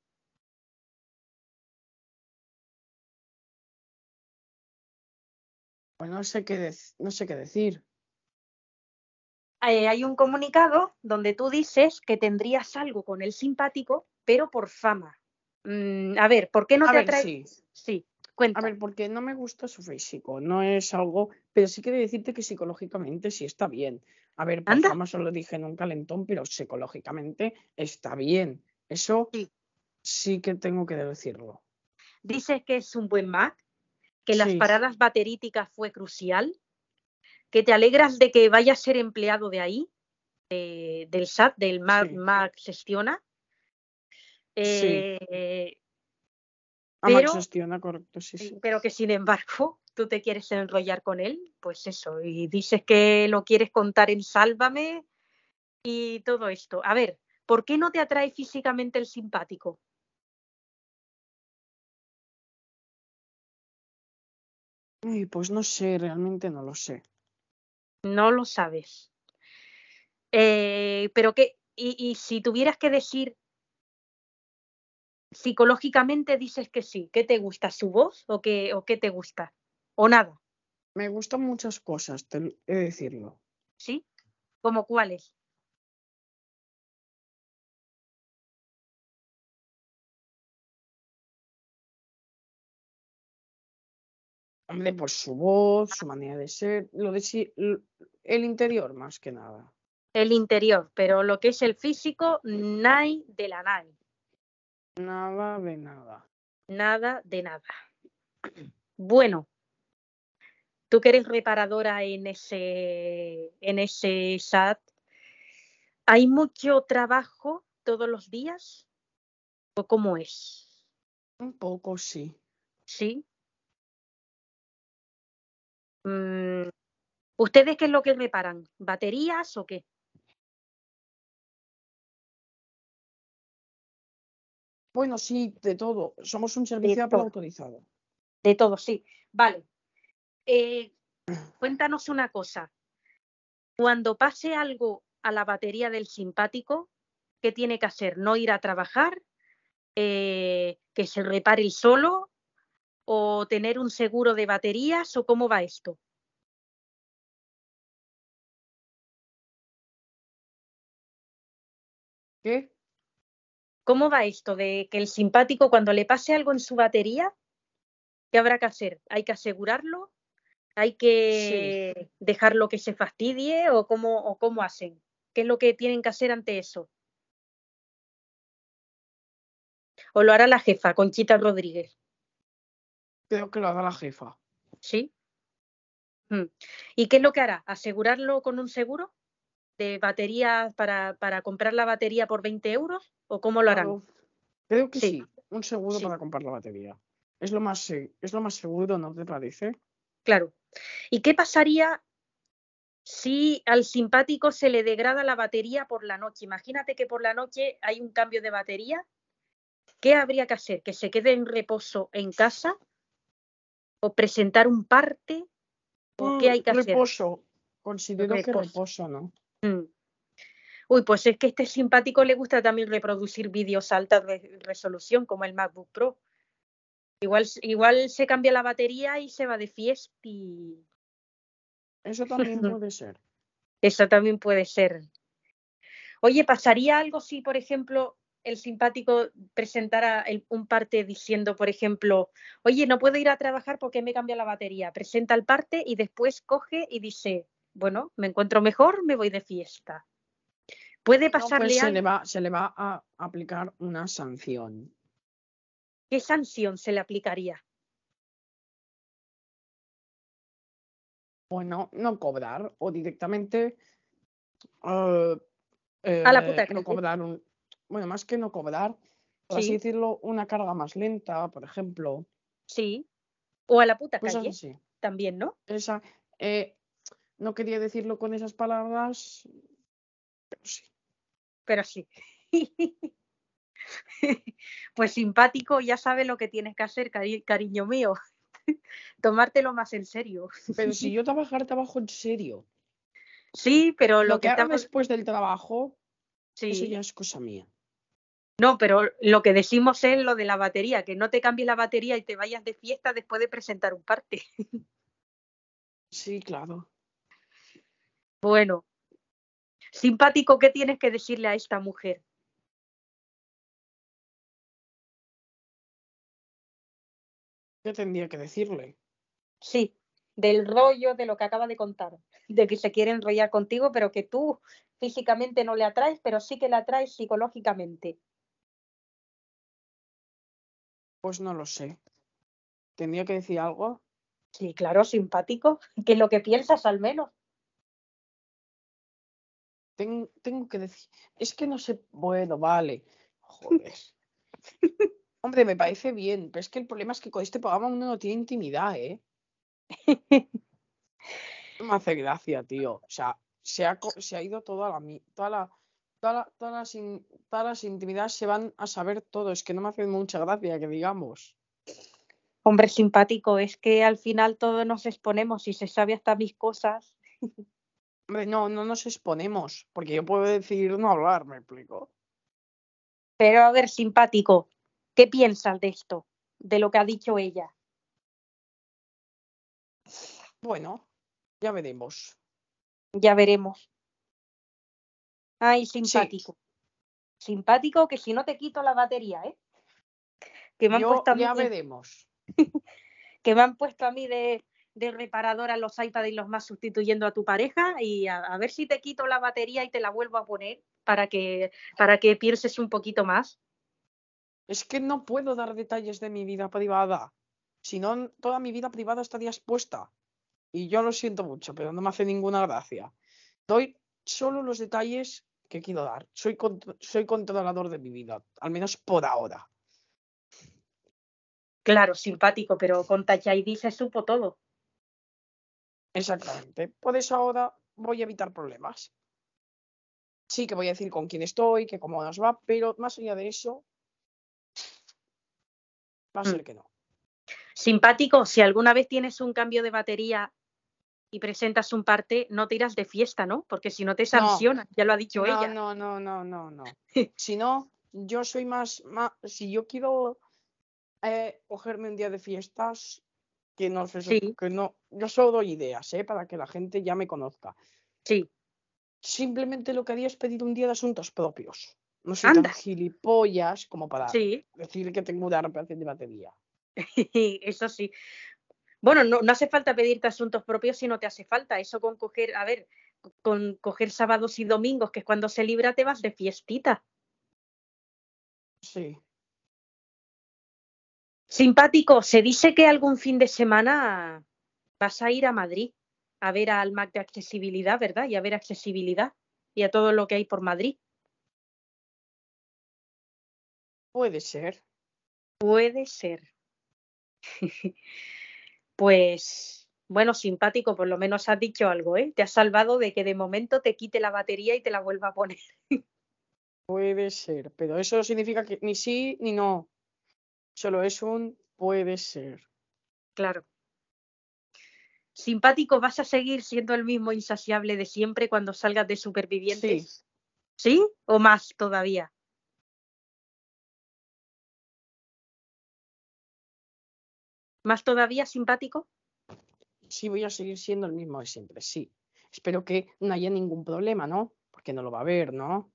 Pues no sé qué, no sé qué decir. Eh, hay un comunicado donde tú dices que tendrías algo con el simpático, pero por fama. Mm, a ver, ¿por qué no te atrae? Sí. sí, A ver, porque no me gusta su físico, no es algo, pero sí quiere decirte que psicológicamente sí está bien. A ver, por fama solo dije en un calentón, pero psicológicamente está bien. Eso sí, sí que tengo que decirlo. Dices que es un buen Mac, que las paradas bateríticas fue crucial, que te alegras de que vaya a ser empleado de ahí, del SAT, del Mac, Mac Gestiona. Eh, pero, gestiona, correcto, sí, sí. Pero que sin embargo tú te quieres enrollar con él, pues eso, y dices que lo quieres contar en Sálvame y todo esto. A ver, ¿por qué no te atrae físicamente el simpático? pues no sé, realmente no lo sé. No lo sabes. Eh, pero qué, y, si tuvieras que decir psicológicamente dices que sí, ¿qué te gusta? ¿Su voz o qué, o qué te gusta? ¿O nada? Me gustan muchas cosas, he de decirlo. ¿Sí? ¿Como cuáles? Hombre, pues su voz, su manera de ser, lo de sí, el interior más que nada. El interior, pero lo que es el físico, nada de la nada. Nada de nada. Nada de nada. Bueno, tú que eres reparadora en ese, en ese SAT, ¿hay mucho trabajo todos los días? ¿O cómo es? Un poco, sí. Sí. Mm, ¿Ustedes qué es lo que reparan? ¿Baterías o qué? Bueno, sí, de todo. Somos un servicio autorizado. De todo, sí. Vale. Eh, cuéntanos una cosa. Cuando pase algo a la batería del simpático, ¿qué tiene que hacer? ¿No ir a trabajar? Eh, ¿Que se repare el solo? o tener un seguro de baterías o cómo va esto? ¿Qué? ¿Cómo va esto de que el simpático cuando le pase algo en su batería, qué habrá que hacer? ¿Hay que asegurarlo? ¿Hay que dejarlo que se fastidie o cómo, o cómo hacen? ¿Qué es lo que tienen que hacer ante eso? ¿O lo hará la jefa, Conchita Rodríguez? Creo que lo haga la jefa. ¿Sí? Mm. ¿Y qué es lo que hará? ¿Asegurarlo con un seguro de batería para, para comprar la batería por 20 euros? ¿O cómo lo harán? Creo que sí, un seguro para comprar la batería. Es lo, más, es lo más seguro, ¿no te parece? Claro. ¿Y qué pasaría si al simpático se le degrada la batería por la noche? Imagínate que por la noche hay un cambio de batería. ¿Qué habría que hacer? ¿Que se quede en reposo en casa? o presentar un parte o qué hay que reposo. hacer? Considero que reposo, ¿no? Mm. Uy, pues es que este simpático le gusta también reproducir vídeos alta resolución como el MacBook Pro. Igual, igual se cambia la batería y se va de fiesta y... Eso también puede ser. Eso también puede ser. Oye, ¿pasaría algo si, por ejemplo, el simpático presentara el- un parte diciendo, por ejemplo, oye, no puedo ir a trabajar porque me cambia la batería. Presenta el parte y después coge y dice, bueno, me encuentro mejor, me voy de fiesta. Puede No, pasarle pues se le va, se le va a aplicar una sanción. ¿Qué sanción se le aplicaría? Bueno, no cobrar o directamente eh, A la puta no cobrar un, bueno, más que no cobrar, por así Sí. decirlo, una carga más lenta, por ejemplo. Sí. O a la puta Cosas calle así. también, ¿no? Esa, eh, no quería decirlo con esas palabras, pero sí. Pero sí. Pues simpático, ya sabe lo que tienes que hacer, cari- cariño mío. Tomártelo más en serio. Pero si yo trabajar, trabajo en serio. Sí, pero Lo, lo que que haga estamos. después del trabajo, eso Sí. ya es cosa mía. No, pero lo que decimos es lo de la batería, que no te cambies la batería y te vayas de fiesta después de presentar un parte. Sí, claro. Bueno, simpático, ¿qué tienes que decirle a esta mujer? ¿Qué tendría que decirle? Sí, del rollo de lo que acaba de contar, de que se quiere enrollar contigo, pero que tú físicamente no le atraes, pero sí que le atraes psicológicamente. Pues no lo sé. ¿Tendría que decir algo? Sí, claro, simpático, que es lo que piensas al menos. Ten- tengo que decir. Es que no sé. Bueno, vale. Joder. Hombre, me parece bien, pero es que el problema es que con este programa uno no tiene intimidad, ¿eh? No me hace gracia, tío. O sea, se ha, se ha ido toda la, toda la, toda la- todas las, in- todas las intimidades se van a saber todo. Es que no me hace mucha gracia que digamos. Hombre, simpático, es que al final todos nos exponemos y se sabe hasta mis cosas. Hombre, no, no nos exponemos, porque yo puedo decidir no hablar, me explico. Pero a ver, simpático, ¿qué piensas de esto? De lo que ha dicho ella. Bueno, ya veremos. Ya veremos. Ay, simpático. Simpático, que si no te quito la batería, ¿eh? Que me han Yo puesto a mí ya de- veremos. que me han puesto a mí de, de reparadora los iPads y los más sustituyendo a tu pareja y a, a ver si te quito la batería y te la vuelvo a poner para que, para que pienses un poquito más. Es que no puedo dar detalles de mi vida privada. Si no, toda mi vida privada estaría expuesta. Y yo lo siento mucho, pero no me hace ninguna gracia. Doy solo los detalles que quiero dar. Soy, contro- soy controlador de mi vida, al menos por ahora. Claro, simpático, pero con Touch ID se supo todo. Exactamente. Por eso ahora voy a evitar problemas. Sí que voy a decir con quién estoy, que cómo nos va, pero más allá de eso, va a Mm. ser que no. Simpático, si alguna vez tienes un cambio de batería y presentas un parte, no te irás de fiesta, ¿no? Porque si no te sancionan, ya lo ha dicho No, ella. no, no, no, no, no. Si no, yo soy más, más si yo quiero eh, cogerme un día de fiestas, que no, sé, Sí. que no, yo solo doy ideas, ¿eh? Para que la gente ya me conozca. Sí, Simplemente lo que haría es pedir un día de asuntos propios. No soy Anda. tan gilipollas como para sí, decir que tengo una reparación de batería. eso sí. Bueno, no, no hace falta pedirte asuntos propios si no te hace falta. Eso con coger, a ver, con coger sábados y domingos, que es cuando se libra, te vas de fiestita. Sí. Simpático, se dice que algún fin de semana vas a ir a Madrid a ver al MAC de accesibilidad, ¿verdad? Y a ver accesibilidad y a todo lo que hay por Madrid. Puede ser. Puede ser. Pues, bueno, simpático, por lo menos has dicho algo, ¿eh? Te has salvado de que de momento te quite la batería y te la vuelva a poner. Puede ser. Pero eso significa que ni sí ni no. Solo es un puede ser. Claro. Simpático, ¿vas a seguir siendo el mismo insaciable de siempre cuando salgas de Sí. supervivientes? ¿Sí? ¿O más todavía? ¿Más todavía simpático? Sí, voy a seguir siendo el mismo de siempre, sí. Espero que no haya ningún problema, ¿no? Porque no lo va a haber, ¿no?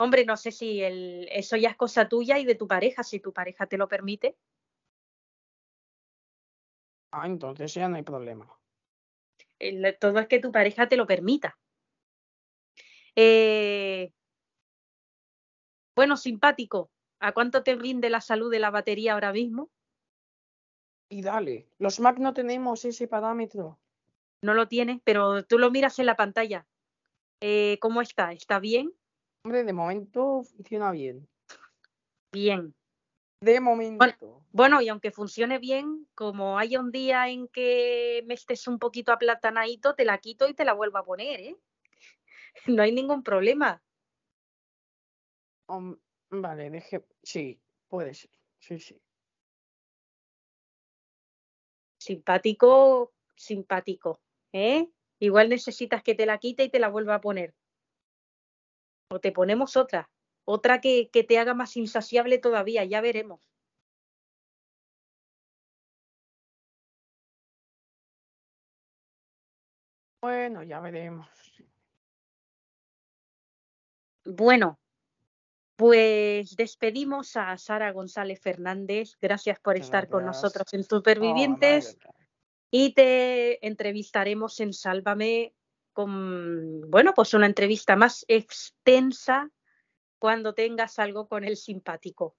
Hombre, no sé si el, eso ya es cosa tuya y de tu pareja, si tu pareja te lo permite. Ah, entonces ya no hay problema. El- todo es que tu pareja te lo permita. Eh, bueno, simpático. ¿A cuánto te rinde la salud de la batería ahora mismo? Y dale, los Mac no tenemos ese parámetro. No lo tienes, pero tú lo miras en la pantalla. Eh, ¿Cómo está? ¿Está bien? Hombre, de momento funciona bien. Bien. De momento. Bueno, y aunque funcione bien, como haya un día en que me estés un poquito aplatanadito, te la quito y te la vuelvo a poner, ¿eh? No hay ningún problema. Vale, deje. Sí, puede ser. Sí, sí. Simpático, simpático, ¿eh? Igual necesitas que te la quite y te la vuelva a poner. O te ponemos otra, otra que, que te haga más insaciable todavía, ya veremos. Bueno, ya veremos. Bueno, pues despedimos a Sara González Fernández. Gracias por Muchas estar con nosotros en Oh, Supervivientes. y te entrevistaremos en Sálvame con, bueno, pues una entrevista más extensa cuando tengas algo con el simpático.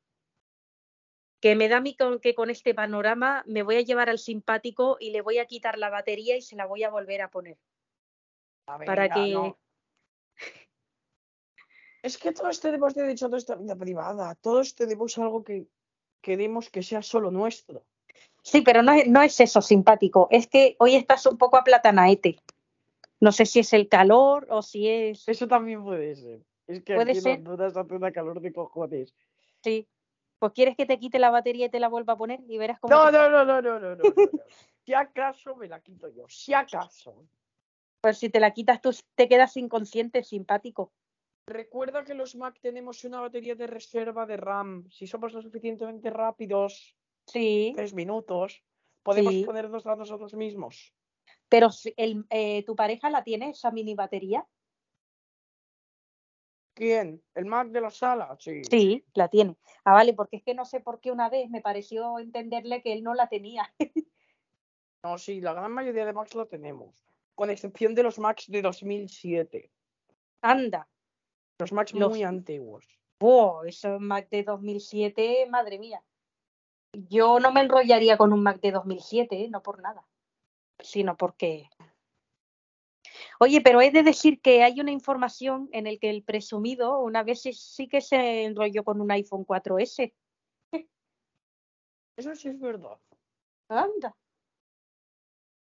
Que me da a mí con- que con este panorama me voy a llevar al simpático y le voy a quitar la batería y se la voy a volver a poner. A ver, Para ya, que- no. Es que todos tenemos derecho a nuestra vida privada. Todos tenemos algo que queremos que sea solo nuestro. Sí, pero no es, no es eso simpático, es que hoy estás un poco aplatanaete. No sé si es el calor o si es... Eso también puede ser. Es que Puede aquí ser. en Honduras hace una calor de cojones. Sí. Pues quieres que te quite la batería y te la vuelva a poner y verás cómo... No, te- no, no, no, no, no, no, no, no. Si acaso me la quito yo. Si acaso. Pues si te la quitas tú te quedas inconsciente, simpático. Recuerda que los Mac tenemos una batería de reserva de RAM. Si somos lo suficientemente rápidos, Sí, tres minutos, podemos Sí. ponernos a nosotros mismos. Pero el, eh, tu pareja la tiene esa mini batería. ¿Quién? ¿El Mac de la sala? Sí. Sí, la tiene. Ah, vale, porque es que no sé por qué una vez me pareció entenderle que él no la tenía. No, sí, la gran mayoría de Macs lo tenemos. Con excepción de los Macs de 2007. Anda. Los Macs Los- muy antiguos. Oh, esos Mac de 2007, madre mía. Yo no me enrollaría con un Mac de 2007, ¿eh? no por nada, sino porque... Oye, pero he de decir que hay una información en el que el presumido una vez sí, que se enrolló con un iPhone 4S. Eso sí es verdad. Anda.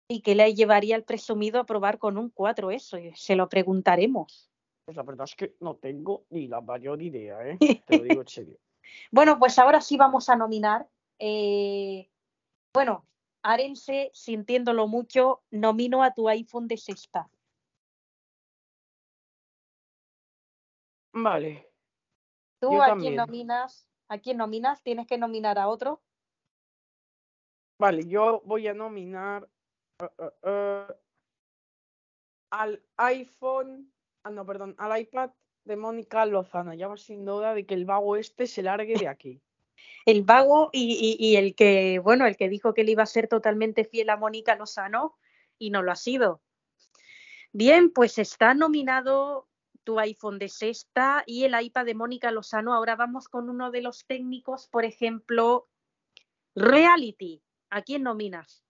Y que le llevaría al presumido a probar con un 4S. Se lo preguntaremos. Pues la verdad es que no tengo ni la mayor idea, ¿eh? Te lo digo en serio. Bueno, pues ahora sí vamos a nominar. eh, bueno, Arense, sintiéndolo mucho, nomino a tu iPhone de sexta. Vale. ¿Tú Yo a también. quién nominas? ¿A quién nominas? ¿Tienes que nominar a otro? Vale, yo voy a nominar eh, eh, eh, al iPhone, ah, no, perdón, al iPad de Mónica Lozano. Ya va sin duda de que el vago este se largue de aquí. El vago y, y- y el que, bueno, el que dijo que le iba a ser totalmente fiel a Mónica Lozano y no lo ha sido. Bien, pues está nominado tu iPhone de sexta y el iPad de Mónica Lozano. Ahora vamos con uno de los técnicos, por ejemplo, Reality. ¿A quién nominas?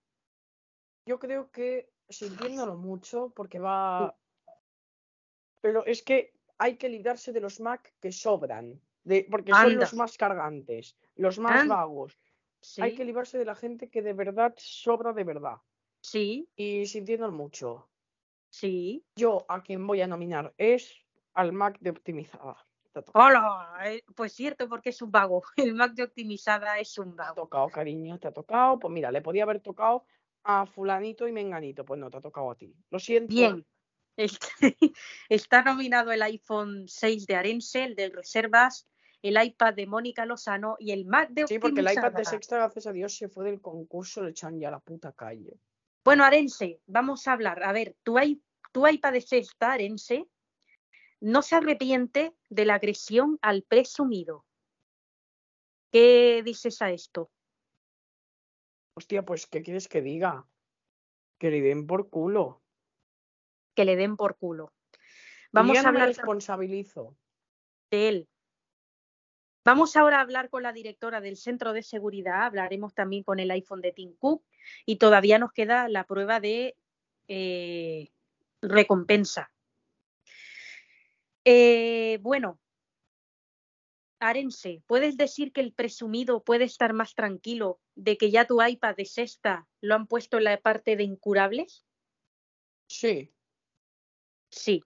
Yo creo que sintiéndolo mucho, porque va. Pero es que hay que librarse de los Mac que sobran. De, porque son los más cargantes, los más vagos. Sí, Hay que librarse de la gente que de verdad sobra de verdad. sí, Y sintiéndolo mucho. sí. Yo a quien voy a nominar es al Mac de optimizada. Hola, eh, pues cierto, porque es un vago. El Mac de optimizada es un te ha vago. tocado, cariño, te ha tocado. Pues mira, le podía haber tocado a fulanito y menganito. Pues no, te ha tocado a ti. Lo siento. Bien. Está, está nominado el iPhone 6 de Arense, el de reservas, el iPad de Mónica Lozano y el Mac de Sí, porque el iPad de sexta, gracias a Dios, se fue del concurso, le echan ya a la puta calle. Bueno, Arense, vamos a hablar. A ver, tu iPad de sexta, Arense, no se arrepiente de la agresión al presumido. ¿Qué dices a esto? Hostia, pues, ¿qué quieres que diga? Que le den por culo. Que le den por culo. Vamos a hablar. responsabilizo. De él. Vamos ahora a hablar con la directora del centro de seguridad. Hablaremos también con el iPhone de Tim Cook. Y todavía nos queda la prueba de eh, recompensa. Eh, bueno, Arense, ¿puedes decir que el presumido puede estar más tranquilo de que ya tu iPad de sexta lo han puesto en la parte de incurables? Sí. Sí.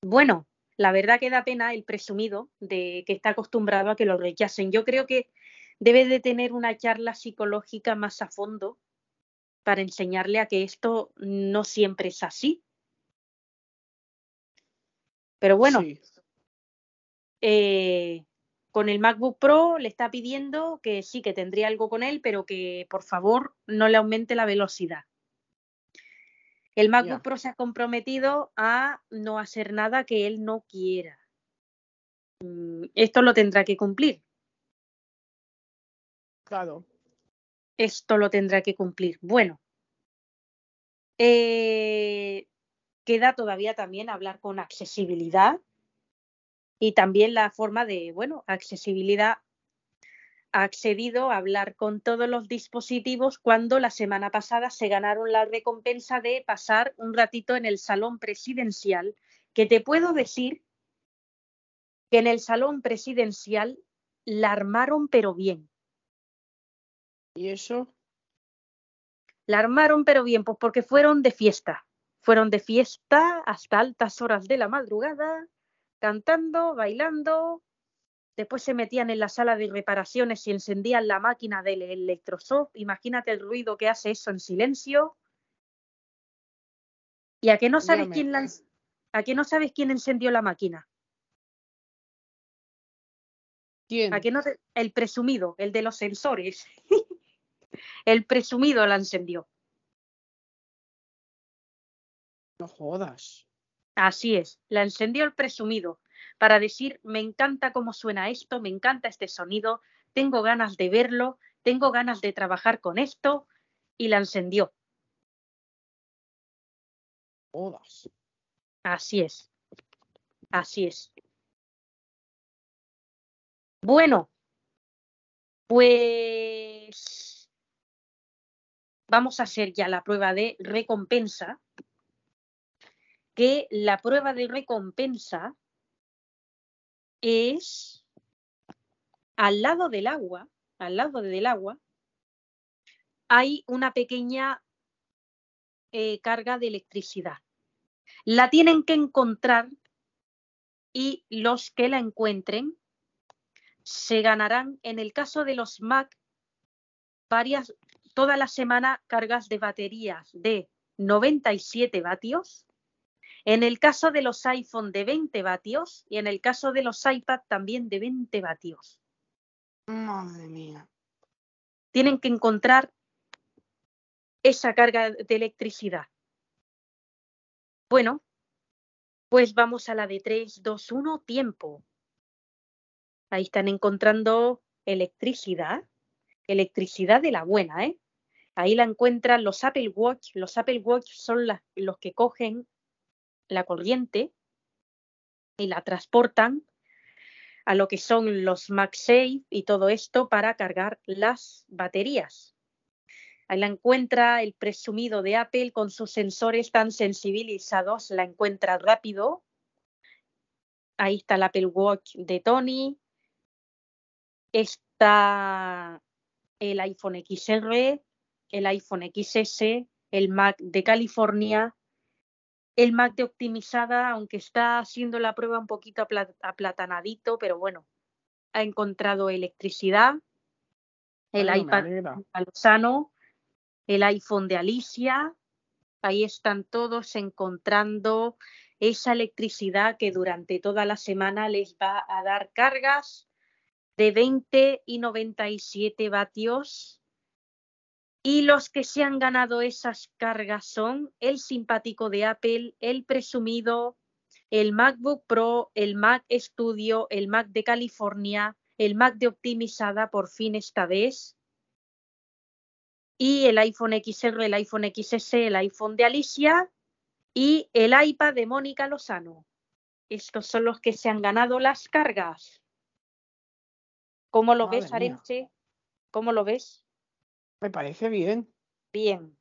Bueno, la verdad que da pena el presumido de que está acostumbrado a que lo rechacen. Yo creo que debe de tener una charla psicológica más a fondo para enseñarle a que esto no siempre es así. Pero bueno, eh, con el MacBook Pro le está pidiendo que sí, que tendría algo con él, pero que por favor no le aumente la velocidad. El MacBook Pro se ha comprometido a no hacer nada que él no quiera. Mm, esto lo tendrá que cumplir. Claro. Esto lo tendrá que cumplir. Bueno, eh, queda todavía también hablar con accesibilidad y también la forma de, bueno, accesibilidad ha accedido a hablar con todos los dispositivos cuando la semana pasada se ganaron la recompensa de pasar un ratito en el salón presidencial, que te puedo decir que en el salón presidencial la armaron pero bien. ¿Y eso? La armaron pero bien, pues porque fueron de fiesta. Fueron de fiesta hasta altas horas de la madrugada, cantando, bailando. Después se metían en la sala de reparaciones y encendían la máquina del electroshock. Imagínate el ruido que hace eso en silencio. ¿Y a qué no sabes quién a qué no sabes quién encendió la máquina? ¿Quién? ¿A qué no el presumido, el de los sensores. el presumido la encendió. No jodas. Así es, la encendió el presumido para decir, me encanta cómo suena esto, me encanta este sonido, tengo ganas de verlo, tengo ganas de trabajar con esto, y la encendió. Jodas. Así es. Así es. Bueno, pues vamos a hacer ya la prueba de recompensa que la prueba de recompensa es al lado del agua, al lado del agua, hay una pequeña eh, carga de electricidad. La tienen que encontrar y los que la encuentren se ganarán, en el caso de los Mac, varias, toda la semana cargas de baterías de 97 vatios en el caso de los iPhone de 20 vatios y en el caso de los iPad también de 20 vatios. Madre mía. Tienen que encontrar esa carga de electricidad. Bueno, pues vamos a la de 3, 2, 1, tiempo. Ahí están encontrando electricidad, electricidad de la buena, ¿eh? Ahí la encuentran los Apple Watch. Los Apple Watch son los que cogen la corriente y la transportan a lo que son los MagSafe y todo esto para cargar las baterías. Ahí la encuentra el presumido de Apple con sus sensores tan sensibilizados, la encuentra rápido. Ahí está el Apple Watch de Tony. Está el iPhone XR, el iPhone XS, el Mac de California, el Mac de optimizada, aunque está haciendo la prueba un poquito aplatanadito, pero bueno, ha encontrado electricidad, el iPad de Lozano, el iPhone de Alicia, ahí están todos encontrando esa electricidad que durante toda la semana les va a dar cargas de 20 y 97 vatios Y los que se han ganado esas cargas son el simpático de Apple, el presumido, el MacBook Pro, el Mac Studio, el Mac de California, el Mac de optimizada por fin esta vez, y el iPhone XR, el iPhone XS, el iPhone de Alicia y el iPad de Mónica Lozano. Estos son los que se han ganado las cargas. ¿Cómo lo ves, Madre. Arenche? ¿Cómo lo ves? Me parece bien. Bien.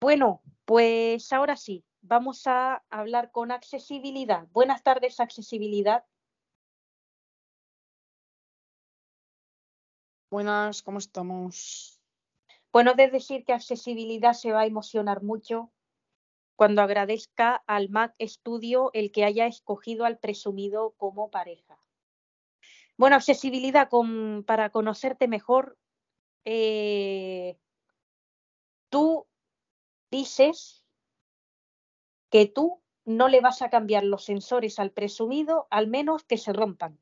Bueno, pues ahora sí, vamos a hablar con accesibilidad. Buenas tardes, accesibilidad. Buenas, ¿cómo estamos? Bueno, de decir que accesibilidad se va a emocionar mucho cuando agradezca al Mac Studio el que haya escogido al presumido como pareja. Bueno, accesibilidad con- para conocerte mejor. Eh, tú dices que tú no le vas a cambiar los sensores al presumido, al menos que se rompan.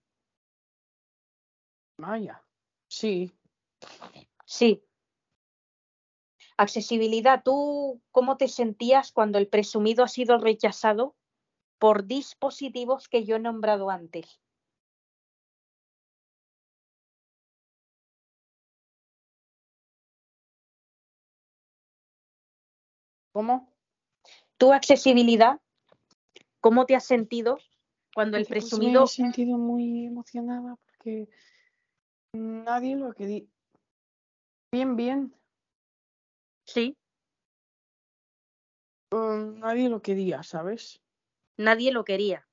Vaya. Sí. Sí. Accesibilidad, ¿tú cómo te sentías cuando el presumido ha sido rechazado por dispositivos que yo he nombrado antes? ¿Cómo? ¿Tu accesibilidad, cómo te has sentido cuando el pues presumido... me he sentido muy emocionada porque nadie lo quería. Bien, bien. Sí, Mm, nadie lo quería, ¿sabes? nadie lo quería.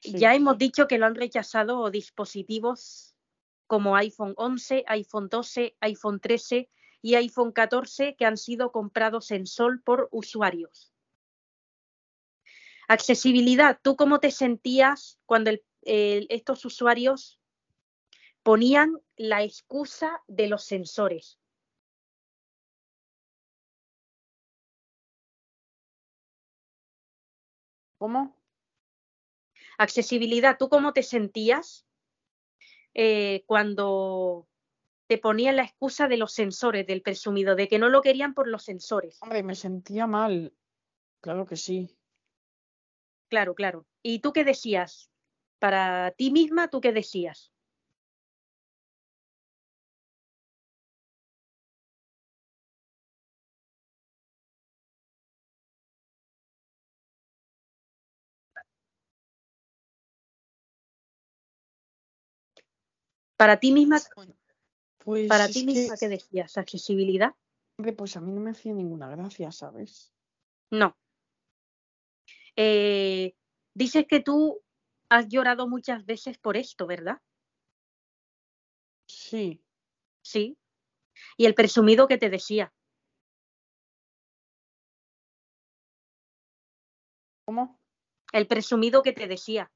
Sí. Ya hemos dicho que lo han rechazado dispositivos como iPhone 11, iPhone 12, iPhone 13 y iPhone 14 que han sido comprados en Sol por usuarios. Accesibilidad, ¿tú cómo te sentías cuando estos usuarios ponían la excusa de los sensores? ¿Cómo? Accesibilidad, ¿tú cómo te sentías eh, cuando te ponían la excusa de los sensores, del presumido, de que no lo querían por los sensores? Hombre, me sentía mal. Claro que sí. Claro, claro. ¿Y tú qué decías? Para ti misma, ¿tú qué decías? Para ti misma, Pues para ti que, misma, ¿qué decías? ¿Accesibilidad? hombre, pues a mí no me hacía ninguna gracia, ¿sabes? No. Eh, dices que tú has llorado muchas veces por esto, ¿verdad? Sí. Sí. Y el presumido que te decía. ¿Cómo? El presumido que te decía.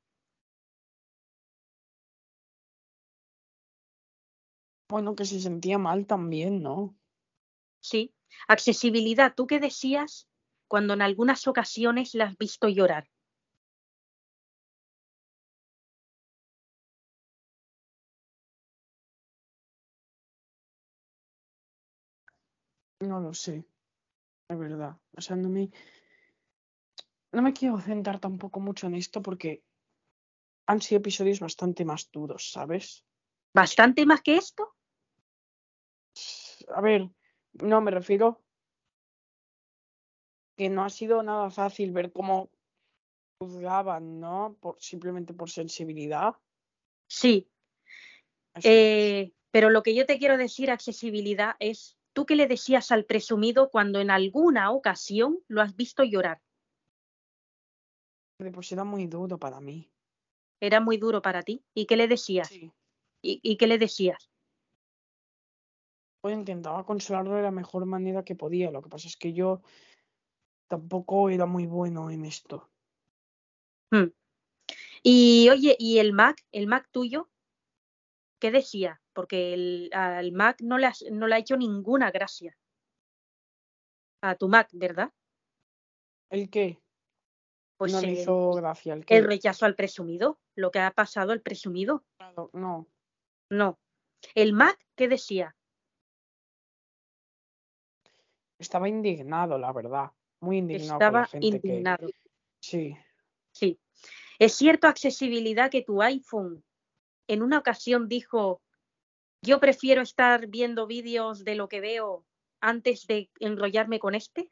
Bueno, que se sentía mal también, ¿no? Sí. Accesibilidad, ¿tú qué decías cuando en algunas ocasiones la has visto llorar? No lo sé. Es verdad. O sea, no me. No me quiero centrar tampoco mucho en esto porque han sido episodios bastante más duros, ¿sabes? ¿Bastante más que esto? A ver, no me refiero que no ha sido nada fácil ver cómo juzgaban, ¿no? Por, simplemente por sensibilidad. Sí. Eh, pero lo que yo te quiero decir, accesibilidad, es tú qué le decías al presumido cuando en alguna ocasión lo has visto llorar. Sí era muy duro para mí. Era muy duro para ti. ¿Y qué le decías? Sí. ¿Y, y qué le decías? Pues intentaba consolarlo de la mejor manera que podía. Lo que pasa es que yo tampoco era muy bueno en esto. Hmm. Y oye, ¿y el Mac, el Mac tuyo? ¿Qué decía? Porque el, al Mac no le, has- no le ha hecho ninguna gracia. A tu Mac, ¿verdad? ¿El qué? Pues no le el, hizo gracia. ¿El el qué? rechazo al presumido, lo que ha pasado al presumido. Claro, no. No. El Mac, ¿qué decía? Estaba indignado, la verdad. Muy indignado Estaba la gente que. indignado. Sí. Sí. Es cierto, accesibilidad, que tu iPhone en una ocasión dijo, yo prefiero estar viendo vídeos de lo que veo antes de enrollarme con este.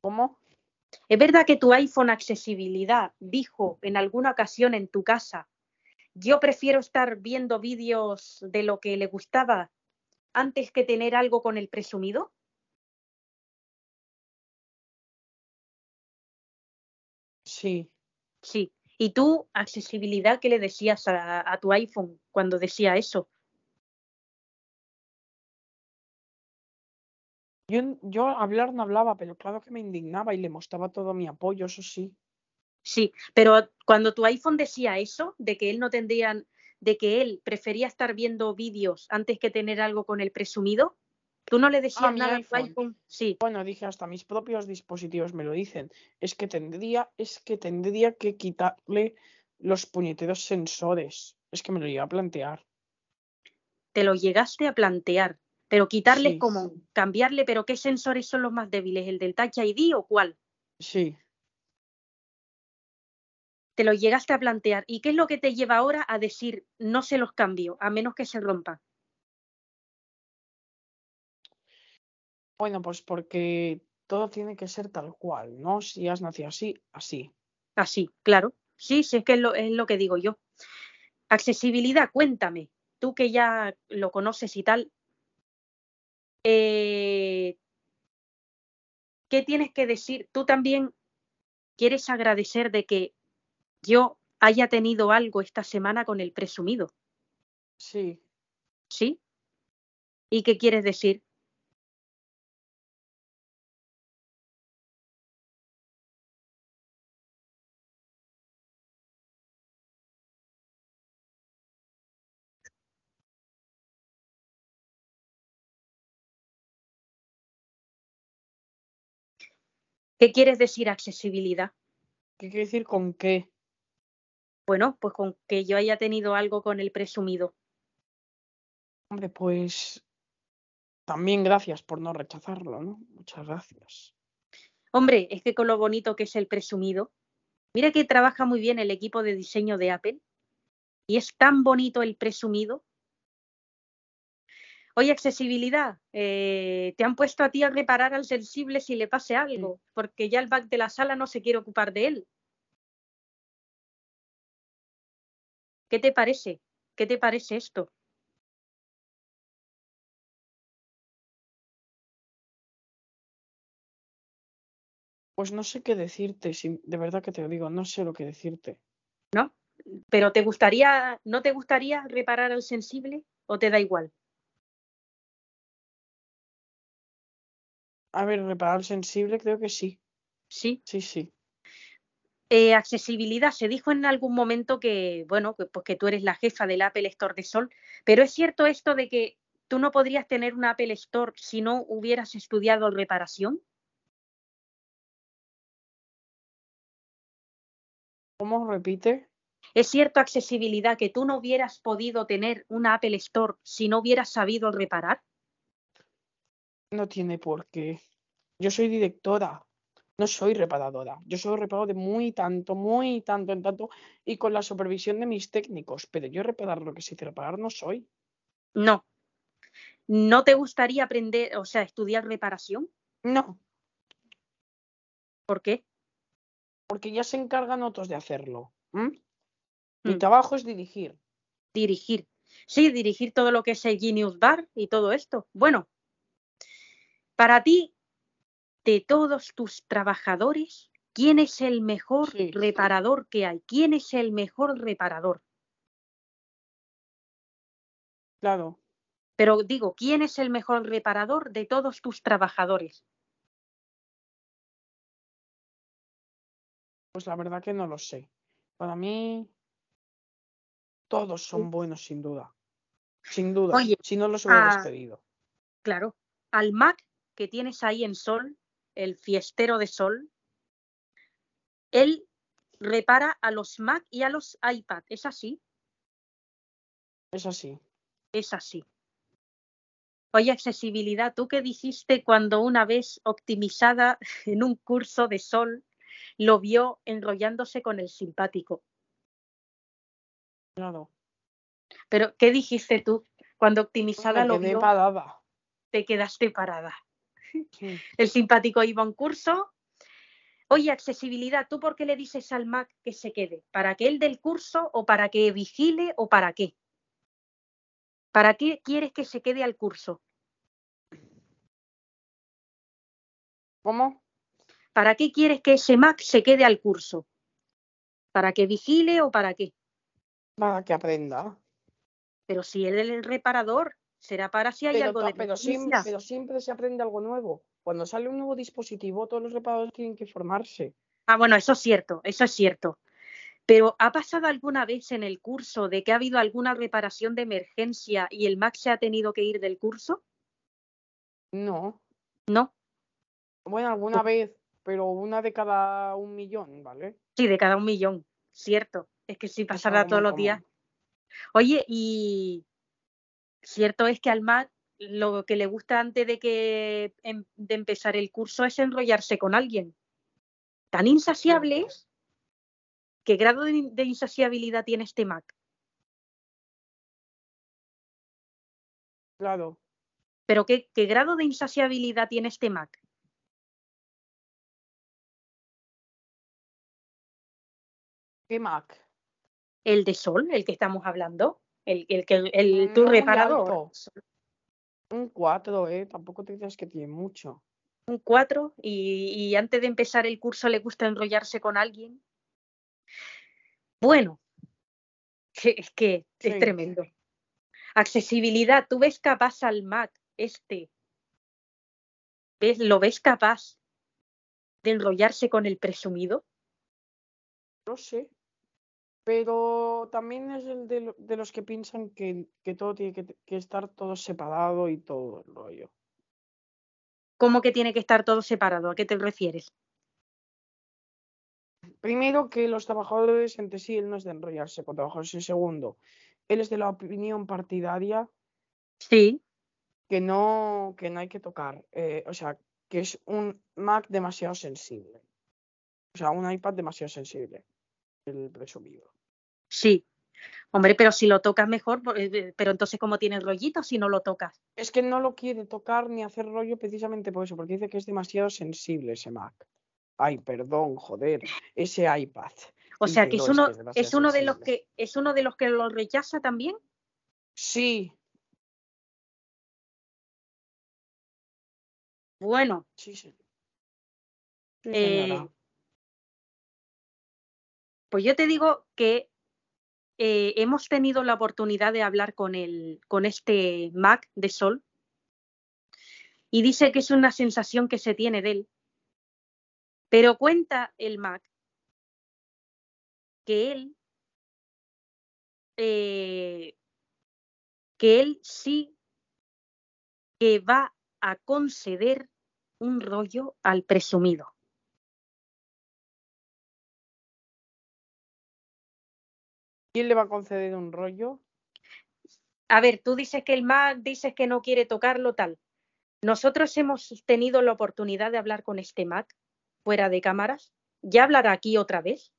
¿Cómo? ¿Es verdad que tu iPhone accesibilidad dijo en alguna ocasión en tu casa, yo prefiero estar viendo vídeos de lo que le gustaba antes que tener algo con el presumido? Sí. Sí. ¿Y tú, accesibilidad, qué le decías a, a tu iPhone cuando decía eso? Yo, yo hablar no hablaba, pero claro que me indignaba y le mostraba todo mi apoyo, eso sí. Sí, pero cuando tu iPhone decía eso, de que él no tendría, de que él prefería estar viendo vídeos antes que tener algo con el presumido, ¿tú no le decías mi nada a tu iPhone. Sí, Bueno, dije, hasta mis propios dispositivos me lo dicen. Es que tendría, es que tendría que quitarle los puñeteros sensores. Es que me lo iba a plantear. te lo llegaste a plantear, pero quitarle Sí. como cambiarle, pero ¿qué sensores son los más débiles? ¿El del Touch ID o cuál? Sí. Te lo llegaste a plantear. ¿Y qué es lo que te lleva ahora a decir no se los cambio, a menos que se rompa? Bueno, pues porque todo tiene que ser tal cual, ¿no? Si has nacido así, así. Así, claro. Sí, sí, es que es lo, es lo que digo yo. Accesibilidad, cuéntame, tú que ya lo conoces y tal, eh, ¿qué tienes que decir? Tú también quieres agradecer de que yo haya tenido algo esta semana con el presumido, Sí. ¿sí? ¿Y qué quieres decir? ¿Qué quieres decir accesibilidad? ¿Qué quiere decir con qué? Bueno, pues con que yo haya tenido algo con el presumido. Hombre, pues también gracias por no rechazarlo, ¿no? Muchas gracias. Hombre, es que con lo bonito que es el presumido. Mira que trabaja muy bien el equipo de diseño de Apple. Y es tan bonito el presumido. Oye, accesibilidad, eh, te han puesto a ti a reparar al sensible si le pase algo, porque ya el back de la sala no se quiere ocupar de él. ¿Qué te parece? ¿Qué te parece esto? Pues no sé qué decirte, si, de verdad que te lo digo, no sé lo que decirte. ¿No? Pero ¿te gustaría, no te gustaría reparar al sensible o te da igual? A ver, reparar sensible, creo que sí. Sí. Sí, sí. Eh, accesibilidad, se dijo en algún momento que, bueno, que, pues que tú eres la jefa del Apple Store de Sol, pero es cierto esto de que tú no podrías tener un Apple Store si no hubieras estudiado reparación. ¿Cómo repite? Es cierto, accesibilidad, que tú no hubieras podido tener una Apple Store si no hubieras sabido reparar. No tiene por qué. Yo soy directora, no soy reparadora. Yo soy reparador de muy tanto, muy tanto en tanto y con la supervisión de mis técnicos. Pero yo reparar lo que sé reparar no soy. No. ¿No te gustaría aprender, o sea, estudiar reparación? No, ¿Por qué? porque ya se encargan otros de hacerlo. Mi Mm. trabajo es dirigir. Dirigir. Sí, dirigir todo lo que es el Genius Bar y todo esto. Bueno, para ti, de todos tus trabajadores, ¿quién es el mejor Sí. reparador que hay? ¿Quién es el mejor reparador? Claro, Pero digo, ¿quién es el mejor reparador de todos tus trabajadores? pues la verdad que no lo sé. Para mí, todos son buenos sin duda. Sin duda. Oye, si no los hubiera despedido. Claro, al Mac que tienes ahí en Sol, el fiestero de Sol, él repara a los Mac y a los iPad. ¿Es así? Es así. Es así. Oye, accesibilidad, ¿tú qué dijiste cuando una vez optimizada en un curso de Sol lo vio enrollándose con el simpático? Claro. Pero, ¿qué dijiste tú cuando optimizada Me lo quedé vio? parada. Te quedaste parada. El simpático iba a un curso. Oye, accesibilidad, ¿tú por qué le dices al Mac que se quede? ¿Para que él del curso o para que vigile o para qué? ¿Para qué quieres que se quede al curso? ¿Cómo? ¿Para qué quieres que ese Mac se quede al curso? ¿Para que vigile o para qué? Para que aprenda. Pero si él es el reparador, será para si hay Pero, algo de pero, siempre, pero siempre se aprende algo nuevo. Cuando sale un nuevo dispositivo, todos los reparadores tienen que formarse. Ah, bueno, eso es cierto, eso es cierto. Pero ¿ha pasado alguna vez en el curso de que ha habido alguna reparación de emergencia y el Mac se ha tenido que ir del curso? No. No, Bueno, alguna vez, pero una de cada un millón, ¿vale? sí, de cada un millón, cierto. Es que si pasara algo todos muy los días. Oye, y cierto es que al Mac lo que le gusta antes de que em- de empezar el curso es enrollarse con alguien. Tan insaciable es. ¿Qué grado de insaciabilidad tiene este Mac? Claro. ¿Pero qué, qué grado de insaciabilidad tiene este Mac? ¿Qué Mac? El de Sol, el que estamos hablando. El, el que el, tu No muy reparador. Un 4, ¿eh? Tampoco te creas que tiene mucho. Un 4 y, y antes de empezar el curso le gusta enrollarse con alguien. Bueno, es que es Sí. tremendo. Accesibilidad, ¿tú ves capaz al Mac este? ¿Ves, ¿Lo ves capaz de enrollarse con el presumido? No sé. Pero también es el de, de los que piensan que, que todo tiene que, que estar todo separado y todo el rollo. ¿Cómo que tiene que estar todo separado? ¿A qué te refieres? Primero, que los trabajadores entre sí, él no es de enrollarse con trabajadores. Y segundo, él es de la opinión partidaria Sí, que no, que no hay que tocar. eh, o sea, que es un Mac demasiado sensible. O sea, un iPad demasiado sensible. El presumido. Sí. Hombre, pero si lo tocas mejor, por- eh, pero entonces ¿cómo tienes rollito si no lo tocas? Es que no lo quiere tocar ni hacer rollo precisamente por eso, porque dice que es demasiado sensible ese Mac. Ay, perdón, joder, ese iPad. O sea, que es "No, uno, que es uno de los sensible". que es uno de los que lo rechaza también. Sí, Bueno, sí, sí. Sí, eh, pues yo te digo que eh, hemos tenido la oportunidad de hablar con el, con este Mac de Sol y dice que es una sensación que se tiene de él. Pero cuenta el Mac que él eh, que él sí que va a conceder un rollo al presumido. ¿Quién le va a conceder un rollo? A ver, tú dices que el Mac dices que no quiere tocarlo tal. Nosotros hemos tenido la oportunidad de hablar con este Mac fuera de cámaras. Ya hablará aquí otra vez.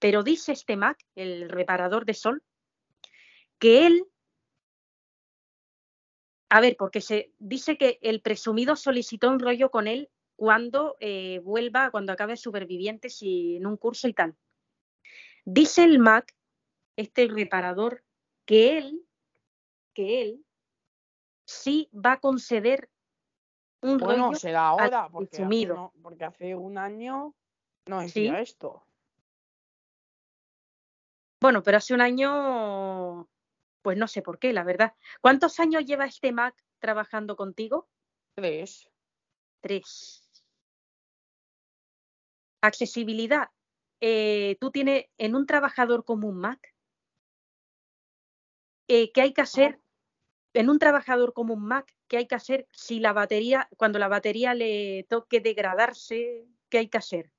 Pero dice este Mac, el reparador de sol, que él a ver, porque se dice que el presumido solicitó un rollo con él cuando eh, vuelva, cuando acabe Supervivientes y en un curso y tal. Dice el Mac, este reparador, que él, que él sí va a conceder un Bueno, rollo. será ahora, porque hace, no- porque hace un año no Sí. decía esto. Bueno, pero hace un año, pues no sé por qué, la verdad. ¿Cuántos años lleva este Mac trabajando contigo? Tres. Tres. Accesibilidad. Eh, tú tienes en un trabajador como un Mac, eh, ¿qué hay que hacer? En un trabajador como un Mac, ¿qué hay que hacer si la batería, cuando la batería le toque degradarse, ¿qué hay que hacer?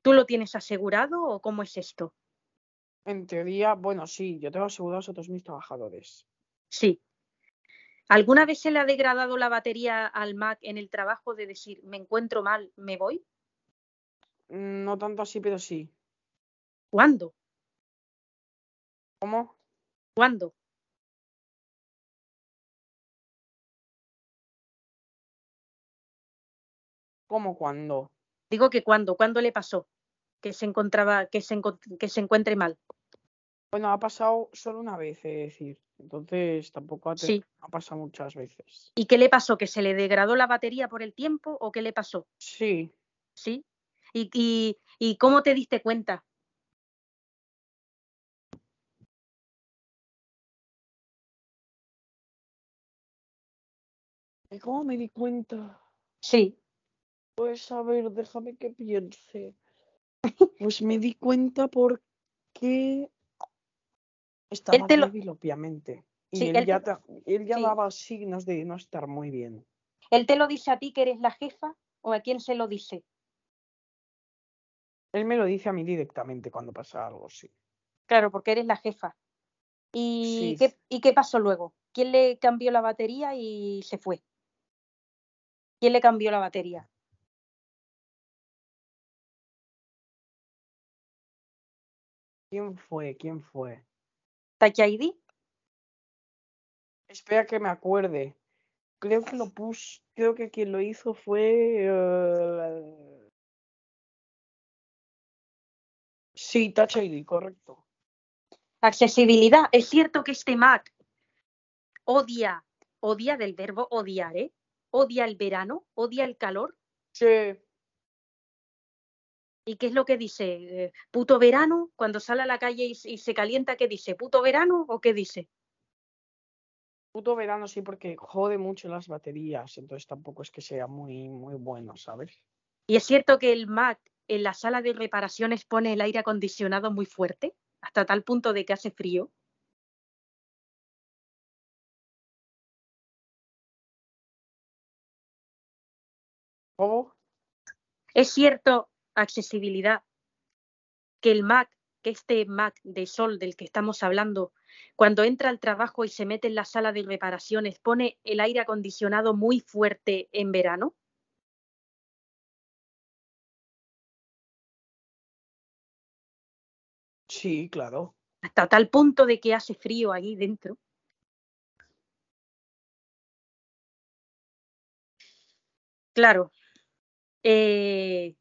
¿Tú lo tienes asegurado o cómo es esto? En teoría, bueno, sí, yo tengo asegurados a todos mis trabajadores. Sí. ¿Alguna vez se le ha degradado la batería al Mac en el trabajo de decir, me encuentro mal, me voy? No tanto así, pero sí. ¿Cuándo? ¿Cómo? ¿Cuándo? ¿Cómo cuándo? Digo que cuándo, ¿cuándo le pasó? Que se encontraba, que se, que se encuentre mal. Bueno, ha pasado solo una vez, es decir. Entonces tampoco ha, Sí. ha pasado muchas veces. ¿Y qué le pasó? ¿Que se le degradó la batería por el tiempo o qué le pasó? Sí. ¿Sí? ¿Y, y, y cómo te diste cuenta? ¿Y cómo me di cuenta? Sí. Pues a ver, déjame que piense. Pues me di cuenta porque estaba lo- débil, obviamente. Y Sí, él, él ya, te- ta- él ya sí. daba signos de no estar muy bien. ¿Él te lo dice a ti que eres la jefa o a quién se lo dice? Él me lo dice a mí directamente cuando pasa algo, sí. Claro, porque eres la jefa. ¿Y, Sí. qué, ¿Y qué pasó luego? ¿Quién le cambió la batería y se fue? ¿Quién le cambió la batería? ¿Quién fue? ¿Quién fue? ¿Touch ID? Espera que me acuerde. Creo que lo puse, creo que quien lo hizo fue... eh, Sí, Touch ID, correcto. Accesibilidad. Es cierto que este Mac odia, odia del verbo odiar, ¿eh? Odia el verano, odia el calor. Sí, ¿Y qué es lo que dice? Eh, ¿Puto verano? Cuando sale a la calle y, y se calienta, ¿qué dice? ¿Puto verano o qué dice? puto verano sí, porque jode mucho las baterías, entonces tampoco es que sea muy, muy bueno, ¿sabes? Y es cierto que el Mac en la sala de reparaciones pone el aire acondicionado muy fuerte, hasta tal punto de que hace frío. ¿Cómo? Es cierto, accesibilidad, que el Mac, que este Mac de Sol del que estamos hablando, cuando entra al trabajo y se mete en la sala de reparaciones, pone el aire acondicionado muy fuerte en verano. Sí, claro. hasta tal punto de que hace frío ahí dentro. Claro. Eh,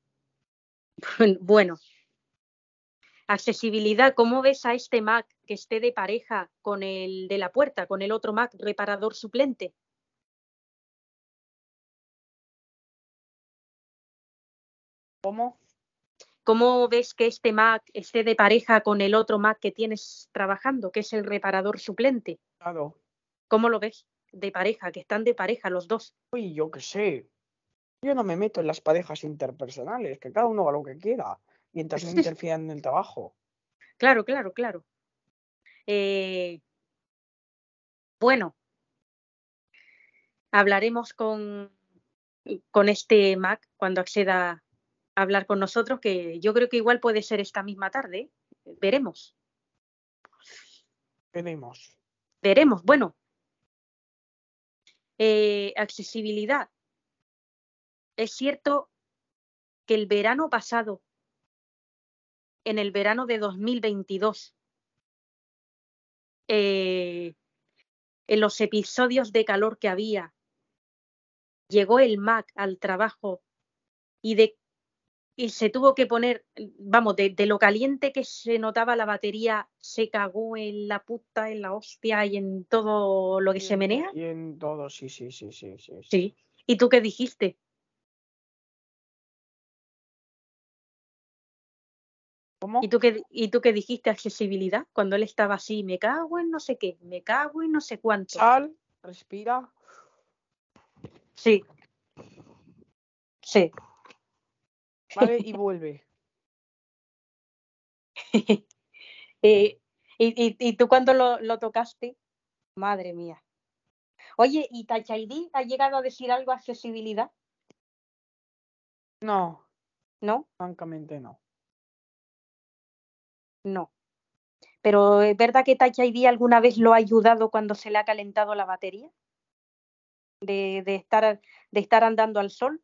bueno. Accesibilidad, ¿cómo ves a este Mac que esté de pareja con el de la puerta, con el otro Mac reparador suplente? ¿Cómo? ¿Cómo ves que este Mac esté de pareja con el otro Mac que tienes trabajando, que es el reparador suplente? Claro. ¿Cómo lo ves? De pareja, que están de pareja los dos. Uy, yo qué sé. Yo no me meto en las parejas interpersonales, que cada uno haga lo que quiera, mientras no interfieran en el trabajo. Claro, claro, claro. Eh, bueno, hablaremos con, con este Mac cuando acceda a hablar con nosotros, que yo creo que igual puede ser esta misma tarde. Veremos, Veremos. veremos. Bueno, eh, accesibilidad. Es cierto que el verano pasado, en el verano de 2022, eh, en los episodios de calor que había, llegó el Mac al trabajo y, de, y se tuvo que poner, vamos, de, de, lo caliente que se notaba la batería, se cagó en la puta, en la hostia y en todo lo que Y se en, menea. y en todo, sí, sí, sí, sí, sí. Sí. ¿Y tú qué dijiste? ¿Cómo? ¿Y tú, qué, ¿Y tú qué dijiste accesibilidad? Cuando él estaba así, me cago en no sé qué, me cago en no sé cuánto. Sal, respira. Sí. Sí. Vale, y vuelve. eh, y, y, ¿Y tú cuando lo, lo, tocaste? Madre mía. Oye, ¿y Touch ID ha llegado a decir algo accesibilidad? No. ¿No? Francamente no. No. Pero ¿es verdad que Touch ID alguna vez lo ha ayudado cuando se le ha calentado la batería? De, de, estar, de estar andando al sol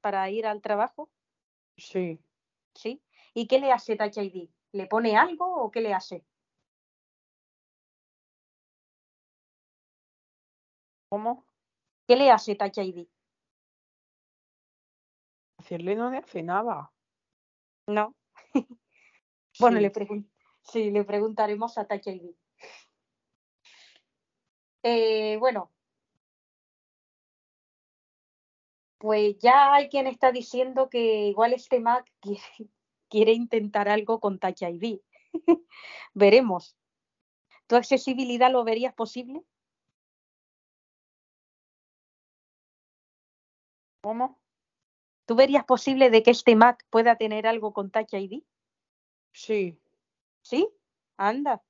para ir al trabajo. Sí. ¿Sí? ¿Y qué le hace Touch ID? ¿Le pone algo o qué le hace? ¿Cómo? ¿Qué le hace Touch ID? Hacerle no le hace nada. No. Bueno, Sí. le, pregun- sí, le preguntaremos a Touch ID. Eh, bueno, pues ya hay quien está diciendo que igual este Mac quiere, quiere intentar algo con Touch ID. Veremos. ¿Tu accesibilidad lo verías posible? ¿Cómo? ¿Tú verías posible de que este Mac pueda tener algo con Touch ID? Sí, ¿Sí? Anda.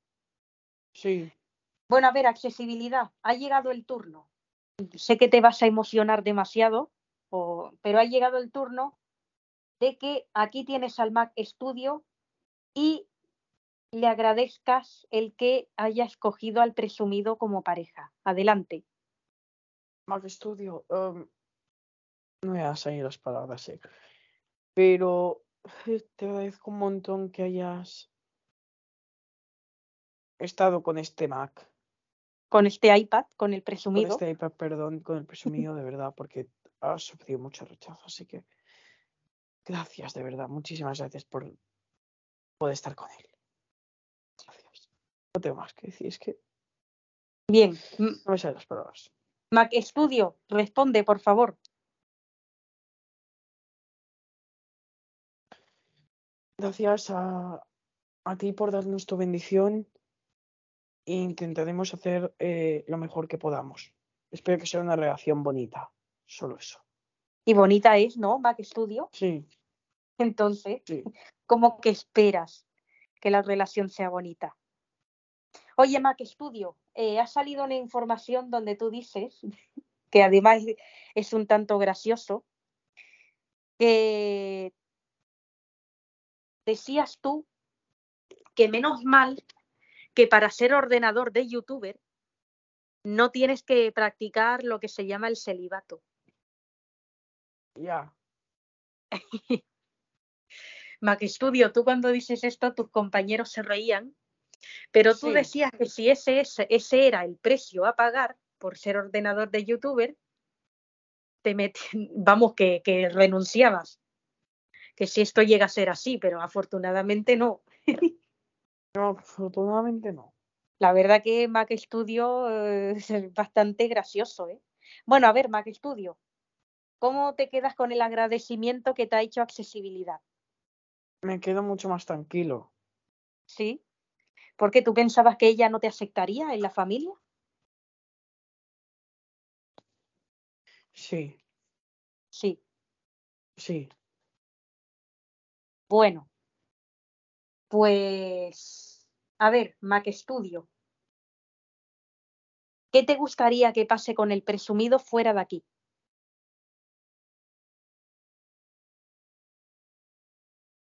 sí. Bueno, a ver, accesibilidad. Ha llegado el turno. Sé que te vas a emocionar demasiado, o- pero ha llegado el turno de que aquí tienes al Mac Studio y le agradezcas el que haya escogido al presumido como pareja. Adelante. Mac Studio. em, no van a salir las palabras, eh. Pero te agradezco un montón que hayas estado con este Mac. Con este iPad, con el Con presumido. este iPad, perdón, con el presumido, de verdad, porque ha sufrido mucho rechazo. Así que gracias, de verdad. Muchísimas gracias por poder estar con él. Gracias. No tengo más que decir, es que Bien. No me salen las palabras. Mac Studio, responde, por favor. Gracias a, a ti por darnos tu bendición e intentaremos hacer eh, lo mejor que podamos. Espero que sea una relación bonita. Solo eso. Y bonita es, ¿no? Mac Studio. Sí, Entonces, sí. ¿cómo que esperas que la relación sea bonita? Oye, Mac Studio, eh, ha salido una información donde tú dices, que además es- es un tanto gracioso, que decías tú que menos mal que para ser ordenador de youtuber no tienes que practicar lo que se llama el celibato. Ya. Mac Studio, tú cuando dices esto, tus compañeros se reían, pero tú Sí. decías que si ese, es- ese era el precio a pagar por ser ordenador de youtuber, te met- vamos, que, que renunciabas. Que si esto llega a ser así, pero afortunadamente no. No, afortunadamente no. La verdad que Mac Studio eh, es bastante gracioso, ¿eh? Bueno, a ver, Mac Studio, ¿cómo te quedas con el agradecimiento que te ha hecho accesibilidad? Me quedo mucho más tranquilo. ¿Sí? ¿Porque tú pensabas que ella no te aceptaría en la familia? Sí, Sí. sí. Bueno, pues, a ver, Mac Studio, ¿qué te gustaría que pase con el presumido fuera de aquí?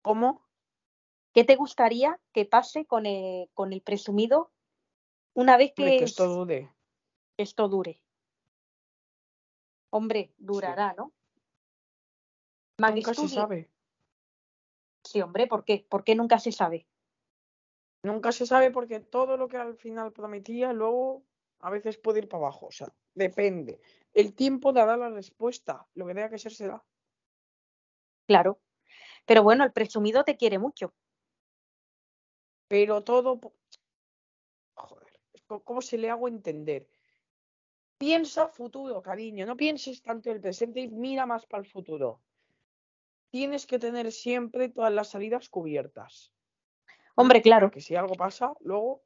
¿Cómo? ¿Qué te gustaría que pase con el, con el presumido una vez que que esto es- dude. esto dure? Hombre, durará, ¿no? Nunca se sabe. Sí, hombre, ¿por qué? ¿Por qué nunca se sabe? Nunca se sabe porque todo lo que al final prometía luego a veces puede ir para abajo. O sea, depende. El tiempo dará la respuesta. Lo que tenga que ser será. Claro. Pero bueno, el presumido te quiere mucho. Pero todo. Joder, ¿cómo se le hago entender? Piensa futuro, cariño. No pienses tanto en el presente y mira más para el futuro. Tienes que tener siempre todas las salidas cubiertas. Hombre, claro, Que si algo pasa, luego.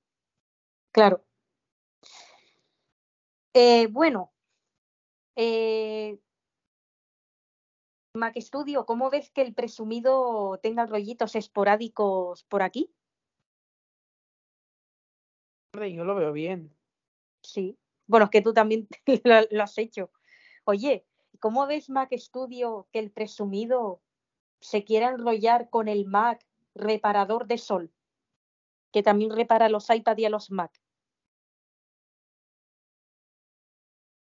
claro. Eh, bueno, eh, Mac Studio, ¿cómo ves que el presumido tenga rollitos esporádicos por aquí? Hombre, yo lo veo bien. Sí. Bueno, es que tú también lo, lo has hecho. Oye, ¿cómo ves Mac Studio que el presumido se quiera enrollar con el Mac reparador de sol? que también repara los iPad y a los Mac.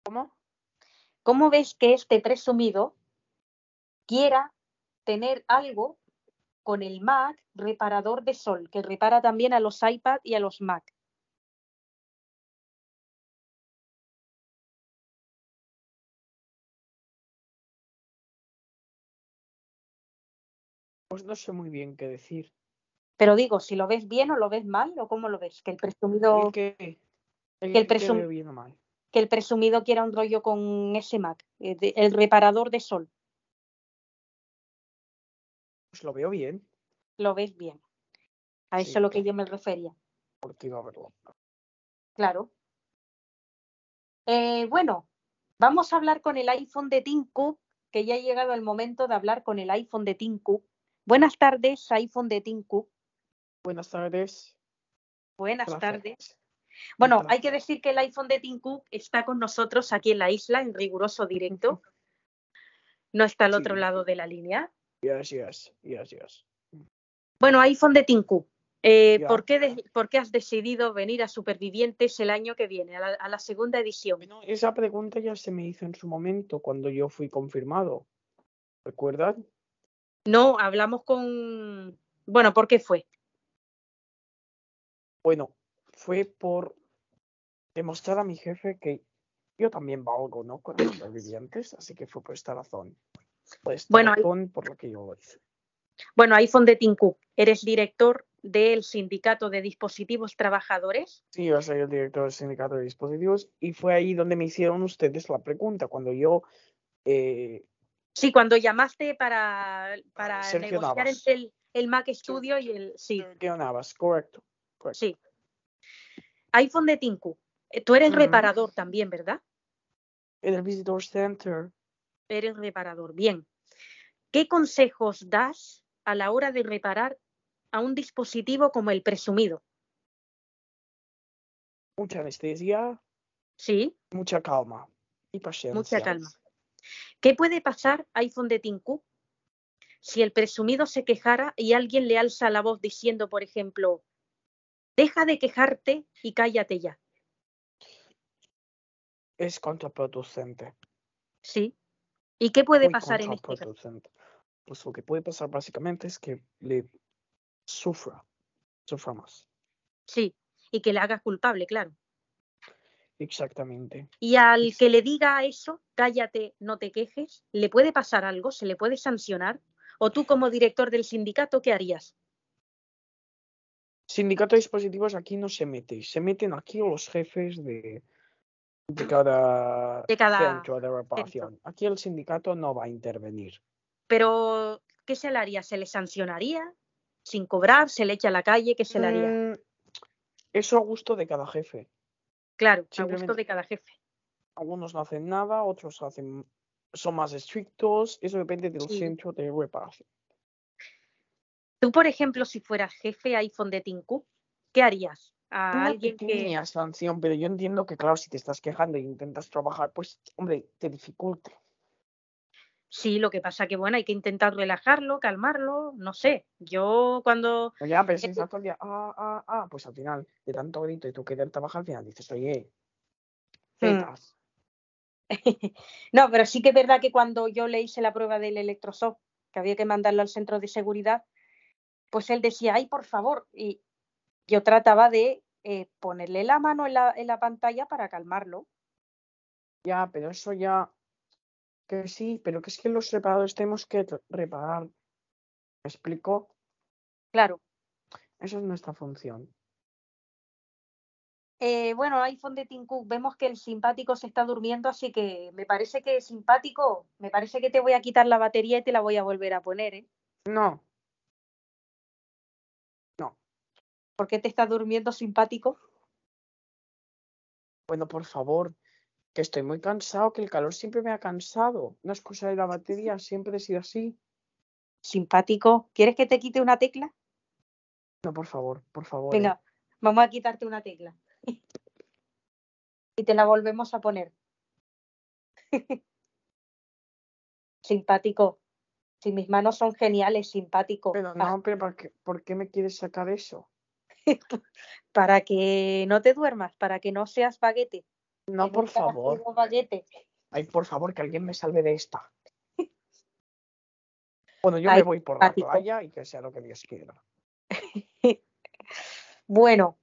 ¿Cómo? ¿Cómo ves que este presumido quiera tener algo con el Mac reparador de sol, que repara también a los iPad y a los Mac? Pues no sé muy bien qué decir. Pero digo, si lo ves bien o lo ves mal, o cómo lo ves, que el presumido, El que, el que el que presum- veo bien o mal. que el presumido quiera un rollo con ese Mac, eh, el reparador de sol, Pues lo veo bien, lo ves bien. A eso Sí. es a lo que yo me refería. porque iba a verlo. Claro. Eh, bueno, vamos a hablar con el iPhone de Tim Cook, que ya ha llegado el momento de hablar con el iPhone de Tim Cook. Buenas tardes, iPhone de Tim Cook. Buenas tardes. Buenas tardes. Bueno, hay que decir que el iPhone de Tim Cook está con nosotros aquí en la isla, en riguroso directo. No está al otro lado de la línea. Yes, yes, yes, yes. Bueno, iPhone de Tim Cook. eh. ¿por, qué de- por qué has decidido venir a Supervivientes el año que viene, a la, a la segunda edición? Bueno, esa pregunta ya se me hizo en su momento cuando yo fui confirmado. ¿Recuerdan? No, hablamos con... Bueno, ¿por qué fue? Bueno, fue por demostrar a mi jefe que yo también valgo, ¿no? Con los supervivientes, así que fue por esta razón. Por esta Bueno, ahí- razón por la que yo lo hice. Bueno, iPhone de Cook, eres director del Sindicato de Dispositivos Trabajadores. Sí, yo soy el director del sindicato de dispositivos y fue ahí donde me hicieron ustedes la pregunta, cuando yo eh, Sí, cuando llamaste para, para Sergio negociar Navas. entre el, el Mac Studio y el... Sí, Sergio Navas, correcto. correcto. sí. iPhone de Cook. eh, Tú eres Ujú. reparador también, ¿verdad? En el Visitor Center, Eres reparador. Bien. ¿Qué consejos das a la hora de reparar a un dispositivo como el presumido? mucha anestesia, Sí, mucha calma y paciencia. mucha calma. ¿Qué puede pasar, iPhone de Cook, si el presumido se quejara y alguien le alza la voz diciendo, por ejemplo, deja de quejarte y cállate ya? Es contraproducente. Sí. ¿Y qué puede muy pasar en este caso? Pues lo que puede pasar básicamente es que le sufra, sufra más. Sí. Y que le haga culpable, claro. Exactamente. Y al que le diga eso, cállate, no te quejes, ¿le puede pasar algo? ¿Se le puede sancionar? ¿O tú como director del sindicato, qué harías? Sindicato de dispositivos aquí no se mete, se meten aquí los jefes de, de cada, De cada centro de reparación. Aquí el sindicato no va a intervenir. Pero, ¿qué se le haría? ¿Se le sancionaría? ¿Sin cobrar? ¿Se le echa a la calle? ¿Qué se le haría? Mm, Eso a gusto de cada jefe. Claro, a gusto de cada jefe. Algunos no hacen nada, otros hacen, son más estrictos. Eso depende del Sí. centro de reparación. Tú, por ejemplo, si fueras jefe iPhone de Cook, ¿qué harías? A Una alguien que... sanción, pero yo entiendo que, claro, si te estás quejando e intentas trabajar, pues, hombre, te dificulta. Sí, lo que pasa que, bueno, hay que intentar relajarlo, calmarlo, no sé. Yo cuando... Pero ya, pero si Eh, estás todo el día, ah, ah, ah, pues al final, de tanto grito y tú querer trabajar, al final dices, oye, Hmm. zetas. no, pero sí que es verdad que cuando yo le hice la prueba del electroshock, que había que mandarlo al centro de seguridad, pues él decía, ay, por favor, y yo trataba de eh, ponerle la mano en la, en la pantalla para calmarlo. Ya, pero eso ya, que sí, pero que es que los reparadores tenemos que re- reparar. ¿Me explico? Claro. Esa es nuestra función. Eh, bueno, iPhone de Tim Cook, vemos que el simpático se está durmiendo, así que me parece que simpático, me parece que te voy a quitar la batería y te la voy a volver a poner, ¿eh? No, ¿Por qué te está durmiendo simpático? bueno, por favor, que estoy muy cansado, que el calor siempre me ha cansado. No es cosa de la batería, siempre he sido así. Simpático, ¿quieres que te quite una tecla? No, por favor, por favor. eh. Venga, vamos a quitarte una tecla. y te la volvemos a poner. simpático. Si mis manos son geniales, simpático. Pero no, pero ¿por qué, por qué me quieres sacar eso? para que no te duermas, para que no seas baguete. No, por favor. Ay, por favor, que alguien me salve de esta. Bueno, yo Ay, me voy por la playa y que sea lo que Dios quiera. Bueno.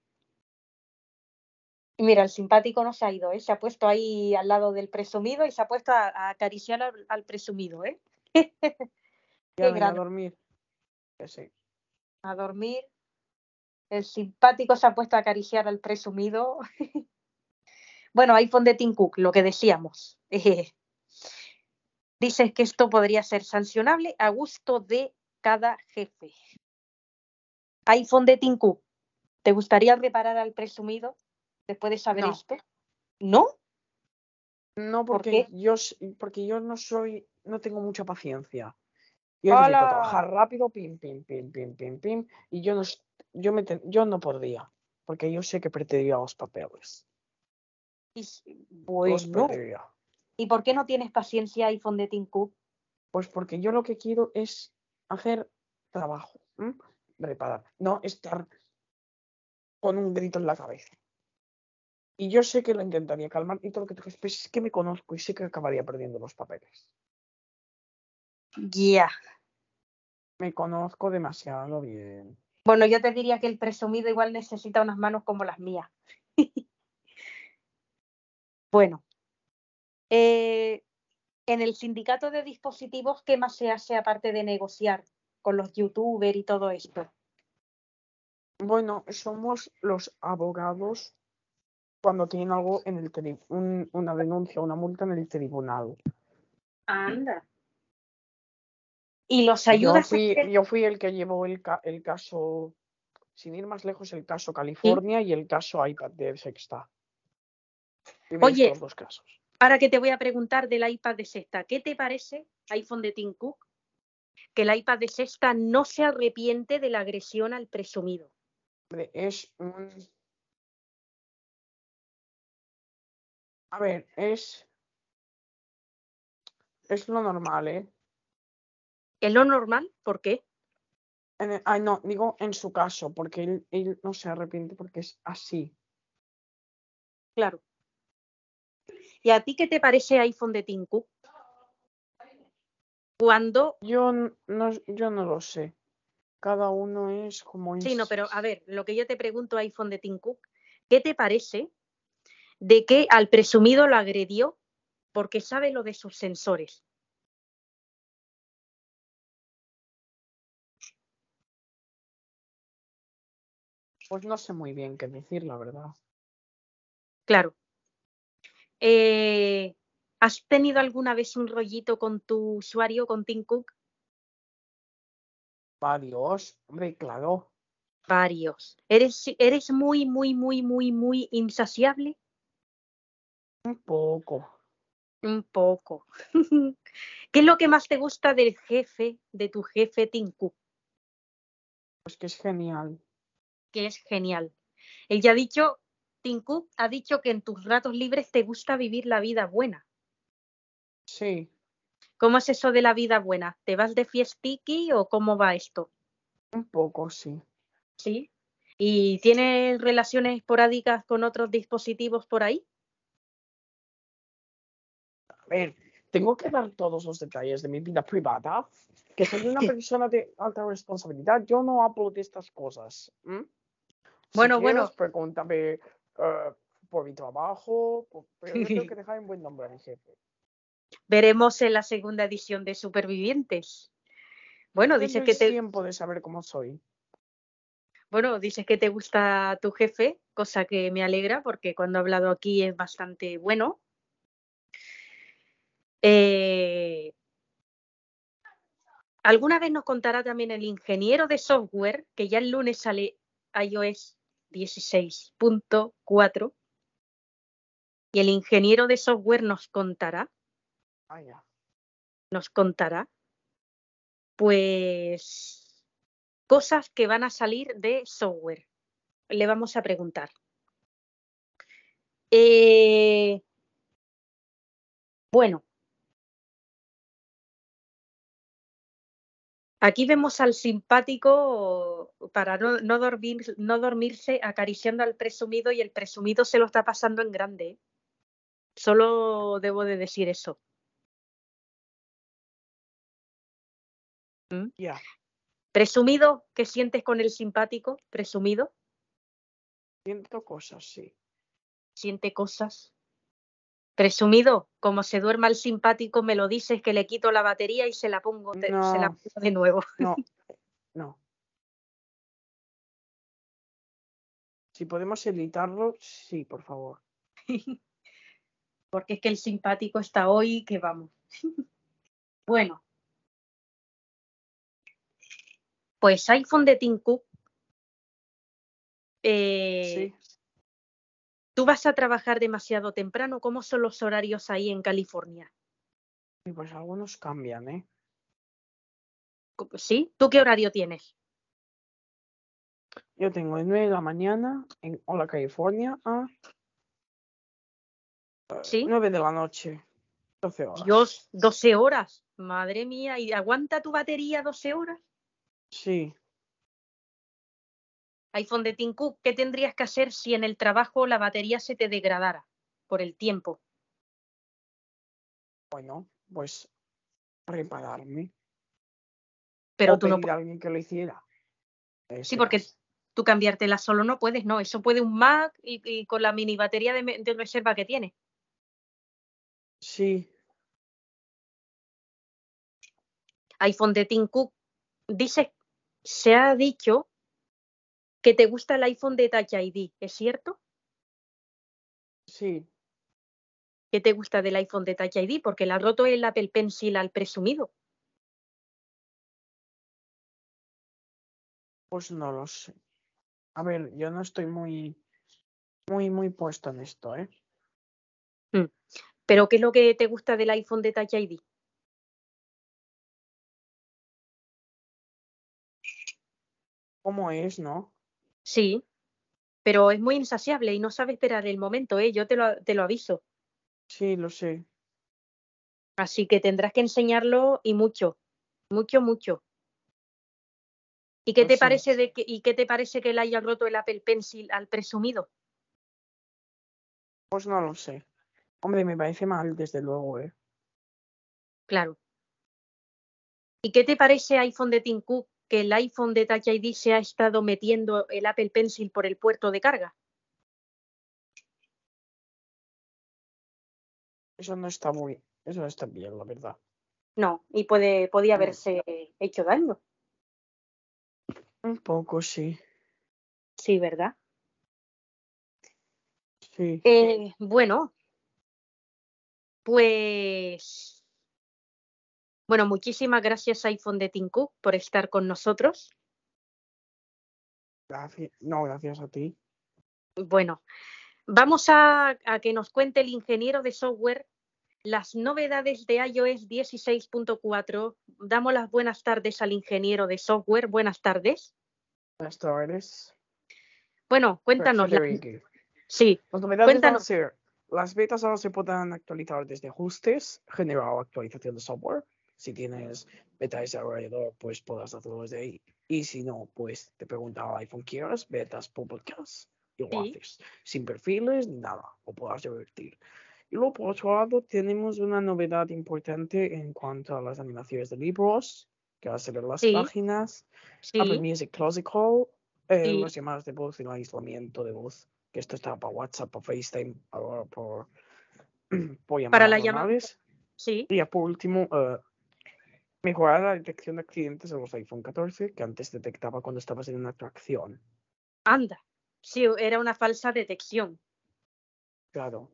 Mira, el simpático no se ha ido, ¿eh? Se ha puesto ahí al lado del presumido y se ha puesto a, a acariciar al, al presumido, ¿eh? Ya me voy a dormir. Sí. A dormir. El simpático se ha puesto a acariciar al presumido. Bueno, iPhone de Tim Cook, lo que decíamos. Eh, dices que esto podría ser sancionable a gusto de cada jefe. iPhone de Tim Cook, ¿te gustaría reparar al presumido después de saber No. esto? ¿No? No, ¿Por porque yo, porque yo no soy, no tengo mucha paciencia. Yo necesito ¡Hala! trabajar rápido, pim, pim, pim, pim, pim, pim, y yo no, yo me, yo no podría, porque yo sé que perdería los papeles. Los bueno. ¿y por qué no tienes paciencia iPhone de Tim Cook? Pues porque yo lo que quiero es hacer trabajo, ¿m? reparar, no estar con un grito en la cabeza. Y yo sé que lo intentaría calmar y todo lo que tú quieras, pero es que me conozco y sé que acabaría perdiendo los papeles. Ya. Me conozco demasiado bien. Bueno, yo te diría que el presumido igual necesita unas manos como las mías. bueno, eh, en el sindicato de dispositivos, ¿qué más se hace aparte de negociar con los youtubers y todo esto? Bueno, somos los abogados cuando tienen algo en el tri- un- una denuncia, una multa en el tribunal. Anda. Y los Yo ayudas a fui, yo fui el que llevó el, ca- el caso, sin ir más lejos, el caso California y el caso iPad de Sexta. Oye. casos. Ahora que te voy a preguntar del iPad de sexta, ¿qué te parece, iPhone de Tim Cook, que el iPad de sexta no se arrepiente de la agresión al presumido? Hombre, es un... A ver, es... Es lo normal, ¿eh? ¿Es lo normal? ¿Por qué? El- ay, no, digo en su caso, porque él, él no se arrepiente porque es así. Claro. ¿Y a ti qué te parece iPhone de Tim Cook? Cuando, Yo no, yo no lo sé. Cada uno es como es. sí, no, pero a ver, lo que yo te pregunto, iPhone de Tim Cook, ¿qué te parece de que al presumido lo agredió porque sabe lo de sus sensores? Pues no sé muy bien qué decir, la verdad. Claro. Eh, ¿Has tenido alguna vez un rollito con tu usuario, con Tim Cook? Varios, hombre, claro. Varios. ¿Eres, eres muy, muy, muy, muy, muy insaciable? Un poco. Un poco. ¿Qué es lo que más te gusta del jefe, de tu jefe Tim Cook? Pues que es genial. Que es genial. Él ya ha dicho, Tim Cook ha dicho que en tus ratos libres te gusta vivir la vida buena. Sí, ¿Cómo es eso de la vida buena? ¿Te vas de fiestiqui o cómo va esto? un poco, sí. Sí. ¿Y tienes relaciones esporádicas con otros dispositivos por ahí? A ver, tengo que dar todos los detalles de mi vida privada, que soy una persona de alta responsabilidad. Yo no hablo de estas cosas. Bueno, bueno. Pregúntame eh, por mi trabajo, por- pero yo tengo que dejar en buen nombre a mi jefe. Veremos en la segunda edición de Supervivientes. Bueno, dices que te, tiempo de saber cómo soy. bueno, dices que te gusta tu jefe, cosa que me alegra porque cuando he hablado aquí es bastante bueno. Eh, Alguna vez nos contará también el ingeniero de software, que ya el lunes sale iOS 16.4, y el ingeniero de software nos contará Vaya. nos contará, pues, cosas que van a salir de software. Le vamos a preguntar. Eh, bueno. Aquí vemos al simpático para no, no, dormir, no dormirse acariciando al presumido y el presumido se lo está pasando en grande. ¿eh? Solo debo de decir eso. ¿Mm? Ya. Presumido, ¿qué sientes con el simpático? Presumido. Siento cosas, sí. Siente cosas. Presumido, como se duerma el simpático, me lo dices que le quito la batería y se la pongo, te- se la No. pongo de nuevo. No, no. Si podemos evitarlo, sí, por favor. Porque es que el simpático está hoy que vamos. bueno. Pues iPhone de Tim Cook. Eh, Sí. ¿Tú vas a trabajar demasiado temprano? ¿Cómo son los horarios ahí en California? Y pues algunos cambian, ¿eh? ¿Sí? ¿Tú qué horario tienes? Yo tengo de 9 de la mañana en Hola California a ¿Sí? 9 de la noche. 12 horas. Dios, 12 horas. Madre mía, ¿y aguanta tu batería 12 horas? Sí. iPhone de Tim Cook, ¿qué tendrías que hacer si en el trabajo la batería se te degradara por el tiempo? Bueno, pues prepararme. Pero o tú no pedir a alguien que lo hiciera. Sí, porque caso. tú cambiártela solo no puedes, no. Eso puede un Mac y, y con la mini batería de reserva que tiene. Sí, iPhone de Tim Cook. Dice, se ha dicho que te gusta el iPhone de Touch ID, ¿es cierto? sí. ¿Qué te gusta del iPhone de Touch ID? Porque le ha roto el Apple Pencil al presumido. Pues no lo sé. A ver, yo no estoy muy, muy, muy puesto en esto, ¿eh? ¿Pero qué es lo que te gusta del iPhone de Touch ID? ¿Cómo es, no? Sí, pero es muy insaciable y no sabe esperar el momento, ¿eh? Yo te lo, te lo aviso. Sí, lo sé. Así que tendrás que enseñarlo y mucho, mucho, mucho. ¿Y qué Pues te parece de que, y qué te parece que le haya roto el Apple Pencil al presumido? Pues no lo sé. Hombre, me parece mal, desde luego, ¿eh? Claro. ¿Y qué te parece iPhone de Tim Cook que el iPhone de Touch ID se ha estado metiendo el Apple Pencil por el puerto de carga? Eso no está muy, eso no está bien, la verdad. No, y puede, podía haberse hecho daño. Un poco, sí. Sí, ¿verdad? Sí. Eh, bueno, pues bueno, muchísimas gracias iPhone de Tim Cook por estar con nosotros. Gracias. No, gracias a ti. Bueno, vamos a, a que nos cuente el ingeniero de software las novedades de iOS 16.4. Damos las buenas tardes al ingeniero de software. Buenas tardes. Buenas tardes. Bueno, cuéntanos. la- sí, Las novedades van a Cuéntanos. ser, las betas ahora se podrán actualizar desde ajustes, general actualización de software. Si tienes beta desarrollador, pues podrás hacerlo desde ahí. Y si no, pues te pregunta al iPhone quieras, betas públicas y lo Sí. haces. Sin perfiles ni nada, o podrás revertir. Y luego, por otro lado, tenemos una novedad importante en cuanto a las animaciones de libros, que va a ser en las Sí. páginas. sí, Apple Music Closing Call, eh, las llamadas de voz y el aislamiento de voz, que esto está para WhatsApp, para FaceTime, ahora por, por llamadas Para la llamada- normales. sí. Y ya por último, eh, mejorar la detección de accidentes en los iPhone 14, que antes detectaba cuando estabas en una atracción. Anda. Sí, era una falsa detección. Claro.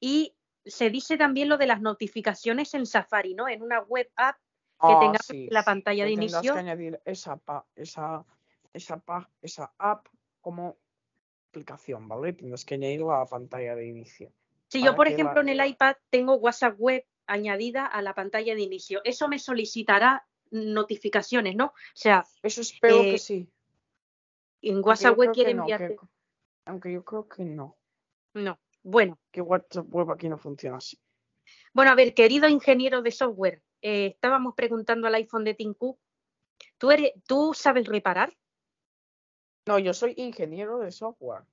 Y se dice también lo de las notificaciones en Safari, ¿no? En una web app que Ah, tengamos sí, la pantalla de tendrás inicio. que añadir esa, pa- esa, esa, pa- esa app como aplicación, ¿vale? Tienes que añadir la pantalla de inicio. Si yo, por la- ejemplo, en el iPad tengo WhatsApp web añadida a la pantalla de inicio, eso me solicitará notificaciones, ¿no? O sea, Eso espero Eh, que sí. en WhatsApp web quiere no, enviarte. que- aunque yo creo que no. No. Bueno, Que WhatsApp web aquí no funciona así. bueno, a ver, querido ingeniero de software, eh, estábamos preguntando al iPhone de Tim Cook ¿Tú, eres, ¿Tú sabes reparar? No, yo soy ingeniero de software.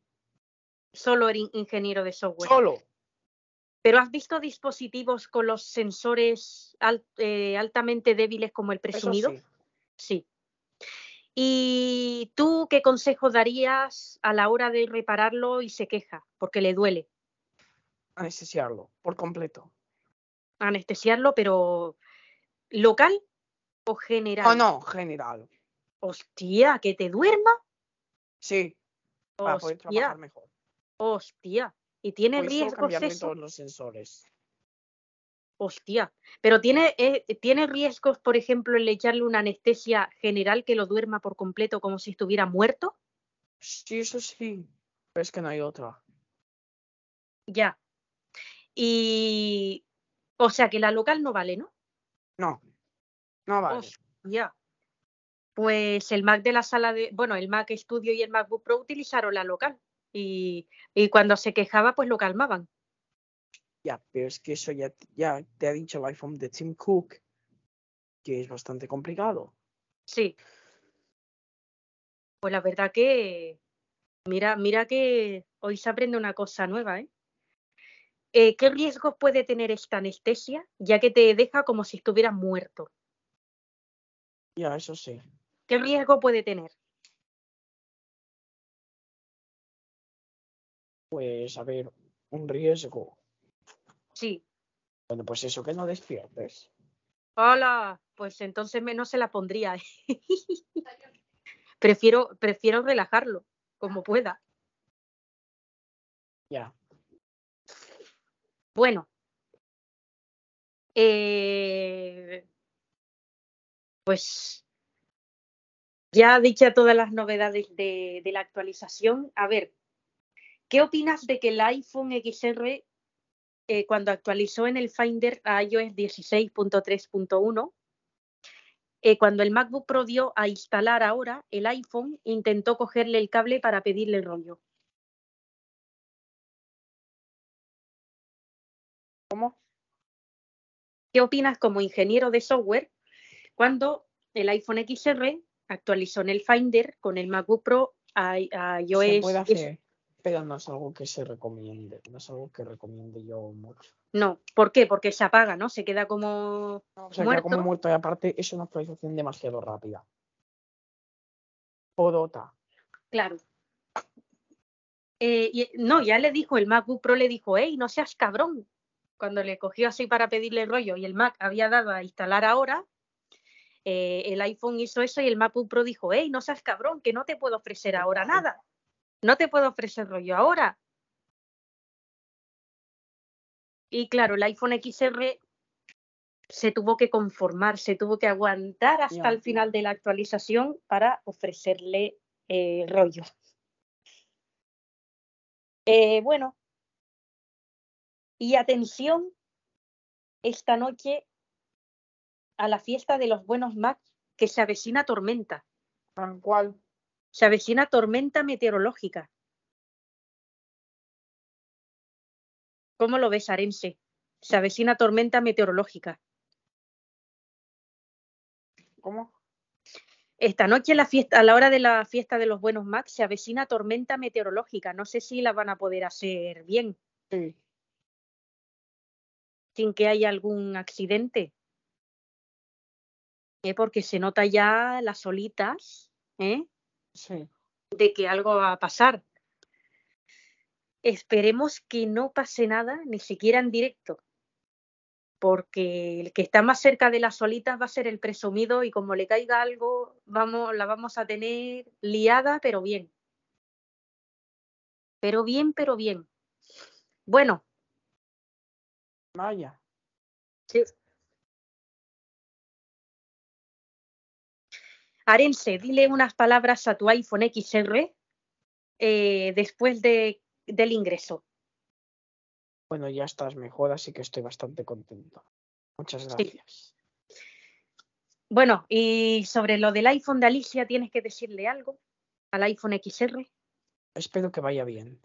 Solo eres ingeniero de software. Solo. Pero has visto dispositivos con los sensores eh, altamente débiles como el Eso presumido? sí. Sí. ¿Y tú qué consejo darías a la hora de repararlo y se queja porque le duele? Anestesiarlo por completo. Anestesiarlo, pero local o general? Oh, no, general. Hostia, que te duerma. Sí, para poder trabajar mejor. hostia. Y tiene riesgos cambiarle eso. todos los sensores. Hostia. Pero tiene, eh, tiene riesgos, por ejemplo, el echarle una anestesia general que lo duerma por completo como si estuviera muerto. Sí, eso sí. Pero es que no hay otra. Ya. Y. O sea que la local no vale, ¿no? No. No vale. Hostia. Pues el Mac de la sala de. Bueno, el Mac Studio y el MacBook Pro utilizaron la local. Y, y cuando se quejaba, pues lo calmaban. Ya, pero es que eso ya, ya te ha dicho el iPhone de Tim Cook, que es bastante complicado. Sí. Pues la verdad que. Mira, mira que hoy se aprende una cosa nueva, ¿eh? Eh, ¿Qué riesgos puede tener esta anestesia, ya que te deja como si estuvieras muerto? Ya, eso sí. ¿Qué riesgo puede tener? Pues, a ver, un riesgo. Sí. Bueno, pues eso, que no despiertes. Hola, pues entonces menos se la pondría. ¿eh? prefiero, prefiero relajarlo, como pueda. Ya. Bueno. Eh, pues ya dicha todas las novedades de, de la actualización, a ver, ¿qué opinas de que el iPhone XR, eh, cuando actualizó en el Finder a iOS 16.3.1, eh, cuando el MacBook Pro dio a instalar ahora, el iPhone intentó cogerle el cable para pedirle el rollo? ¿Cómo? ¿Qué opinas como ingeniero de software cuando el iPhone XR actualizó en el Finder con el MacBook Pro a, a Se iOS? puede 10? hacer, pero no es algo que se recomiende. No es algo que recomiende yo mucho. No, ¿por qué? Porque se apaga, ¿no? Se queda como O sea, queda como muerto y aparte es una actualización demasiado rápida. Podota. Claro. Eh, y- no, ya le dijo, el MacBook Pro le dijo, hey, no seas cabrón. Cuando le cogió así para pedirle el rollo y el Mac había dado a instalar ahora, eh, el iPhone hizo eso y el MacBook Pro dijo, hey, no seas cabrón, que no te puedo ofrecer ahora nada. No te puedo ofrecer rollo ahora. Y claro, el iPhone XR se tuvo que conformar, se tuvo que aguantar hasta el final de la actualización para ofrecerle eh, rollo. Eh, bueno, y atención esta noche a la fiesta de los buenos Macs que se avecina tormenta, Tal cual. Se avecina tormenta meteorológica. ¿Cómo lo ves, Arense? Se avecina tormenta meteorológica. ¿Cómo? Esta noche, la fiesta, a la hora de la fiesta de los buenos Macs, se avecina tormenta meteorológica. No sé si la van a poder hacer bien, Sí. sin que haya algún accidente. Eh, Porque se nota ya las olitas, ¿eh? Sí. de que algo va a pasar. Esperemos que no pase nada, ni siquiera en directo, porque el que está más cerca de las solitas va a ser el presumido y como le caiga algo, vamos, la vamos a tener liada, pero bien. Pero bien, pero bien. Bueno, Vaya. sí. Arense, dile unas palabras a tu iPhone XR eh, después de, del ingreso. Bueno, ya estás mejor, así que estoy bastante contento. Muchas Sí. gracias. Bueno, y sobre lo del iPhone de Alicia, ¿tienes que decirle algo al iPhone XR? Espero que vaya bien.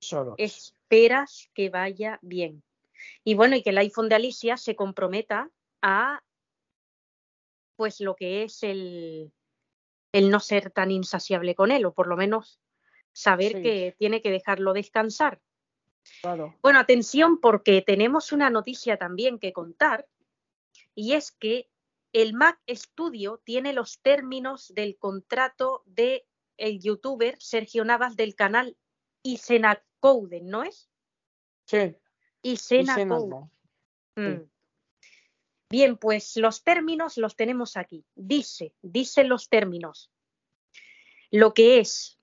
Solo. Esperas que vaya bien. Y bueno, y que el iPhone de Alicia se comprometa a pues lo que es el, el no ser tan insaciable con él, o por lo menos saber Sí. que tiene que dejarlo descansar. Claro. Bueno, atención porque tenemos una noticia también que contar y es que el Mac Studio tiene los términos del contrato de el youtuber Sergio Navas del canal Isena Coden, ¿no es? Sí. Isena y cenas Coden. no. Mm. Bien, pues los términos los tenemos aquí. Dice, dice los términos. Lo que es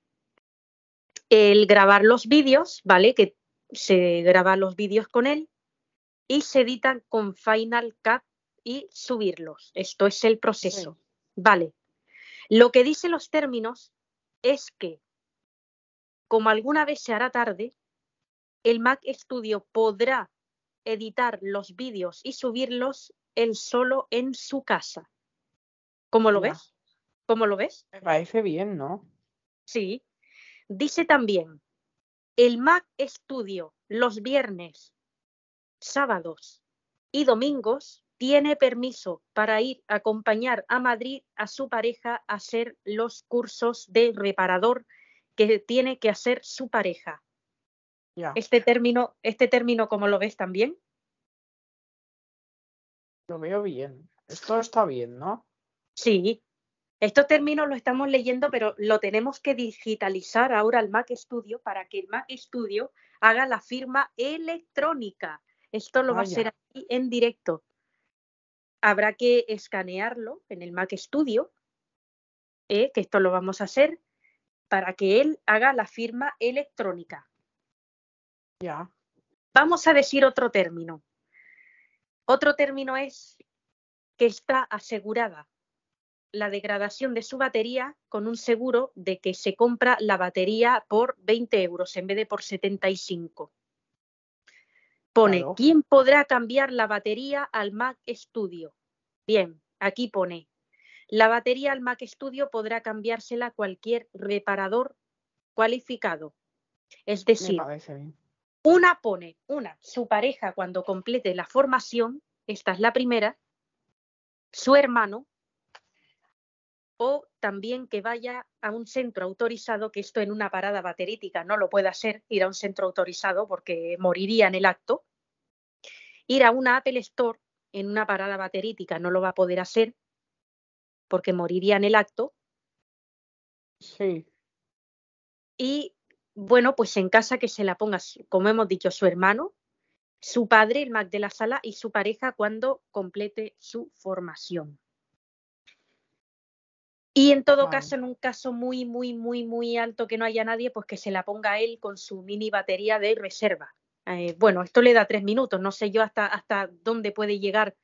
el grabar los vídeos, ¿vale? Que se graban los vídeos con él y se editan con Final Cut y subirlos. Esto es el proceso. Vale. Lo que dice los términos es que, como alguna vez se hará tarde, el Mac Studio podrá editar los vídeos y subirlos él solo en su casa. ¿Cómo lo ves? ¿Cómo lo ves? Me parece bien, ¿no? Sí. Dice también, el Mac Studio los viernes, sábados y domingos tiene permiso para ir a acompañar a Madrid a su pareja a hacer los cursos de reparador que tiene que hacer su pareja. Este término, este término, ¿cómo lo ves también? Lo veo bien. Esto está bien, ¿no? Sí. Estos términos lo estamos leyendo, pero lo tenemos que digitalizar ahora al Mac Studio para que el Mac Studio haga la firma electrónica. Esto lo va a Vaya. hacer aquí en directo. Habrá que escanearlo en el Mac Studio, ¿eh? que esto lo vamos a hacer para que él haga la firma electrónica. Vamos a decir otro término. Otro término es que está asegurada la degradación de su batería con un seguro de que se compra la batería por 20 euros en vez de por 75. Pone, Claro. ¿quién podrá cambiar la batería al Mac Studio? Bien, aquí pone, la batería al Mac Studio podrá cambiársela cualquier reparador cualificado. Es decir. Una pone, una, su pareja cuando complete la formación, esta es la primera, su hermano, o también que vaya a un centro autorizado, que esto en una parada baterítica no lo puede hacer, ir a un centro autorizado porque moriría en el acto. Ir a una Apple Store en una parada baterítica no lo va a poder hacer porque moriría en el acto. Sí. Y bueno, pues en casa que se la ponga, como hemos dicho, su hermano, su padre, el Mac de la sala, y su pareja cuando complete su formación. Y en todo caso, en un caso muy, muy, muy, muy alto que no haya nadie, pues que se la ponga él con su mini batería de reserva. Eh, bueno, esto le da tres minutos, no sé yo hasta, hasta dónde puede llegar,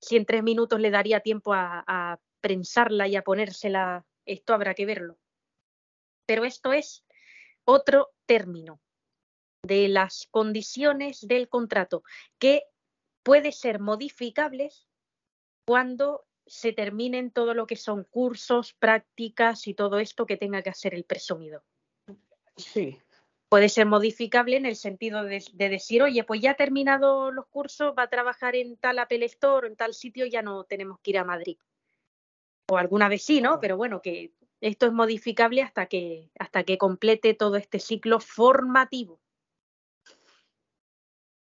si en tres minutos le daría tiempo a, a prensarla y a ponérsela, esto habrá que verlo. Pero esto es otro término de las condiciones del contrato que puede ser modificables cuando se terminen todo lo que son cursos, prácticas y todo esto que tenga que hacer el presumido. Sí. Puede ser modificable en el sentido de, de decir, oye, pues ya ha terminado los cursos, va a trabajar en tal Apple Store, en tal sitio, ya no tenemos que ir a Madrid. O alguna vez sí, ¿no? Pero bueno, que esto es modificable hasta que, hasta que complete todo este ciclo formativo.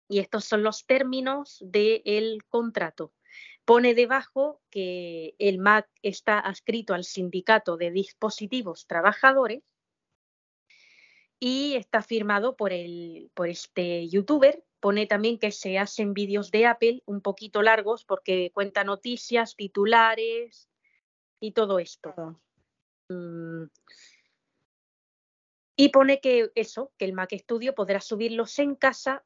Y estos son los términos del contrato. Pone debajo que el MAC está adscrito al sindicato de dispositivos trabajadores y está firmado por, el, por este youtuber. Pone también que se hacen vídeos de Apple un poquito largos porque cuenta noticias, titulares y todo esto. Mm. Y pone que eso, que el Mac Studio podrá subirlos en casa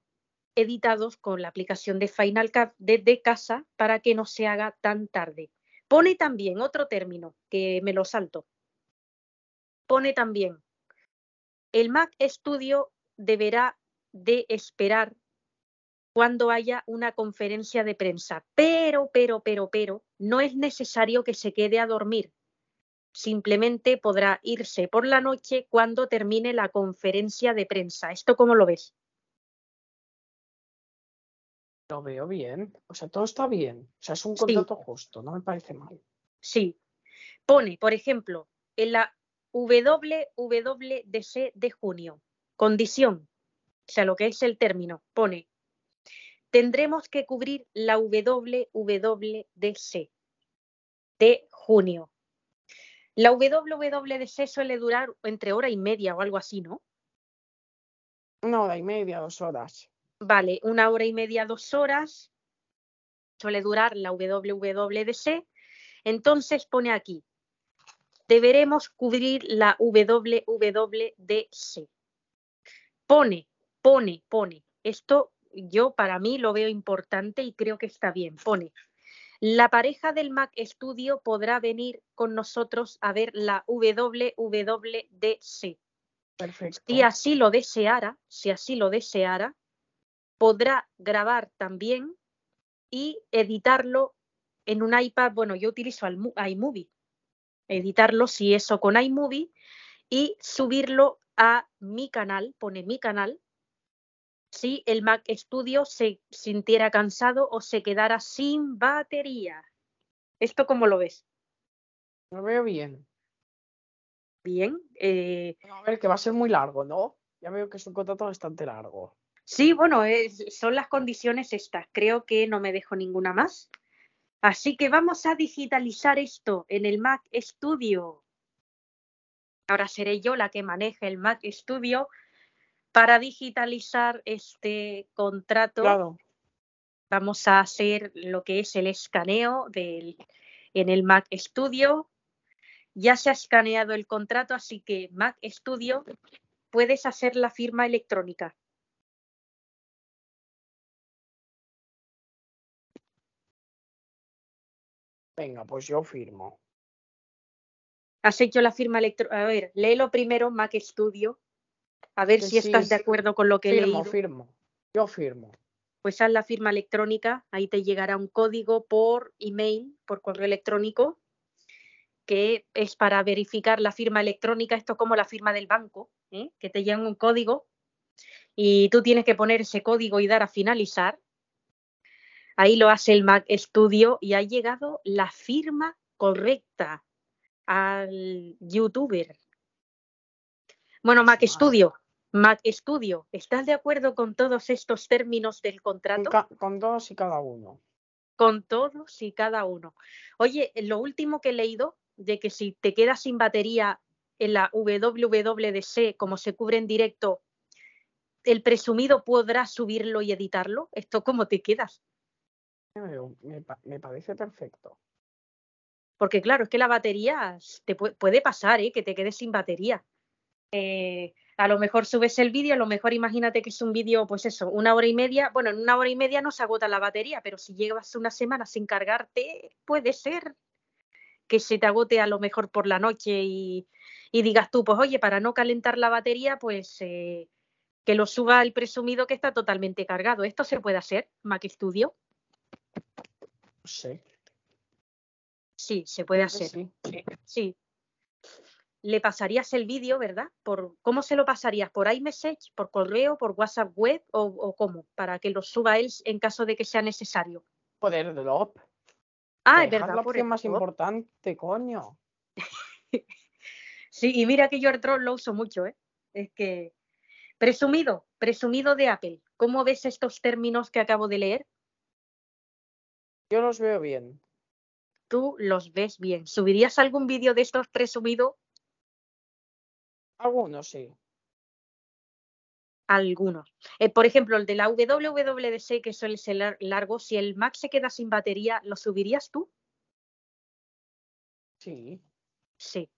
editados con la aplicación de Final Cut desde casa para que no se haga tan tarde. Pone también otro término que me lo salto. Pone también, el Mac Studio deberá de esperar cuando haya una conferencia de prensa, pero, pero, pero, pero, no es necesario que se quede a dormir. Simplemente podrá irse por la noche cuando termine la conferencia de prensa. ¿Esto cómo lo ves? Lo veo bien. O sea, todo está bien. O sea, es un Sí. contrato justo, no me parece mal. Sí. Pone, por ejemplo, en la WWDC de junio, condición, o sea, lo que es el término, pone, tendremos que cubrir la WWDC de junio. La WWDC suele durar entre hora y media o algo así, ¿no? Una hora y media, dos horas. Vale, una hora y media, dos horas. Suele durar la WWDC. Entonces pone aquí, deberemos cubrir la WWDC. Pone, pone, pone. Esto yo para mí lo veo importante y creo que está bien. Pone, la pareja del Mac Studio podrá venir con nosotros a ver la WWDC. Perfecto. Si así lo deseara, si así lo deseara, podrá grabar también y editarlo en un iPad. Bueno, yo utilizo iMovie. Editarlo, si eso, con iMovie y subirlo a mi canal, pone mi canal, si el Mac Studio se sintiera cansado o se quedara sin batería. ¿Esto cómo lo ves? Lo veo bien. Bien. eh, A ver, que va a ser muy largo, ¿no? Ya veo que es un contrato bastante largo. Sí, bueno, es- son las condiciones estas. Creo que no me dejo ninguna más. Así que vamos a digitalizar esto en el Mac Studio. Ahora seré yo la que maneje el Mac Studio para digitalizar este contrato. Claro. Vamos a hacer lo que es el escaneo del, en el Mac Studio. Ya se ha escaneado el contrato, así que Mac Studio puedes hacer la firma electrónica. Venga, pues yo firmo. Has hecho la firma electrónica. A ver, léelo primero Mac Studio. A ver si estás sí, de acuerdo con lo que he Firmo, leído. firmo. Yo firmo. Pues haz la firma electrónica. Ahí te llegará un código por email, por correo electrónico, que es para verificar la firma electrónica. Esto es como la firma del banco, ¿eh? que te llega un código y tú tienes que poner ese código y dar a finalizar. Ahí lo hace el Mac Studio y ha llegado la firma correcta al youtuber. Bueno, Mac. Studio, Mac Studio, ¿estás de acuerdo con todos estos términos del Con, contrato? ca- con todos y cada uno. Con todos y cada uno. Oye, lo último que he leído de que si te quedas sin batería en la WWDC, como se cubre en directo, el presumido podrá subirlo y editarlo. ¿Esto cómo te quedas? Me, me pa- me parece perfecto. Porque claro, es que la batería te pu- puede pasar, ¿eh? que te quedes sin batería. Eh, a lo mejor subes el vídeo, a lo mejor imagínate que es un vídeo, pues eso, una hora y media. Bueno, en una hora y media no se agota la batería, pero si llevas una semana sin cargarte, puede ser que se te agote a lo mejor por la noche y, y digas tú, pues oye, para no calentar la batería, pues eh, que lo suba el presumido que está totalmente cargado. ¿Esto se puede hacer, Mac Studio? Sé. Sí, se puede hacer. sí. Sí. Le pasarías el vídeo, ¿verdad? Por, ¿Cómo se lo pasarías? ¿Por iMessage, por correo, por WhatsApp web o, o cómo? Para que lo suba él en caso de que sea necesario. Poder drop. Ah, es verdad. la por opción el más drop. importante, coño. Sí, y mira que yo AirDrop lo uso mucho, ¿eh? Es que. Presumido, presumido de Apple. ¿Cómo ves estos términos que acabo de leer? Yo los veo bien. Tú los ves bien. ¿Subirías algún vídeo de estos presumido? Algunos sí. Algunos. Eh, por ejemplo, el de la WWDC, que suele ser lar- largo, si el Mac se queda sin batería, ¿lo subirías tú? Sí. Sí.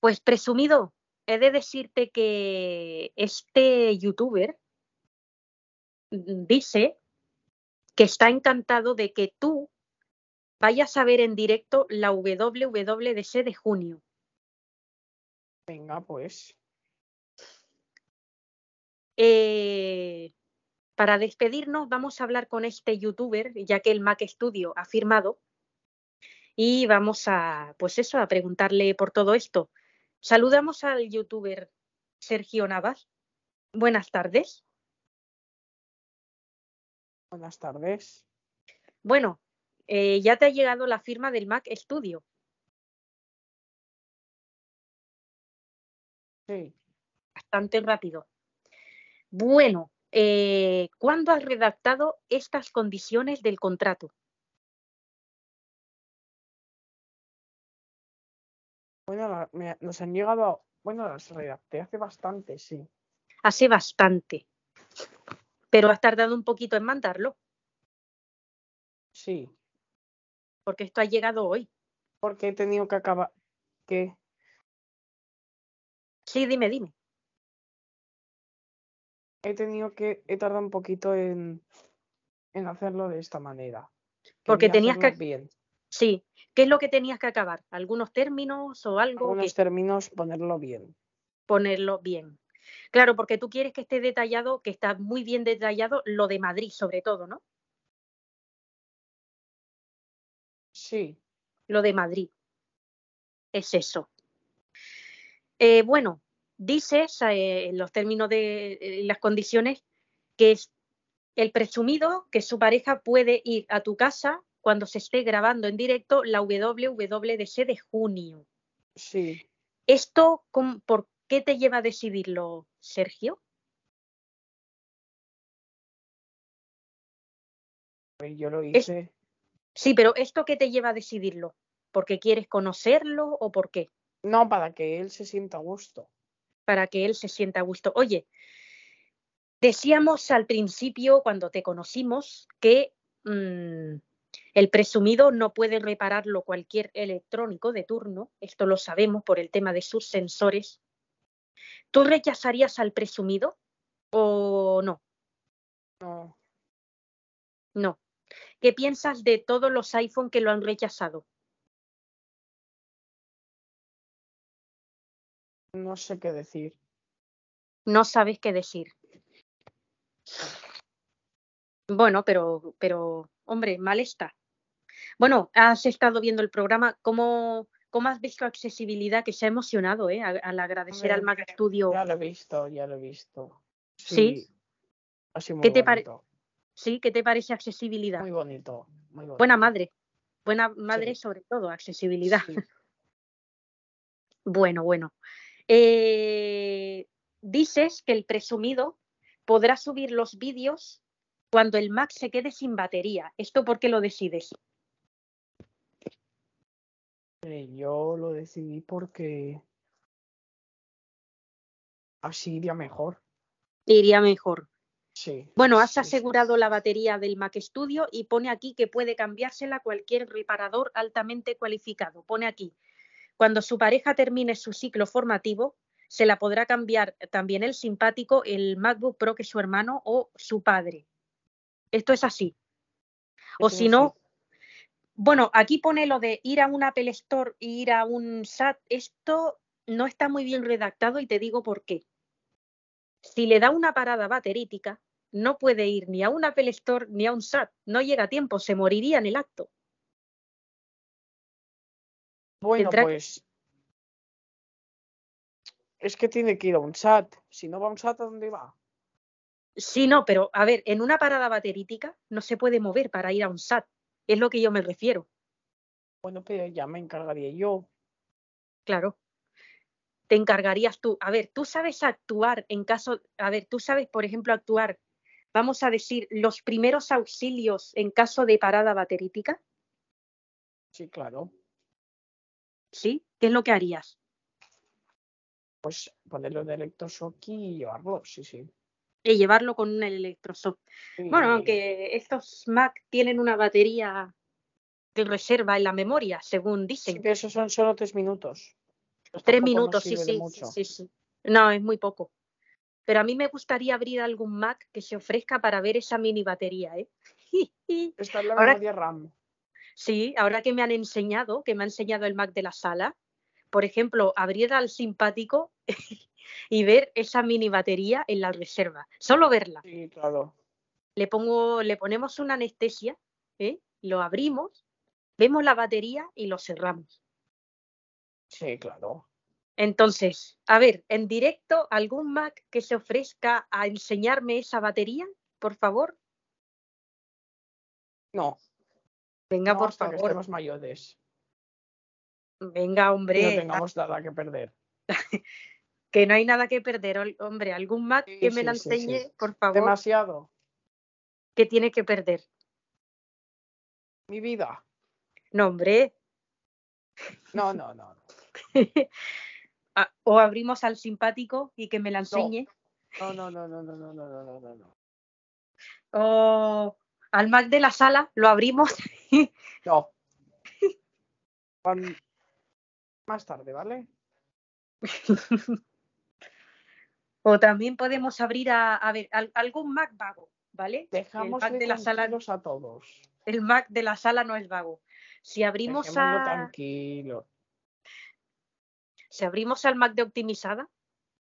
Pues presumido, he de decirte que este youtuber mm, dice que está encantado de que tú vayas a ver en directo la WWDC de junio. Venga, pues. Eh, para despedirnos, vamos a hablar con este youtuber, ya que el Mac Studio ha firmado, y vamos a, pues eso, a preguntarle por todo esto. Saludamos al youtuber Sergio Navas. Buenas tardes. Buenas tardes. Bueno, eh, ya te ha llegado la firma del Mac Studio. Sí. Bastante rápido. Bueno, eh, ¿cuándo has redactado estas condiciones del contrato? Bueno, me- nos han llegado, bueno, las redacté hace bastante, sí. Hace bastante. Pero has tardado un poquito en mandarlo, Sí, porque esto ha llegado hoy. porque he tenido que acabar, que Sí, dime, dime. he tenido que, he tardado un poquito en, en hacerlo de esta manera. Porque Quería tenías que- bien. Sí. ¿Qué es lo que tenías que acabar? ¿Algunos términos o algo? Algunos que términos, ponerlo bien. ponerlo bien. Claro, porque tú quieres que esté detallado, que está muy bien detallado lo de Madrid, sobre todo, ¿no? Sí, Lo de Madrid. Es eso. Eh, bueno, dices eh, en los términos de eh, las condiciones que es el presumido que su pareja puede ir a tu casa cuando se esté grabando en directo la WWDC de junio. sí. ¿Esto por qué te lleva a decidirlo, Sergio? pues Yo lo Es- hice, Sí, pero ¿esto qué te lleva a decidirlo? ¿Porque quieres conocerlo o por qué? no para que él se sienta a gusto. Para que él se sienta a gusto. Oye, decíamos al principio, cuando te conocimos, que mm, el presumido no puede repararlo cualquier electrónico de turno. Esto lo sabemos por el tema de sus sensores. ¿Tú rechazarías al presumido o no? No, No. ¿Qué piensas de todos los iPhone que lo han rechazado? No sé qué decir. No sabes qué decir. Bueno, pero, pero, hombre, mal está. Bueno, has estado viendo el programa. ¿Cómo, cómo has visto accesibilidad? Que se ha emocionado, ¿eh? Al, agradecer al Mac Studio. Ya lo he visto, ya lo he visto. ¿Sí? Muy ¿Qué te pare- bonito. ¿Sí? ¿Qué te parece accesibilidad? Muy bonito, muy bonito. Buena madre. Buena madre Sí. sobre todo, accesibilidad. Sí. Bueno, bueno. Eh, dices que el presumido podrá subir los vídeos cuando el Mac se quede sin batería. ¿Esto por qué lo decides? Yo lo decidí porque así iría mejor. Iría mejor. Sí. Bueno, has sí, sí. asegurado la batería del Mac Studio y pone aquí que puede cambiársela cualquier reparador altamente cualificado. Pone aquí, cuando su pareja termine su ciclo formativo, se la podrá cambiar también el simpático, el MacBook Pro que su hermano o su padre. Esto es así. O si no, bueno, aquí pone lo de ir a un Apple Store e ir a un SAT. Esto no está muy bien redactado y te digo por qué. Si le da una parada baterítica, no puede ir ni a un Apple Store ni a un SAT. No llega a tiempo, se moriría en el acto. Bueno, pues es que tiene que ir a un SAT. Si no va a un SAT, ¿a dónde va? Sí, no, pero a ver, en una parada baterítica no se puede mover para ir a un SAT. Es lo que yo me refiero, Bueno, pero ya me encargaría yo. claro. Te encargarías tú. A ver, tú sabes actuar en caso, a ver, tú sabes, por ejemplo, actuar, vamos a decir, los primeros auxilios en caso de parada baterítica, Sí, claro. ¿Sí? ¿Qué es lo que harías? Pues ponerlo de electroshock y llevarlo, sí, sí. Y llevarlo con un electroshock. Bueno, aunque estos Mac tienen una batería de reserva en la memoria, según Sí, dicen. pero esos son solo tres minutos. Tres minutos, sí, sí, sí, sí. No, es muy poco. Pero a mí me gustaría abrir algún Mac que se ofrezca para ver esa mini batería, ¿eh? Esta es la Ahora- memoria RAM. Sí, ahora que me han enseñado, que me ha enseñado el Mac de la sala, por ejemplo, abrir al simpático y ver esa mini batería en la reserva. Solo verla. Sí, claro. Le pongo, le ponemos una anestesia, ¿eh? Lo abrimos, vemos la batería y lo cerramos. Sí, claro. Entonces, a ver, en directo, ¿algún Mac que se ofrezca a enseñarme esa batería, por favor? No, Venga, no por hasta que favor. estemos mayores. Venga, Y no hombre. tengamos nada que perder. Que no hay nada que perder. Hombre, algún Sí, que me sí, la sí. enseñe, por favor, Demasiado. que tiene que perder. Mi vida. No, hombre. No, no, no. Ah, o abrimos al simpático y que me la enseñe. No, no, no, no, no, no, no, no, no, no, no. Al Mac de la sala, lo abrimos. No. Más tarde, ¿vale? o también podemos abrir a, a ver, al- algún Mac vago, ¿vale? Dejamos Mac de la sala- a todos. El Mac de la sala no es vago. Si abrimos Dejémoslo a, tranquilo. si abrimos al Mac de optimizada,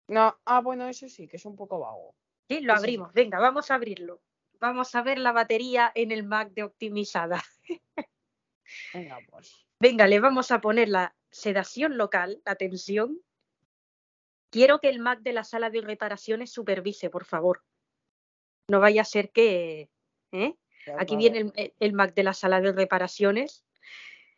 No, ah, bueno, eso sí, que es un poco vago. sí, lo sí. abrimos. Venga, vamos a abrirlo. Vamos a ver la batería en el Mac de optimizada. Venga, pues. Venga, le vamos a poner la sedación local, la tensión. Quiero que el Mac de la sala de reparaciones supervise, por favor. No vaya a ser que... ¿eh? Aquí viene el, Mac de la sala de reparaciones.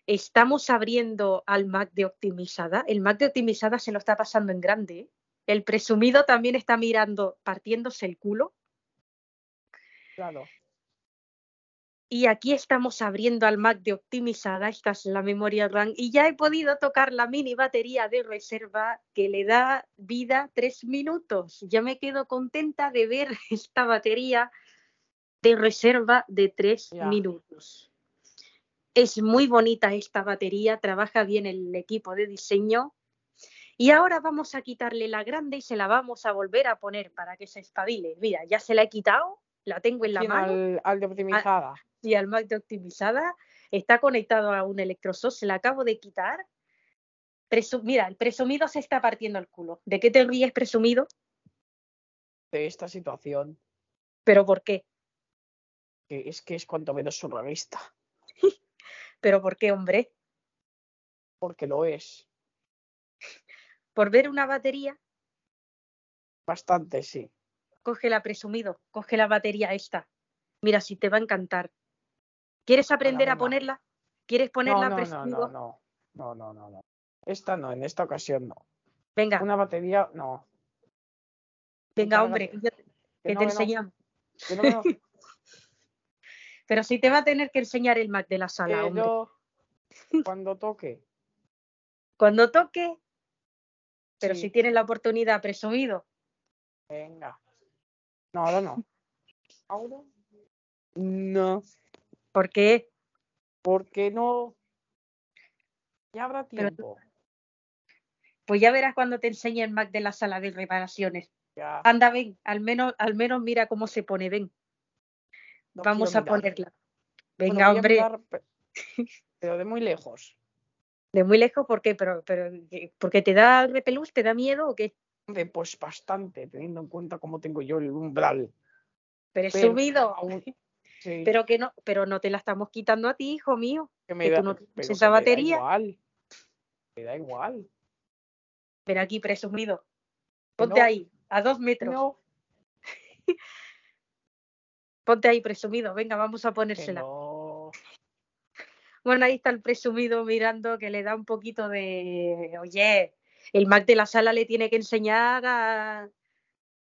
Estamos abriendo al Mac de optimizada. El Mac de optimizada se lo está pasando en grande. El presumido también está mirando, partiéndose el culo. Claro. Y aquí estamos abriendo al Mac de optimizada, esta es la memoria RAM, y ya he podido tocar la mini batería de reserva que le da vida tres minutos. Ya me quedo contenta de ver esta batería de reserva de tres minutos. Es muy bonita esta batería, trabaja bien el equipo de diseño. Y ahora vamos a quitarle la grande y se la vamos a volver a poner para que se espabile. Mira, ya se la he quitado, la tengo en la ¿Quién mano al, al de optimizada. y al Mac de optimizada. Está conectado a un electrosos, se la acabo de quitar. Presu- Mira, el presumido se está partiendo el culo. ¿De qué te ríes, presumido? de esta situación, ¿Pero por qué? que es que es cuanto menos surrealista, ¿Pero por qué, hombre? porque lo es. ¿Por ver una batería? Bastante, sí. Coge la presumido, coge la batería esta. Mira, si te va a encantar. ¿Quieres aprender a ponerla? ¿Quieres ponerla no, no, presumido? no, no, no, no, no, no. Esta no, en esta ocasión no. Venga, Una batería, no. venga, hombre, Que te que enseñamos. que Pero sí te va a tener que enseñar el Mac de la sala, que hombre. yo, cuando toque, Cuando toque, pero Sí. si tienes la oportunidad, presumido. venga. No, ahora no. ¿Ahora? No. ¿Por qué? porque no? Ya habrá Pero- tiempo. Pues ya verás cuando te enseñe el Mac de la sala de reparaciones. Ya, Anda, ven, al menos, al menos mira cómo se pone, ven. no Vamos a mirar. ponerla. Venga, hombre, mirar, pero de muy lejos. de muy lejos, ¿por qué? Pero, pero, ¿qué? ¿Porque te da repelús? ¿Te da miedo o qué? Pues bastante, teniendo en cuenta cómo tengo yo el umbral. Aún- Sí, Pero que no, pero no te la estamos quitando a ti, hijo mío. que me que tú da, no tienes pero esa me da batería. igual. Me da igual. Pero aquí, presumido. Ponte no, ahí, a dos metros. No, Ponte ahí, presumido. Venga, vamos a ponérsela. no. Bueno, ahí está el presumido mirando que le da un poquito de, oye, el Mac de la sala le tiene que enseñar a,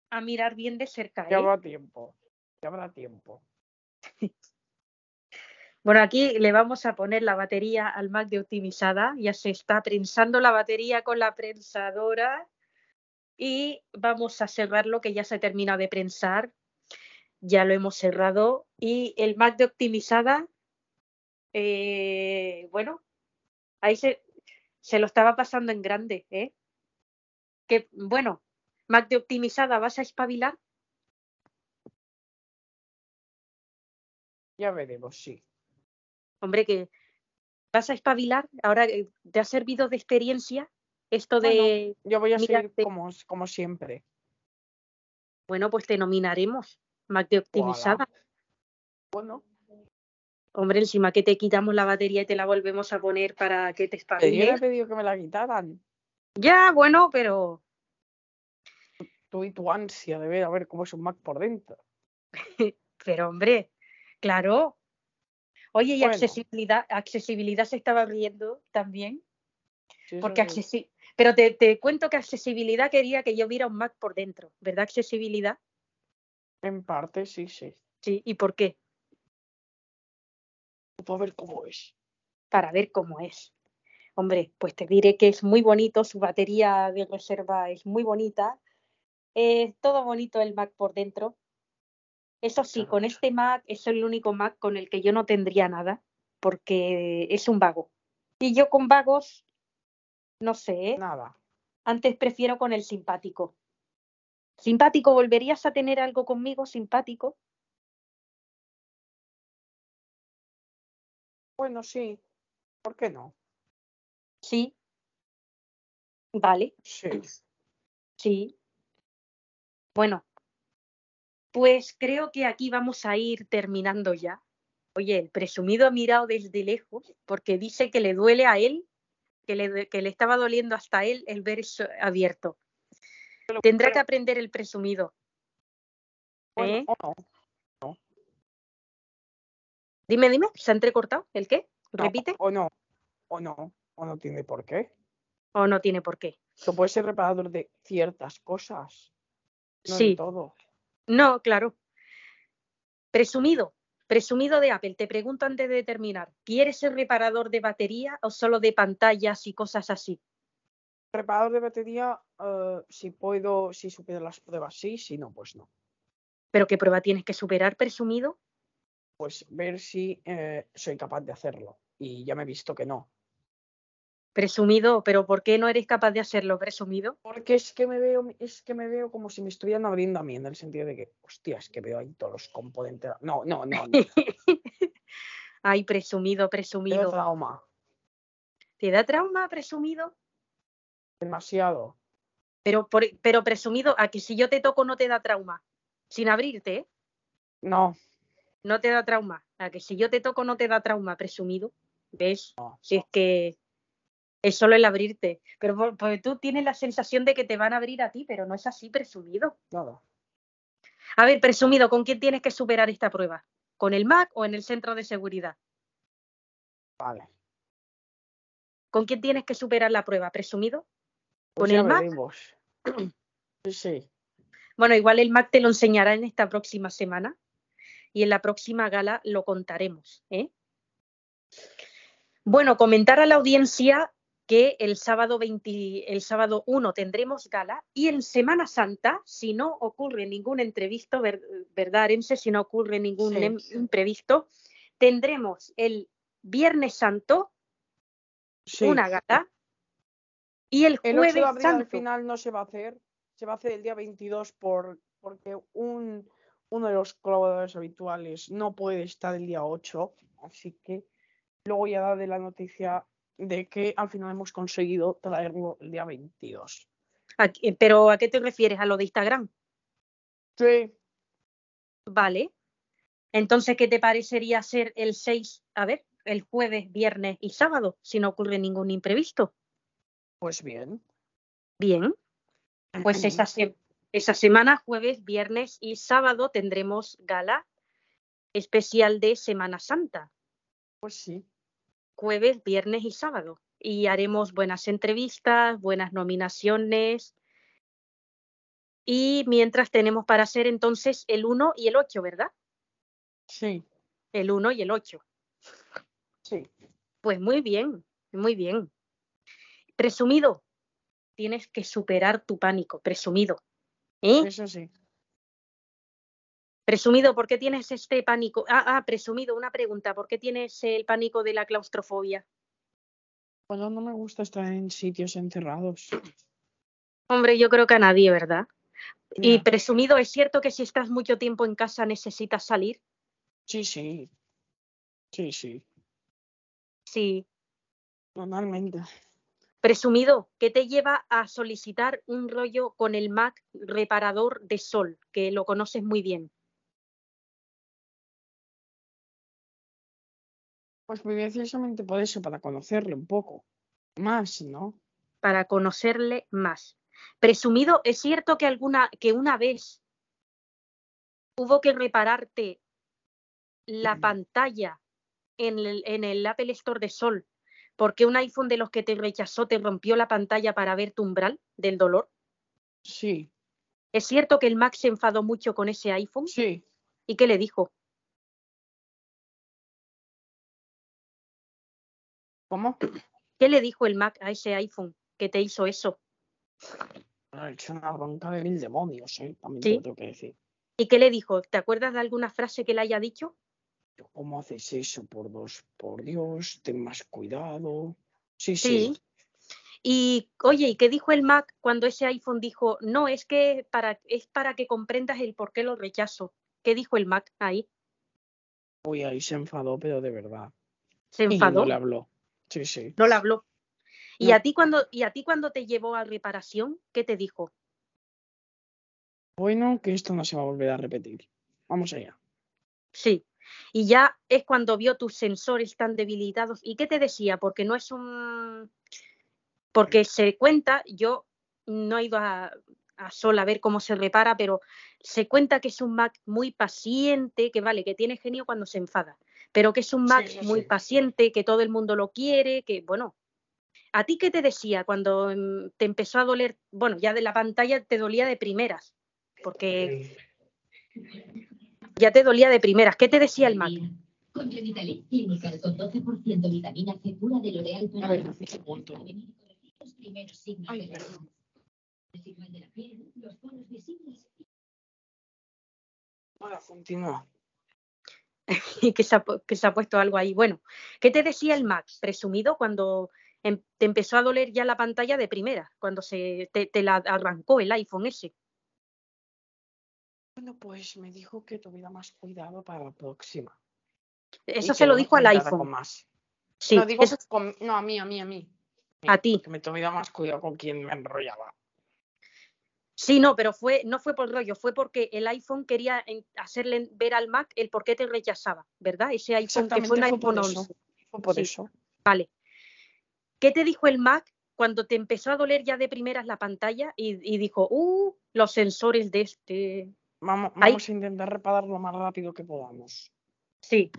a mirar bien de cerca. Ya ¿eh? habrá tiempo. Ya habrá tiempo. Bueno, aquí le vamos a poner la batería al Mac de optimizada. Ya se está prensando la batería con la prensadora y vamos a cerrarlo que ya se termina de prensar. Ya lo hemos cerrado y el Mac de optimizada, eh, bueno, ahí se, se lo estaba pasando en grande, ¿eh? Que bueno, Mac de optimizada, ¿vas a espabilar? Ya veremos, sí. Hombre, que vas a espabilar. Ahora eh, te ha servido de experiencia esto Bueno, de, Yo voy a seguir Mírate. como, como siempre. bueno, pues te nominaremos, Mac de optimizada. Bueno, Hombre, encima que te quitamos la batería y te la volvemos a poner para que te pero yo le he espabiles. pedido que me la quitaran. Ya, bueno, pero Tú y tu ansia de ver a ver cómo es un Mac por dentro. pero hombre, claro, Oye, y Bueno. accesibilidad, accesibilidad se estaba riendo también, Sí, porque accesi- pero te, te cuento que accesibilidad quería que yo viera un Mac por dentro, ¿verdad? Accesibilidad, En parte, sí, sí. sí. ¿Y por qué? Para ver cómo es. Para ver cómo es. Hombre, pues te diré que es muy bonito, su batería de reserva es muy bonita, es todo bonito el Mac por dentro. Eso sí, con este Mac es el único Mac con el que yo no tendría nada, porque es un vago. Y yo con vagos, no sé, ¿eh? Nada. Antes prefiero con el simpático. Simpático, ¿volverías a tener algo conmigo simpático? Bueno, sí. ¿Por qué no? Sí. Vale, Sí. sí. Bueno, pues creo que aquí vamos a ir terminando ya. Oye, el presumido ha mirado desde lejos porque dice que le duele a él, que le, que le estaba doliendo hasta a él el ver eso abierto. Pero- Tendrá pero- que aprender el presumido. bueno, ¿eh? no. Dime, dime, ¿se ha entrecortado? ¿El qué? no, ¿Repite? O no. O no. O no tiene por qué. ¿O no tiene por qué? Que puede ser reparador de ciertas cosas. No Sí. de todo. No, claro. Presumido, presumido de Apple. Te pregunto antes de terminar, ¿quieres ser reparador de batería o solo de pantallas y cosas así? Reparador de batería, eh, si puedo, si supiera las pruebas, sí, si no, pues no. ¿Pero qué prueba tienes que superar, presumido? Pues ver si eh, soy capaz de hacerlo. Y ya me he visto que no. Presumido, pero ¿por qué no eres capaz de hacerlo, presumido? Porque es que me veo, es que me veo como si me estuvieran abriendo a mí, en el sentido de que, hostia, es que veo ahí todos los componentes. No, no, no, no. Ay, presumido, Me da presumido. trauma. ¿Te da trauma, presumido? Demasiado. Pero, por- pero presumido, a que si yo te toco no te da trauma. Sin abrirte, ¿eh? No, No te da trauma. A que si yo te toco no te da trauma, presumido. ¿Ves? no. Si es que es solo el abrirte. Pero por- porque tú tienes la sensación de que te van a abrir a ti, pero no es así, presumido. Nada. A ver, presumido, ¿con quién tienes que superar esta prueba? ¿Con el Mac o en el centro de seguridad? Vale. ¿Con quién tienes que superar la prueba, presumido? Pues ¿Con el Mac? sí. Bueno, igual el Mac te lo enseñará en esta próxima semana y en la próxima gala lo contaremos. ¿eh? Bueno, comentar a la audiencia que el sábado 20, el sábado 1 tendremos gala y en Semana Santa, si no ocurre ningún imprevisto, ver- ¿verdad, Arense? Si no ocurre ningún Sí. em- imprevisto, tendremos el Viernes Santo Sí. una gala y el El 8 de Jueves abril al Santo. final no se va a hacer. Se va a hacer el día 22 por, porque un, uno de los colaboradores habituales no puede estar el día 8. Así que luego ya daré la noticia de que al final hemos conseguido traerlo el día 22. ¿A qué- ¿Pero a qué te refieres? ¿A lo de Instagram? Sí. Vale. Entonces, ¿qué te parecería ser el 6, a ver, el jueves, viernes y sábado, si no ocurre ningún imprevisto? Pues bien. Bien, pues esa, se- esa semana, jueves, viernes y sábado, tendremos gala especial de Semana Santa, Pues sí. jueves, viernes y sábado. Y haremos buenas entrevistas, buenas nominaciones. Y mientras tenemos para hacer entonces el 1 y el 8, ¿verdad? Sí. El 1 y el 8. Sí. Pues muy bien, muy bien. Presumido, tienes que superar tu pánico, presumido. ¿Eh? Eso sí. Presumido, ¿por qué tienes este pánico? Ah, ah, presumido, una pregunta, ¿por qué tienes el pánico de la claustrofobia? Bueno, no me gusta estar en sitios encerrados. Hombre, yo creo que a nadie, ¿verdad? Y presumido, ¿es cierto que si estás mucho tiempo en casa necesitas salir? Sí, sí. Sí, sí. Sí. Normalmente. Presumido, ¿qué te lleva a solicitar un rollo con el Mac reparador de sol, que lo conoces muy bien? Pues precisamente por eso, para conocerle un poco más, ¿no? para conocerle más. Presumido, ¿es cierto que alguna que una vez hubo que repararte la pantalla en el, en el Apple Store de Sol porque un iPhone de los que te rechazó te rompió la pantalla para ver tu umbral del dolor? Sí, ¿Es cierto que el Mac se enfadó mucho con ese iPhone? sí. ¿Y qué le dijo? ¿Cómo? ¿Qué le dijo el Mac a ese iPhone que te hizo eso? Ha hecho una bronca de mil demonios, ¿eh? También Sí. te lo tengo que decir. ¿Y qué le dijo? ¿Te acuerdas de alguna frase que le haya dicho? ¿Cómo haces eso? Por dos, por Dios, ten más cuidado. Sí, Sí. sí. Y oye, ¿y qué dijo el Mac cuando ese iPhone dijo, no, es que para, es para que comprendas el por qué lo rechazo? ¿Qué dijo el Mac ahí? Uy, ahí se enfadó, pero de verdad. ¿Se Y enfadó? no le habló. Sí, sí. No le habló. ¿Y No. a ti cuando, y a ti cuando te llevó a reparación, qué te dijo? Bueno, que esto no se va a volver a repetir. Vamos allá. Sí. Y ya es cuando vio tus sensores tan debilitados. ¿Y qué te decía? Porque no es un. Porque se cuenta, yo no he ido a, a Sol a ver cómo se repara, pero se cuenta que es un Mac muy paciente, que vale, que tiene genio cuando se enfada, pero que es un Mac sí, muy sí. paciente, que todo el mundo lo quiere, que bueno. ¿A ti qué te decía cuando mm, te empezó a doler? Bueno, ya de la pantalla te dolía de primeras, porque ya te dolía de primeras. ¿Qué te decía el Mac? Con Genitalic Clinical con 12% vitamina C pura de L'Oreal para ver, los primeros signos Ay, de la de la piel, los poros visibles Ahora, continúa. y que se, ha, que se ha puesto algo ahí. Bueno, ¿qué te decía el Mac presumido cuando em- te empezó a doler ya la pantalla de primera, cuando se te, te la arrancó el iPhone ese? Bueno, pues me dijo que tuviera más cuidado para la próxima. Eso se lo dijo al iPhone. más. Sí, no, digo eso- que con- no, a mí, a mí, a mí. A ti. Que me tuviera más cuidado con quien me enrollaba. sí, no, pero fue, no fue por rollo, fue porque el iPhone quería hacerle ver al Mac el por qué te rechazaba, ¿verdad? Ese iPhone que fue un iPhone eso. 11. Fue por Sí. eso. Vale. ¿Qué te dijo el Mac cuando te empezó a doler ya de primeras la pantalla y, y dijo, uh, los sensores de este, Vamos, vamos a intentar reparar lo más rápido que podamos. Sí.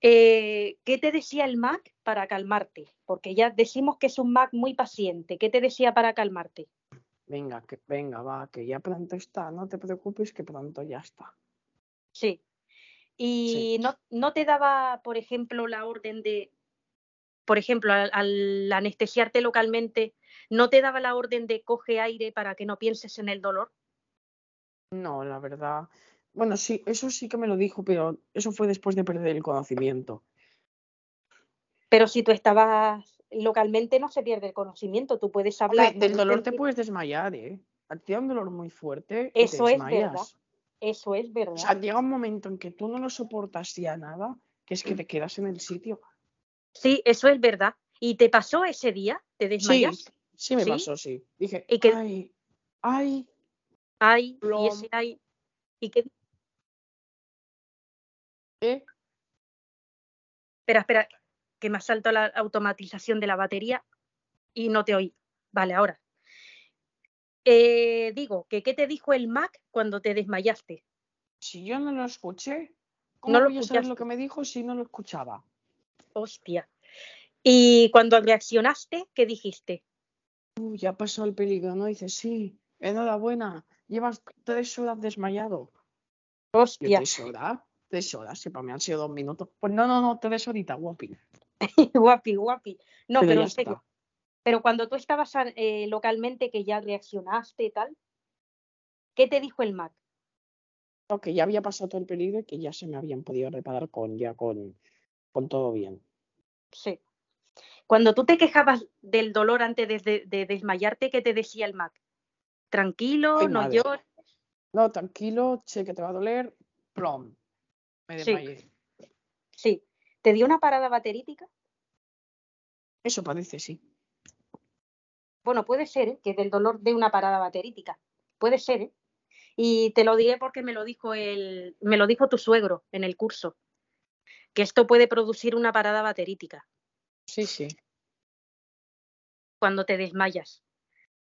Eh, ¿Qué te decía el Mac para calmarte? Porque ya decimos que es un Mac muy paciente. ¿Qué te decía para calmarte? Venga, que venga, va, que ya pronto está. No te preocupes, que pronto ya está. Sí. Y no, no te daba, por ejemplo, la orden de, por ejemplo, al, al anestesiarte localmente, ¿no te daba la orden de coge aire para que no pienses en el dolor? No, la verdad. Bueno, sí, eso sí que me lo dijo, pero eso fue después de perder el conocimiento. Pero si tú estabas localmente no se pierde el conocimiento, tú puedes hablar. del dolor te puedes desmayar, ¿eh? Te da un dolor muy fuerte y Eso te es verdad. Eso es O verdad. sea, llega un momento en que tú no lo soportas ya nada, que es que te quedas en el sitio. Sí, eso es verdad. ¿Y te pasó ese día? ¿Te Sí, desmayas? sí me ¿Sí? pasó, sí. Dije, ¿Y qué- ay, ay, Ay, y ese ay. ¿Y qué? ¿eh? Espera, espera, que me ha saltado la automatización de la batería y no te oí. Vale, ahora. Eh, digo, que ¿qué te dijo el Mac cuando te desmayaste? Si yo no lo escuché, ¿cómo No lo voy a saber lo que me dijo si no lo escuchaba? Hostia. Y cuando reaccionaste, ¿qué dijiste? Uh, ya pasó el peligro, ¿no? Dice, sí, enhorabuena, llevas tres horas desmayado. Yo, Hostia. ¿tres horas? Tres horas, para mí han sido dos minutos. Pues no, no, no, tres horitas, guapi. guapi, guapi. No, Pero pero en serio. Pero cuando tú estabas eh, localmente, que ya reaccionaste y tal, ¿qué te dijo el Mac? No, que ya había pasado todo el peligro y que ya se me habían podido reparar con, ya con, con todo bien. Sí. Cuando tú te quejabas del dolor antes de, de- de desmayarte, ¿qué te decía el Mac? Tranquilo, Ay, no madre. llores. No, tranquilo, sé que te va a doler, plom. Me Sí. desmayé. Sí. ¿Te dio una parada baterítica? Eso parece, sí. Bueno, puede ser ¿eh? que del dolor de una parada baterítica. Puede ser, ¿eh? Y te lo diré porque me lo dijo el, me lo dijo tu suegro en el curso, que esto puede producir una parada baterítica Sí, sí. cuando te desmayas.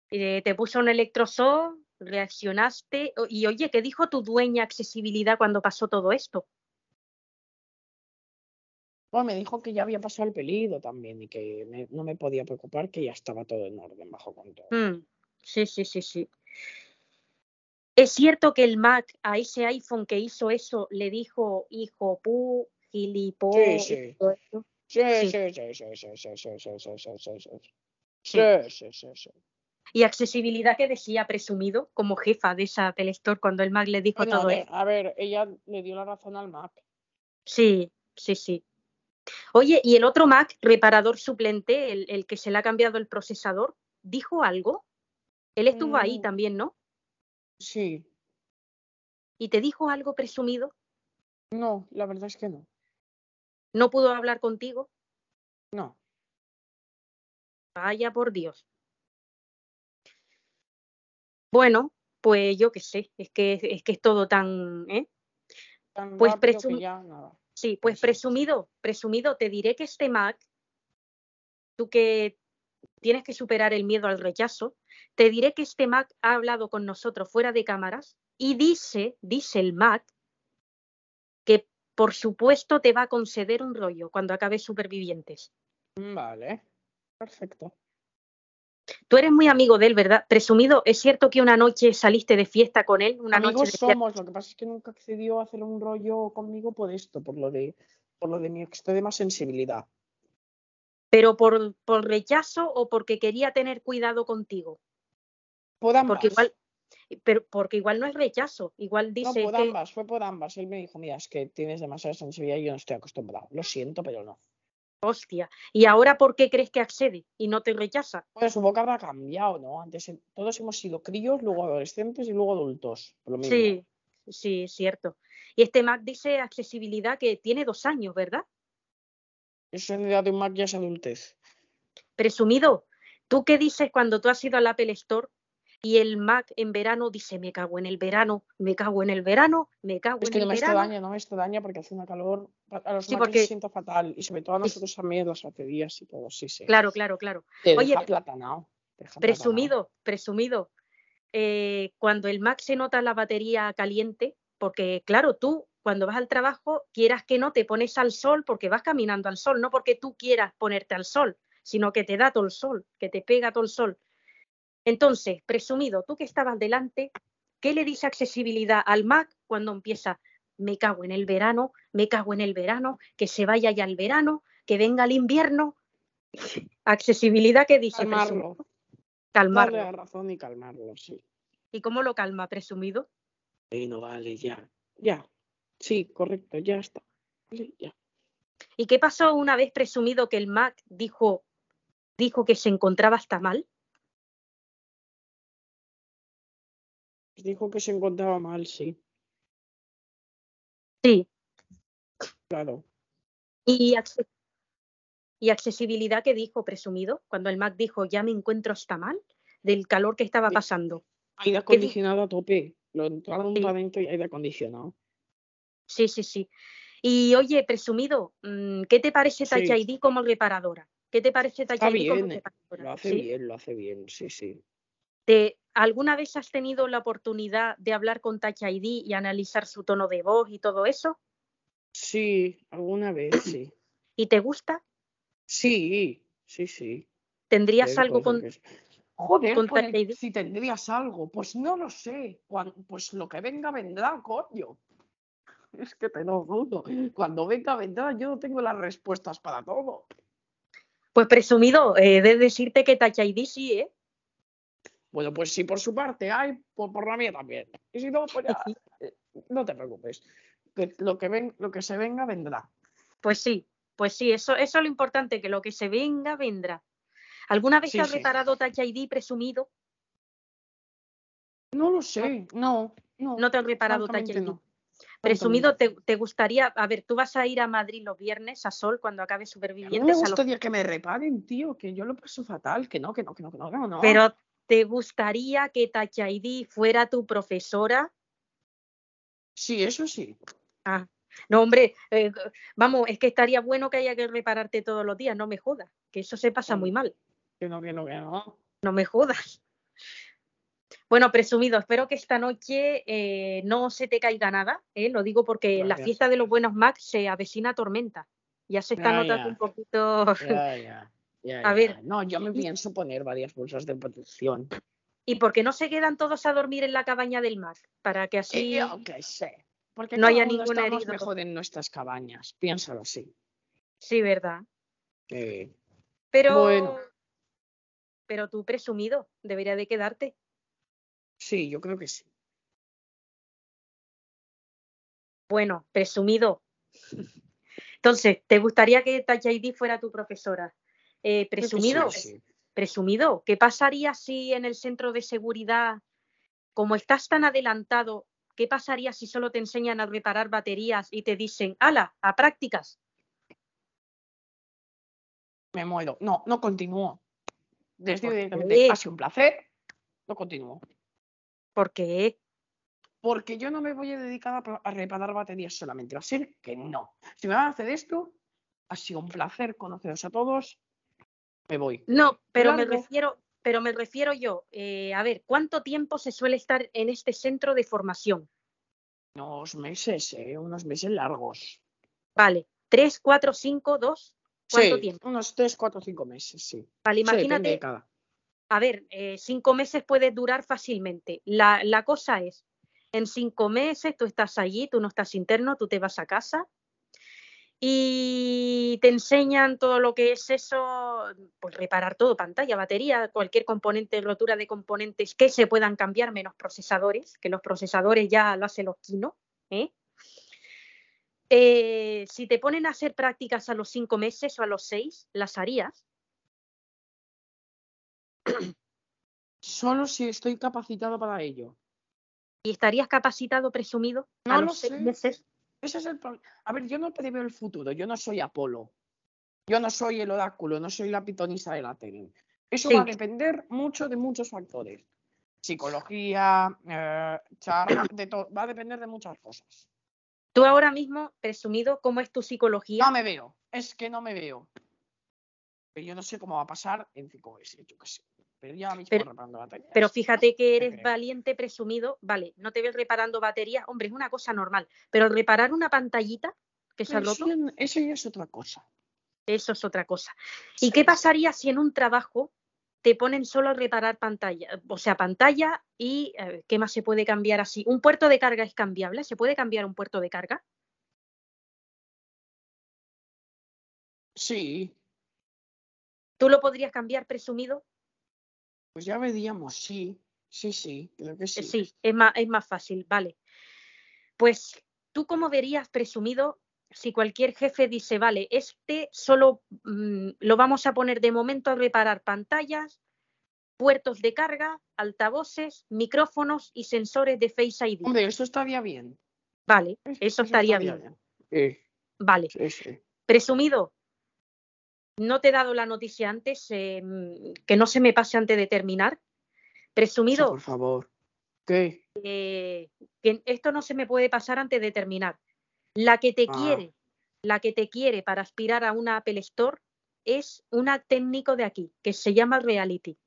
Eh, te puso un electroshock, reaccionaste y oye, ¿qué dijo tu dueña accesibilidad cuando pasó todo esto? Bueno, me dijo que ya había pasado el pedido también y que me- no me podía preocupar, que ya estaba todo en orden bajo control. Mm, sí, sí, sí, sí. Es cierto que el Mac a ese iPhone que hizo eso le dijo hijo pu, gilipó, Sí, sí. todo eso? Sí, Sí. sí, sí, sí, sí, sí, sí, sí, sí, sí, sí, sí. Sí. Sí, sí, sí, sí. Y accesibilidad que decía presumido como jefa de esa Apple Store cuando el Mac le dijo Bueno, a todo ver, eso. a ver, ella le dio la razón al Mac. Sí, sí, sí. Oye, ¿y el otro Mac, reparador suplente, el, el que se le ha cambiado el procesador, dijo algo? Él estuvo ahí Mm. también, ¿no? Sí. ¿Y te dijo algo presumido? No, la verdad es que no. ¿No pudo hablar contigo? No. Vaya por Dios. Bueno, pues yo qué sé, es que es que es todo tan, ¿eh? Tan Pues rápido que presum- ya nada. Sí, pues presumido, presumido, te diré que este Mac, tú que tienes que superar el miedo al rechazo, te diré que este Mac ha hablado con nosotros fuera de cámaras y dice, dice el Mac, que por supuesto te va a conceder un rollo cuando acabe Supervivientes. Vale. Perfecto. Tú eres muy amigo de él, ¿verdad? Presumido, ¿es cierto que una noche saliste de fiesta con él? Una Amigos noche de fiesta- somos, lo que pasa es que nunca accedió a hacer un rollo conmigo por esto, por lo de, por lo de mi extrema sensibilidad. pero por, por rechazo o porque quería tener cuidado contigo. Por ambas. Porque igual, pero porque igual no es rechazo, igual No, dice por que ambas, fue por ambas. Él me dijo, mira, es que tienes demasiada sensibilidad y yo no estoy acostumbrado. Lo siento, pero no. Hostia. ¿Y ahora por qué crees que accede y no te rechaza? Pues su boca habrá cambiado, ¿no? Antes todos hemos sido críos, luego adolescentes y luego adultos. por lo mismo. Sí, sí, es cierto. Y este Mac dice accesibilidad que tiene dos años, ¿verdad? Eso en edad de un Mac ya es adultez. Presumido. ¿Tú qué dices cuando tú has ido al Apple Store y el Mac en verano dice me cago en el verano, me cago en el verano, me cago Es en que no el me verano? extraña, no me extraña porque hace una calor. A los Sí, porque- les sienta fatal y sobre todo a nosotros también las baterías y todo, sí, sí. Claro, claro, claro. Te Oye, deja platanao. te deja platanao. Presumido, presumido. Eh, cuando el Mac se nota la batería caliente, porque claro, tú cuando vas al trabajo, quieras que no, te pones al sol porque vas caminando al sol, no porque tú quieras ponerte al sol, sino que te da todo el sol, que te pega todo el sol. Entonces, presumido, tú que estabas delante, ¿qué le dice accesibilidad al Mac cuando empieza? Me cago en el verano, me cago en el verano, que se vaya ya el verano, que venga el invierno. Accesibilidad, ¿qué dice? presumido? Calmarlo. Calmarlo. Darle la razón y calmarlo, sí. ¿Y cómo lo calma, presumido? Y no vale, ya. Ya. Sí, correcto, ya está. Vale, ya. ¿Y qué pasó una vez presumido que el Mac dijo, dijo que se encontraba hasta mal? Dijo que se encontraba mal, sí. Sí. Claro. ¿Y, y accesibilidad que dijo presumido cuando el Mac dijo ya me encuentro hasta mal del calor que estaba pasando? Aire ¿Qué di- acondicionado a tope. Lo entraron Sí. para adentro y aire acondicionado. Sí, sí, sí. Y oye, presumido, mm, ¿qué te parece Sí. Touch ID como reparadora? ¿Qué te parece Touch ID como bien, eh, reparadora? Lo hace ¿Sí? bien, lo hace bien, sí, sí. ¿Te- ¿Alguna vez has tenido la oportunidad de hablar con Touch ID y analizar su tono de voz y todo eso? Sí, alguna vez, sí. ¿Y te gusta? Sí, sí, sí. ¿Tendrías Joder, algo con, que Joder, con pues, Touch ID? si tendrías algo, pues no lo sé. Pues lo que venga vendrá, coño. Es que te lo juro. Cuando venga vendrá, yo no tengo las respuestas para todo. Pues presumido, he de decirte que Touch ID sí, ¿eh? Bueno, pues si por su parte hay, pues por la mía también. Y si no, pues ya, eh, no te preocupes. Que lo que ven, lo que se venga vendrá. Pues sí, pues sí, eso, eso es lo importante, que lo que se venga, vendrá. ¿Alguna vez Sí, has sí. reparado Touch ID presumido? No lo sé, no, no. ¿No te has reparado Touch ID? no. Presumido, te, gustaría, a ver, tú vas a ir a Madrid los viernes a Sol cuando acabe no. A mí me Supervivientes, a los- gustaría que me reparen, tío, que yo lo paso fatal, que no, que no, que no, que no, que no. pero ¿te gustaría que Touch ID fuera tu profesora? Sí, eso sí. Ah, no, hombre, eh, vamos, es que estaría bueno que haya que repararte todos los días, no me jodas, que eso se pasa muy mal. Que no, que no, que no. No me jodas. Bueno, presumido, espero que esta noche eh, no se te caiga nada, ¿eh? lo digo porque la fiesta de los buenos Mac se avecina tormenta. Ya se está Ya, notando ya. un poquito. Ya, ya, ya, A ver. No, yo me pienso poner varias bolsas de protección. ¿Y por qué no se quedan todos a dormir en la cabaña del mar? Para que así. Eh, yo qué sé. Porque no haya estamos herido. mejor en nuestras cabañas. Piénsalo así. Sí, ¿verdad? Pero. Bueno. Pero tú presumido, debería de quedarte. sí, yo creo que sí. Bueno, presumido. Entonces, ¿te gustaría que ID fuera tu profesora? Eh, presumido, sí, sí. presumido, ¿qué pasaría si en el centro de seguridad, como estás tan adelantado, qué pasaría si solo te enseñan a reparar baterías y te dicen, ala, a prácticas? Me muero. No, no continúo. ¿Por directamente, qué? ha sido un placer. No continúo. Porque, Porque yo no me voy a dedicar a, a reparar baterías solamente. Va a ser que no. Si me van a hacer esto, ha sido un placer conoceros a todos. Me voy. no, pero me refiero, pero me refiero yo, eh, a ver, ¿cuánto tiempo se suele estar en este centro de formación? Unos meses, eh, unos meses largos. Vale, tres, cuatro, cinco, dos, ¿cuánto sí, tiempo? unos 3, 4, 5 meses, sí. Vale, Sí, de imagínate, cada. a ver, eh, cinco meses puede durar fácilmente. La, la cosa es, en cinco meses tú estás allí, tú no estás interno, tú te vas a casa y te enseñan todo lo que es eso, pues reparar todo, pantalla, batería, cualquier componente, rotura de componentes que se puedan cambiar, menos procesadores, que los procesadores ya lo hacen los Kino. ¿eh? Eh, si te ponen a hacer prácticas a los cinco meses o a los seis, las harías. Solo si estoy capacitado para ello. y estarías capacitado, presumido, a No lo los seis sé. meses. Ese es el problema. A ver, yo no preveo el futuro. Yo no soy Apolo. Yo no soy el oráculo. No soy la pitonisa de la tele. Eso Sí. va a depender mucho de muchos factores. Psicología, eh, charla, de todo. Va a depender de muchas cosas. Tú ahora mismo, presumido, ¿cómo es tu psicología? No me veo. Es que no me veo. Pero yo no sé cómo va a pasar en 5S. Yo qué sé. Pero reparando baterías. Pero fíjate que eres valiente, presumido, vale, no te ves reparando baterías, hombre, es una cosa normal, pero reparar una pantallita que se ha roto, eso, ya- eso ya es otra cosa. eso es otra cosa. ¿Y qué pasaría si en un trabajo te ponen solo a reparar pantalla? O sea, pantalla y eh, ¿qué más se puede cambiar así? ¿Un puerto de carga es cambiable? ¿Se puede cambiar un puerto de carga? Sí, ¿Tú lo podrías cambiar, presumido? Pues ya veríamos. Sí, sí, sí. Creo que sí. Sí, es más, es más fácil, vale. Pues, ¿tú cómo verías presumido si cualquier jefe dice, vale, este solo mm, lo vamos a poner de momento a reparar pantallas, puertos de carga, altavoces, micrófonos y sensores de Face ID? Hombre, eso estaría bien. Vale, Es- eso estaría bien. Vale, presumido. No te he dado la noticia antes, eh, que no se me pase antes de terminar. Sí, Presumido, por favor. ¿Qué? eh, que esto no se me puede pasar antes de terminar. La que te Ah. quiere, la que te quiere para aspirar a una Apple Store es una técnico de aquí, que se llama Reality.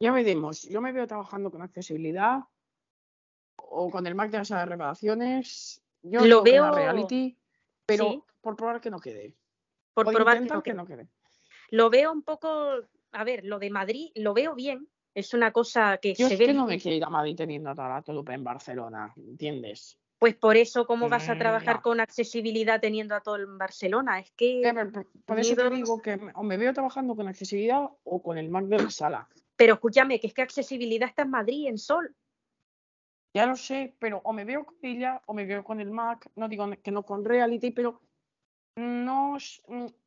Ya veremos. Yo me veo trabajando con accesibilidad o con el Mac de las reparaciones. Yo Lo veo- reality, pero sí. por probar que no quede. Por probar que no que quede. no quede. Lo veo un poco, a ver, lo de Madrid lo veo bien, es una cosa que Yo se es ve que no me quiero ir a Madrid teniendo a la Tolupa en Barcelona, ¿entiendes? Pues por eso, ¿cómo vas a Mm, trabajar no. con accesibilidad teniendo a todo en Barcelona? Es que, Por, eso te digo que o me veo trabajando con accesibilidad o con el Mac de la sala. pero escúchame, que es que accesibilidad está en Madrid, en Sol. Ya lo sé, pero o me veo con ella o me veo con el Mac. No digo que no con Reality, pero no,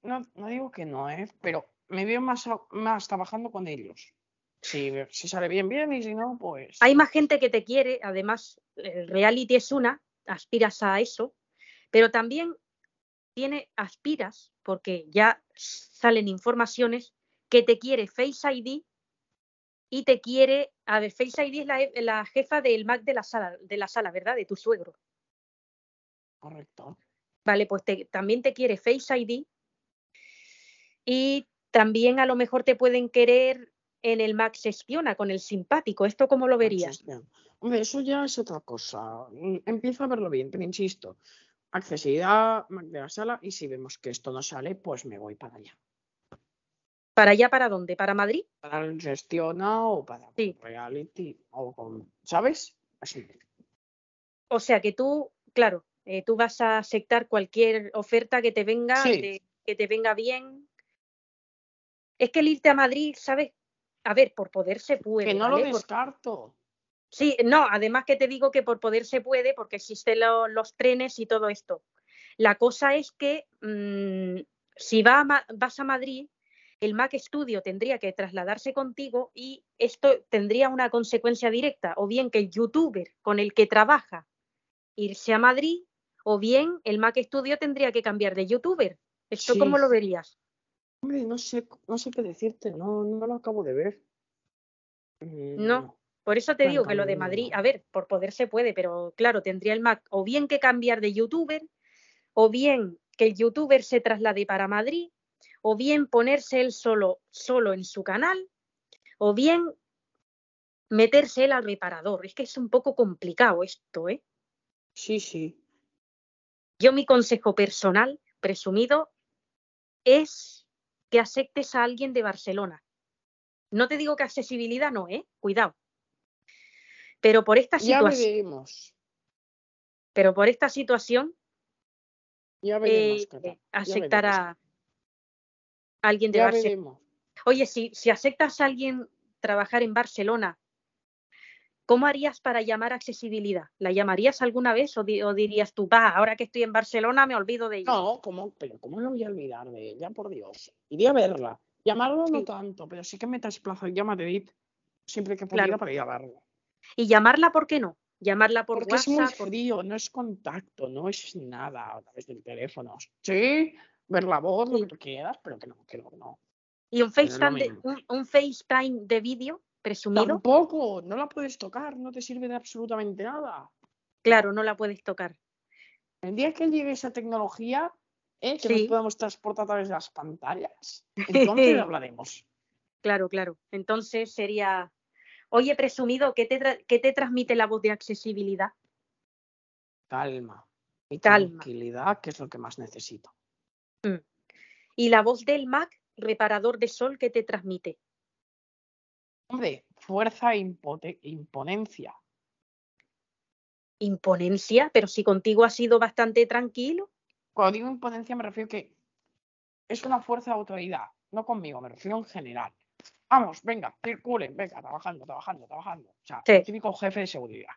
no, no digo que no, ¿eh? Pero me veo más, más trabajando con ellos. Si, si sale bien, bien, y si no, pues. Hay más gente que te quiere, además, el reality es una, aspiras a eso, pero también tiene, aspiras, porque ya salen informaciones, que te quiere Face ID y te quiere, a ver, Face ID es la, la jefa del Mac de la sala, de la sala, ¿verdad? De tu suegro. Correcto. Vale, pues te- también te quiere Face ID y también a lo mejor te pueden querer en el Mac Sespiona con el simpático. ¿Esto cómo lo verías? Hombre, eso ya es otra cosa. Mm, Empiezo a verlo bien, pero insisto. accesibilidad Mac de la sala y si vemos que esto no sale, pues me voy para allá. ¿Para allá para dónde? ¿Para Madrid? Para el gestiona o para Sí. reality o con, ¿sabes? Así. O sea que tú, claro, eh, tú vas a aceptar cualquier oferta que te venga, Sí. de- que te venga bien. Es que el irte a Madrid, ¿sabes? A ver, por poder se puede. Que no lo descarto. Sí, no, además que te digo que por poder se puede, porque existen lo- los trenes y todo esto. La cosa es que mm, si va a vas a Madrid, el Mac Studio tendría que trasladarse contigo y esto tendría una consecuencia directa, o bien que el youtuber con el que trabaja irse a Madrid, o bien el Mac Studio tendría que cambiar de youtuber. ¿Esto Sí. cómo lo verías? Hombre, no sé, no sé qué decirte, no, no lo acabo de ver. Mm, No. Por eso te digo que lo de Madrid, a ver, por poder se puede, pero claro, tendría el Mac o bien que cambiar de youtuber, o bien que el youtuber se traslade para Madrid, o bien ponerse él solo, solo en su canal, o bien meterse él al reparador. Es que es un poco complicado esto, ¿eh? Sí, sí. Yo mi consejo personal, presumido, es que aceptes a alguien de Barcelona. No te digo que accesibilidad no, ¿eh? Cuidado. Pero por esta Ya situación, veremos. pero por esta situación, Ya veremos. eh, ya aceptar veremos. Alguien de Ya Barcelona. veremos. Oye, si, si aceptas a alguien trabajar en Barcelona, ¿cómo harías para llamar accesibilidad? ¿La llamarías alguna vez o, di- o dirías tú, va, ahora que estoy en Barcelona me olvido de ella? No, ¿cómo, pero ¿cómo no voy a olvidar de ella? Por Dios. Iría a verla. Llamarlo no tanto, pero sí que me desplazo ya a Madrid siempre que pudiera Claro. para ir a verla. Y llamarla, ¿por qué no? Llamarla por Porque es muy por- no es contacto, no es nada a través del teléfono. Sí, ver la voz, lo que tú quieras, pero que no, que no, no. Y un FaceTime, de, un, un FaceTime de vídeo presumido, Tampoco, no la puedes tocar, no te sirve de absolutamente nada. claro, no la puedes tocar. El día que llegue esa tecnología, ¿eh? que nos Sí. podamos transportar a través de las pantallas, entonces hablaremos. Claro, claro. Entonces sería, oye, presumido, ¿qué te, tra- qué te transmite la voz de accesibilidad? Calma y Calma. tranquilidad, que es lo que más necesito. Y la voz del Mac, reparador de sol, ¿qué te transmite? Hombre, fuerza e imponencia. Imponencia, pero si contigo ha sido bastante tranquilo. Cuando digo imponencia me refiero que es una fuerza de autoridad, no conmigo, me refiero en general. Vamos, venga, circulen, venga, trabajando, trabajando, trabajando. O sea, Sí. el típico jefe de seguridad.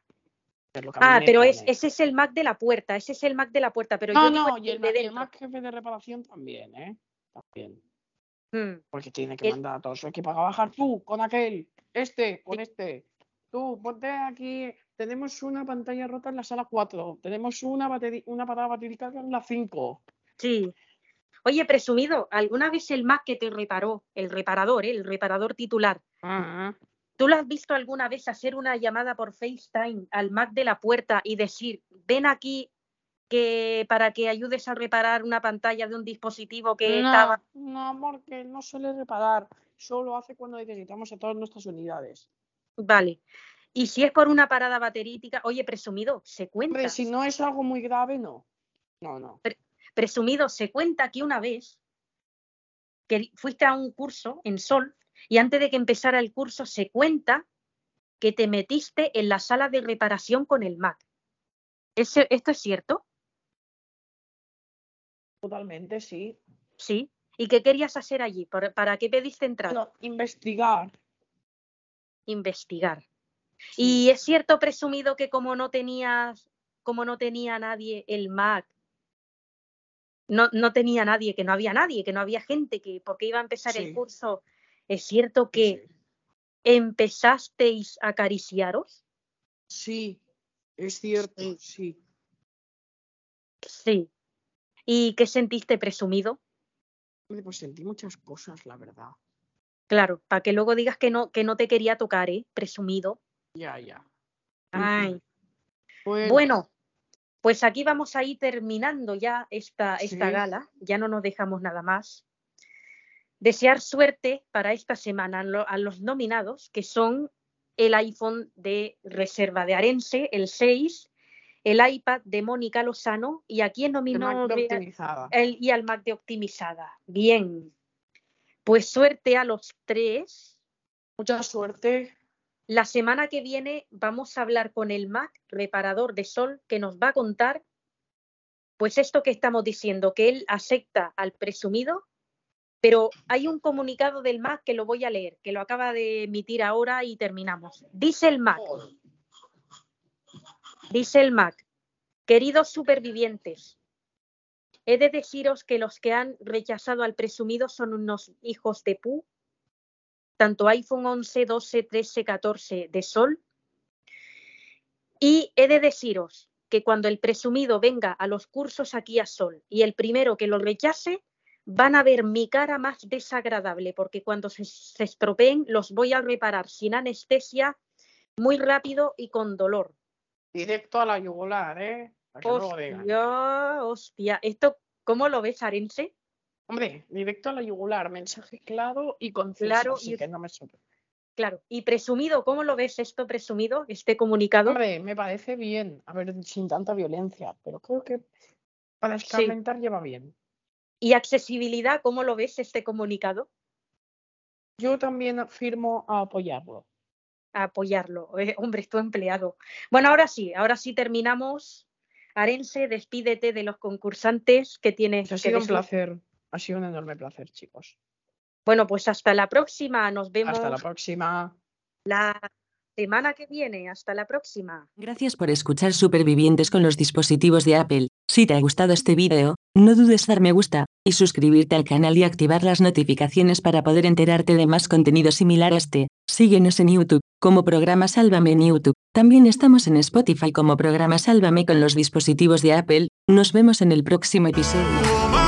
Ah, pero es, ese es el Mac de la puerta, ese es el Mac de la puerta, pero No, yo no, y el, de ma- y el dentro. más jefe de reparación también, ¿eh? También. Mm, Porque tiene que El- mandar a todo su equipo a trabajar. Tú, con aquel, este, con Sí. este. Tú, ponte aquí. Tenemos una pantalla rota en la sala 4. Tenemos una, una parada batería en la 5. sí. Oye, presumido, ¿alguna vez el Mac que te reparó, el reparador, eh, el reparador titular, ¿Tú lo has visto alguna vez hacer una llamada por FaceTime al Mac de la puerta y decir, ven aquí que para que ayudes a reparar una pantalla de un dispositivo que no, estaba... no, porque no suele reparar. Solo hace cuando necesitamos a todas nuestras unidades. Vale. Y si es por una parada baterítica, oye, presumido, se cuenta, si no es algo muy grave, no. No, no. presumido, se cuenta que una vez que fuiste a un curso en Sol y antes de que empezara el curso se cuenta que te metiste en la sala de reparación con el Mac. ¿Ese- ¿Esto es cierto? Totalmente, sí. Sí. ¿Y qué querías hacer allí? ¿Para, para qué pediste entrar? Investigar. Investigar. sí. Y es cierto, presumido, que como no tenías, como no tenía nadie el Mac, no, no tenía nadie, que no había nadie, que no había gente, que porque iba a empezar Sí. el curso, es cierto que Sí. empezasteis a acariciaros. Sí, es cierto, Sí. sí. Sí. ¿Y qué sentiste presumido? Pues sentí muchas cosas, la verdad. Claro, para que luego digas que no, que no te quería tocar, ¿eh? Presumido. Ya, ya. Ay. Bueno, Bueno, pues aquí vamos a ir terminando ya esta, esta Sí. gala, ya no nos dejamos nada más. Desear suerte para esta semana a lo- a los nominados, que son el iPhone de reserva de Arense, el 6, el iPad de Mónica Lozano y a quién El nominó Mac de el- y al Mac de optimizada. Bien. Pues suerte a los tres. Mucha suerte. La semana que viene vamos a hablar con el Mac reparador de Sol que nos va a contar pues esto que estamos diciendo, que él acepta al presumido, pero hay un comunicado del Mac que lo voy a leer, que lo acaba de emitir ahora y terminamos. Dice el Mac, dice el Mac, queridos supervivientes, he de deciros que los que han rechazado al presumido son unos hijos de pu, tanto iPhone 11, 12, 13, 14 de Sol. Y he de deciros que cuando el presumido venga a los cursos aquí a Sol y el primero que lo rechace, van a ver mi cara más desagradable, porque cuando se, se estropeen los voy a reparar sin anestesia, muy rápido y con dolor. Directo a la yugular, ¿eh? Luego digan. Hostia, hostia. ¿Esto cómo lo ves, Arense? Hombre, directo a la yugular, mensaje claro y conciso. Claro, así y- que no me sorprende. Claro. Y presumido, ¿cómo lo ves esto presumido, este comunicado? Hombre, me parece bien. A ver, sin tanta violencia, pero creo que para escarmentar lleva bien. Y accesibilidad, ¿cómo lo ves este comunicado? Yo también firmo a apoyarlo. a apoyarlo. Eh, hombre, estoy empleado. Bueno, ahora sí, ahora sí terminamos. Arense, despídete de los concursantes que tienes. Ha que sido un placer. Ha sido un enorme placer, chicos. Bueno, pues hasta la próxima. Nos vemos Hasta la próxima. la semana que viene. Hasta la próxima. Gracias por escuchar Supervivientes con los dispositivos de Apple. Si te ha gustado este video, no dudes dar me gusta y suscribirte al canal y activar las notificaciones para poder enterarte de más contenido similar a este. Síguenos en YouTube como programa Sálvame en YouTube. También estamos en Spotify como programa Sálvame con los dispositivos de Apple. Nos vemos en el próximo episodio.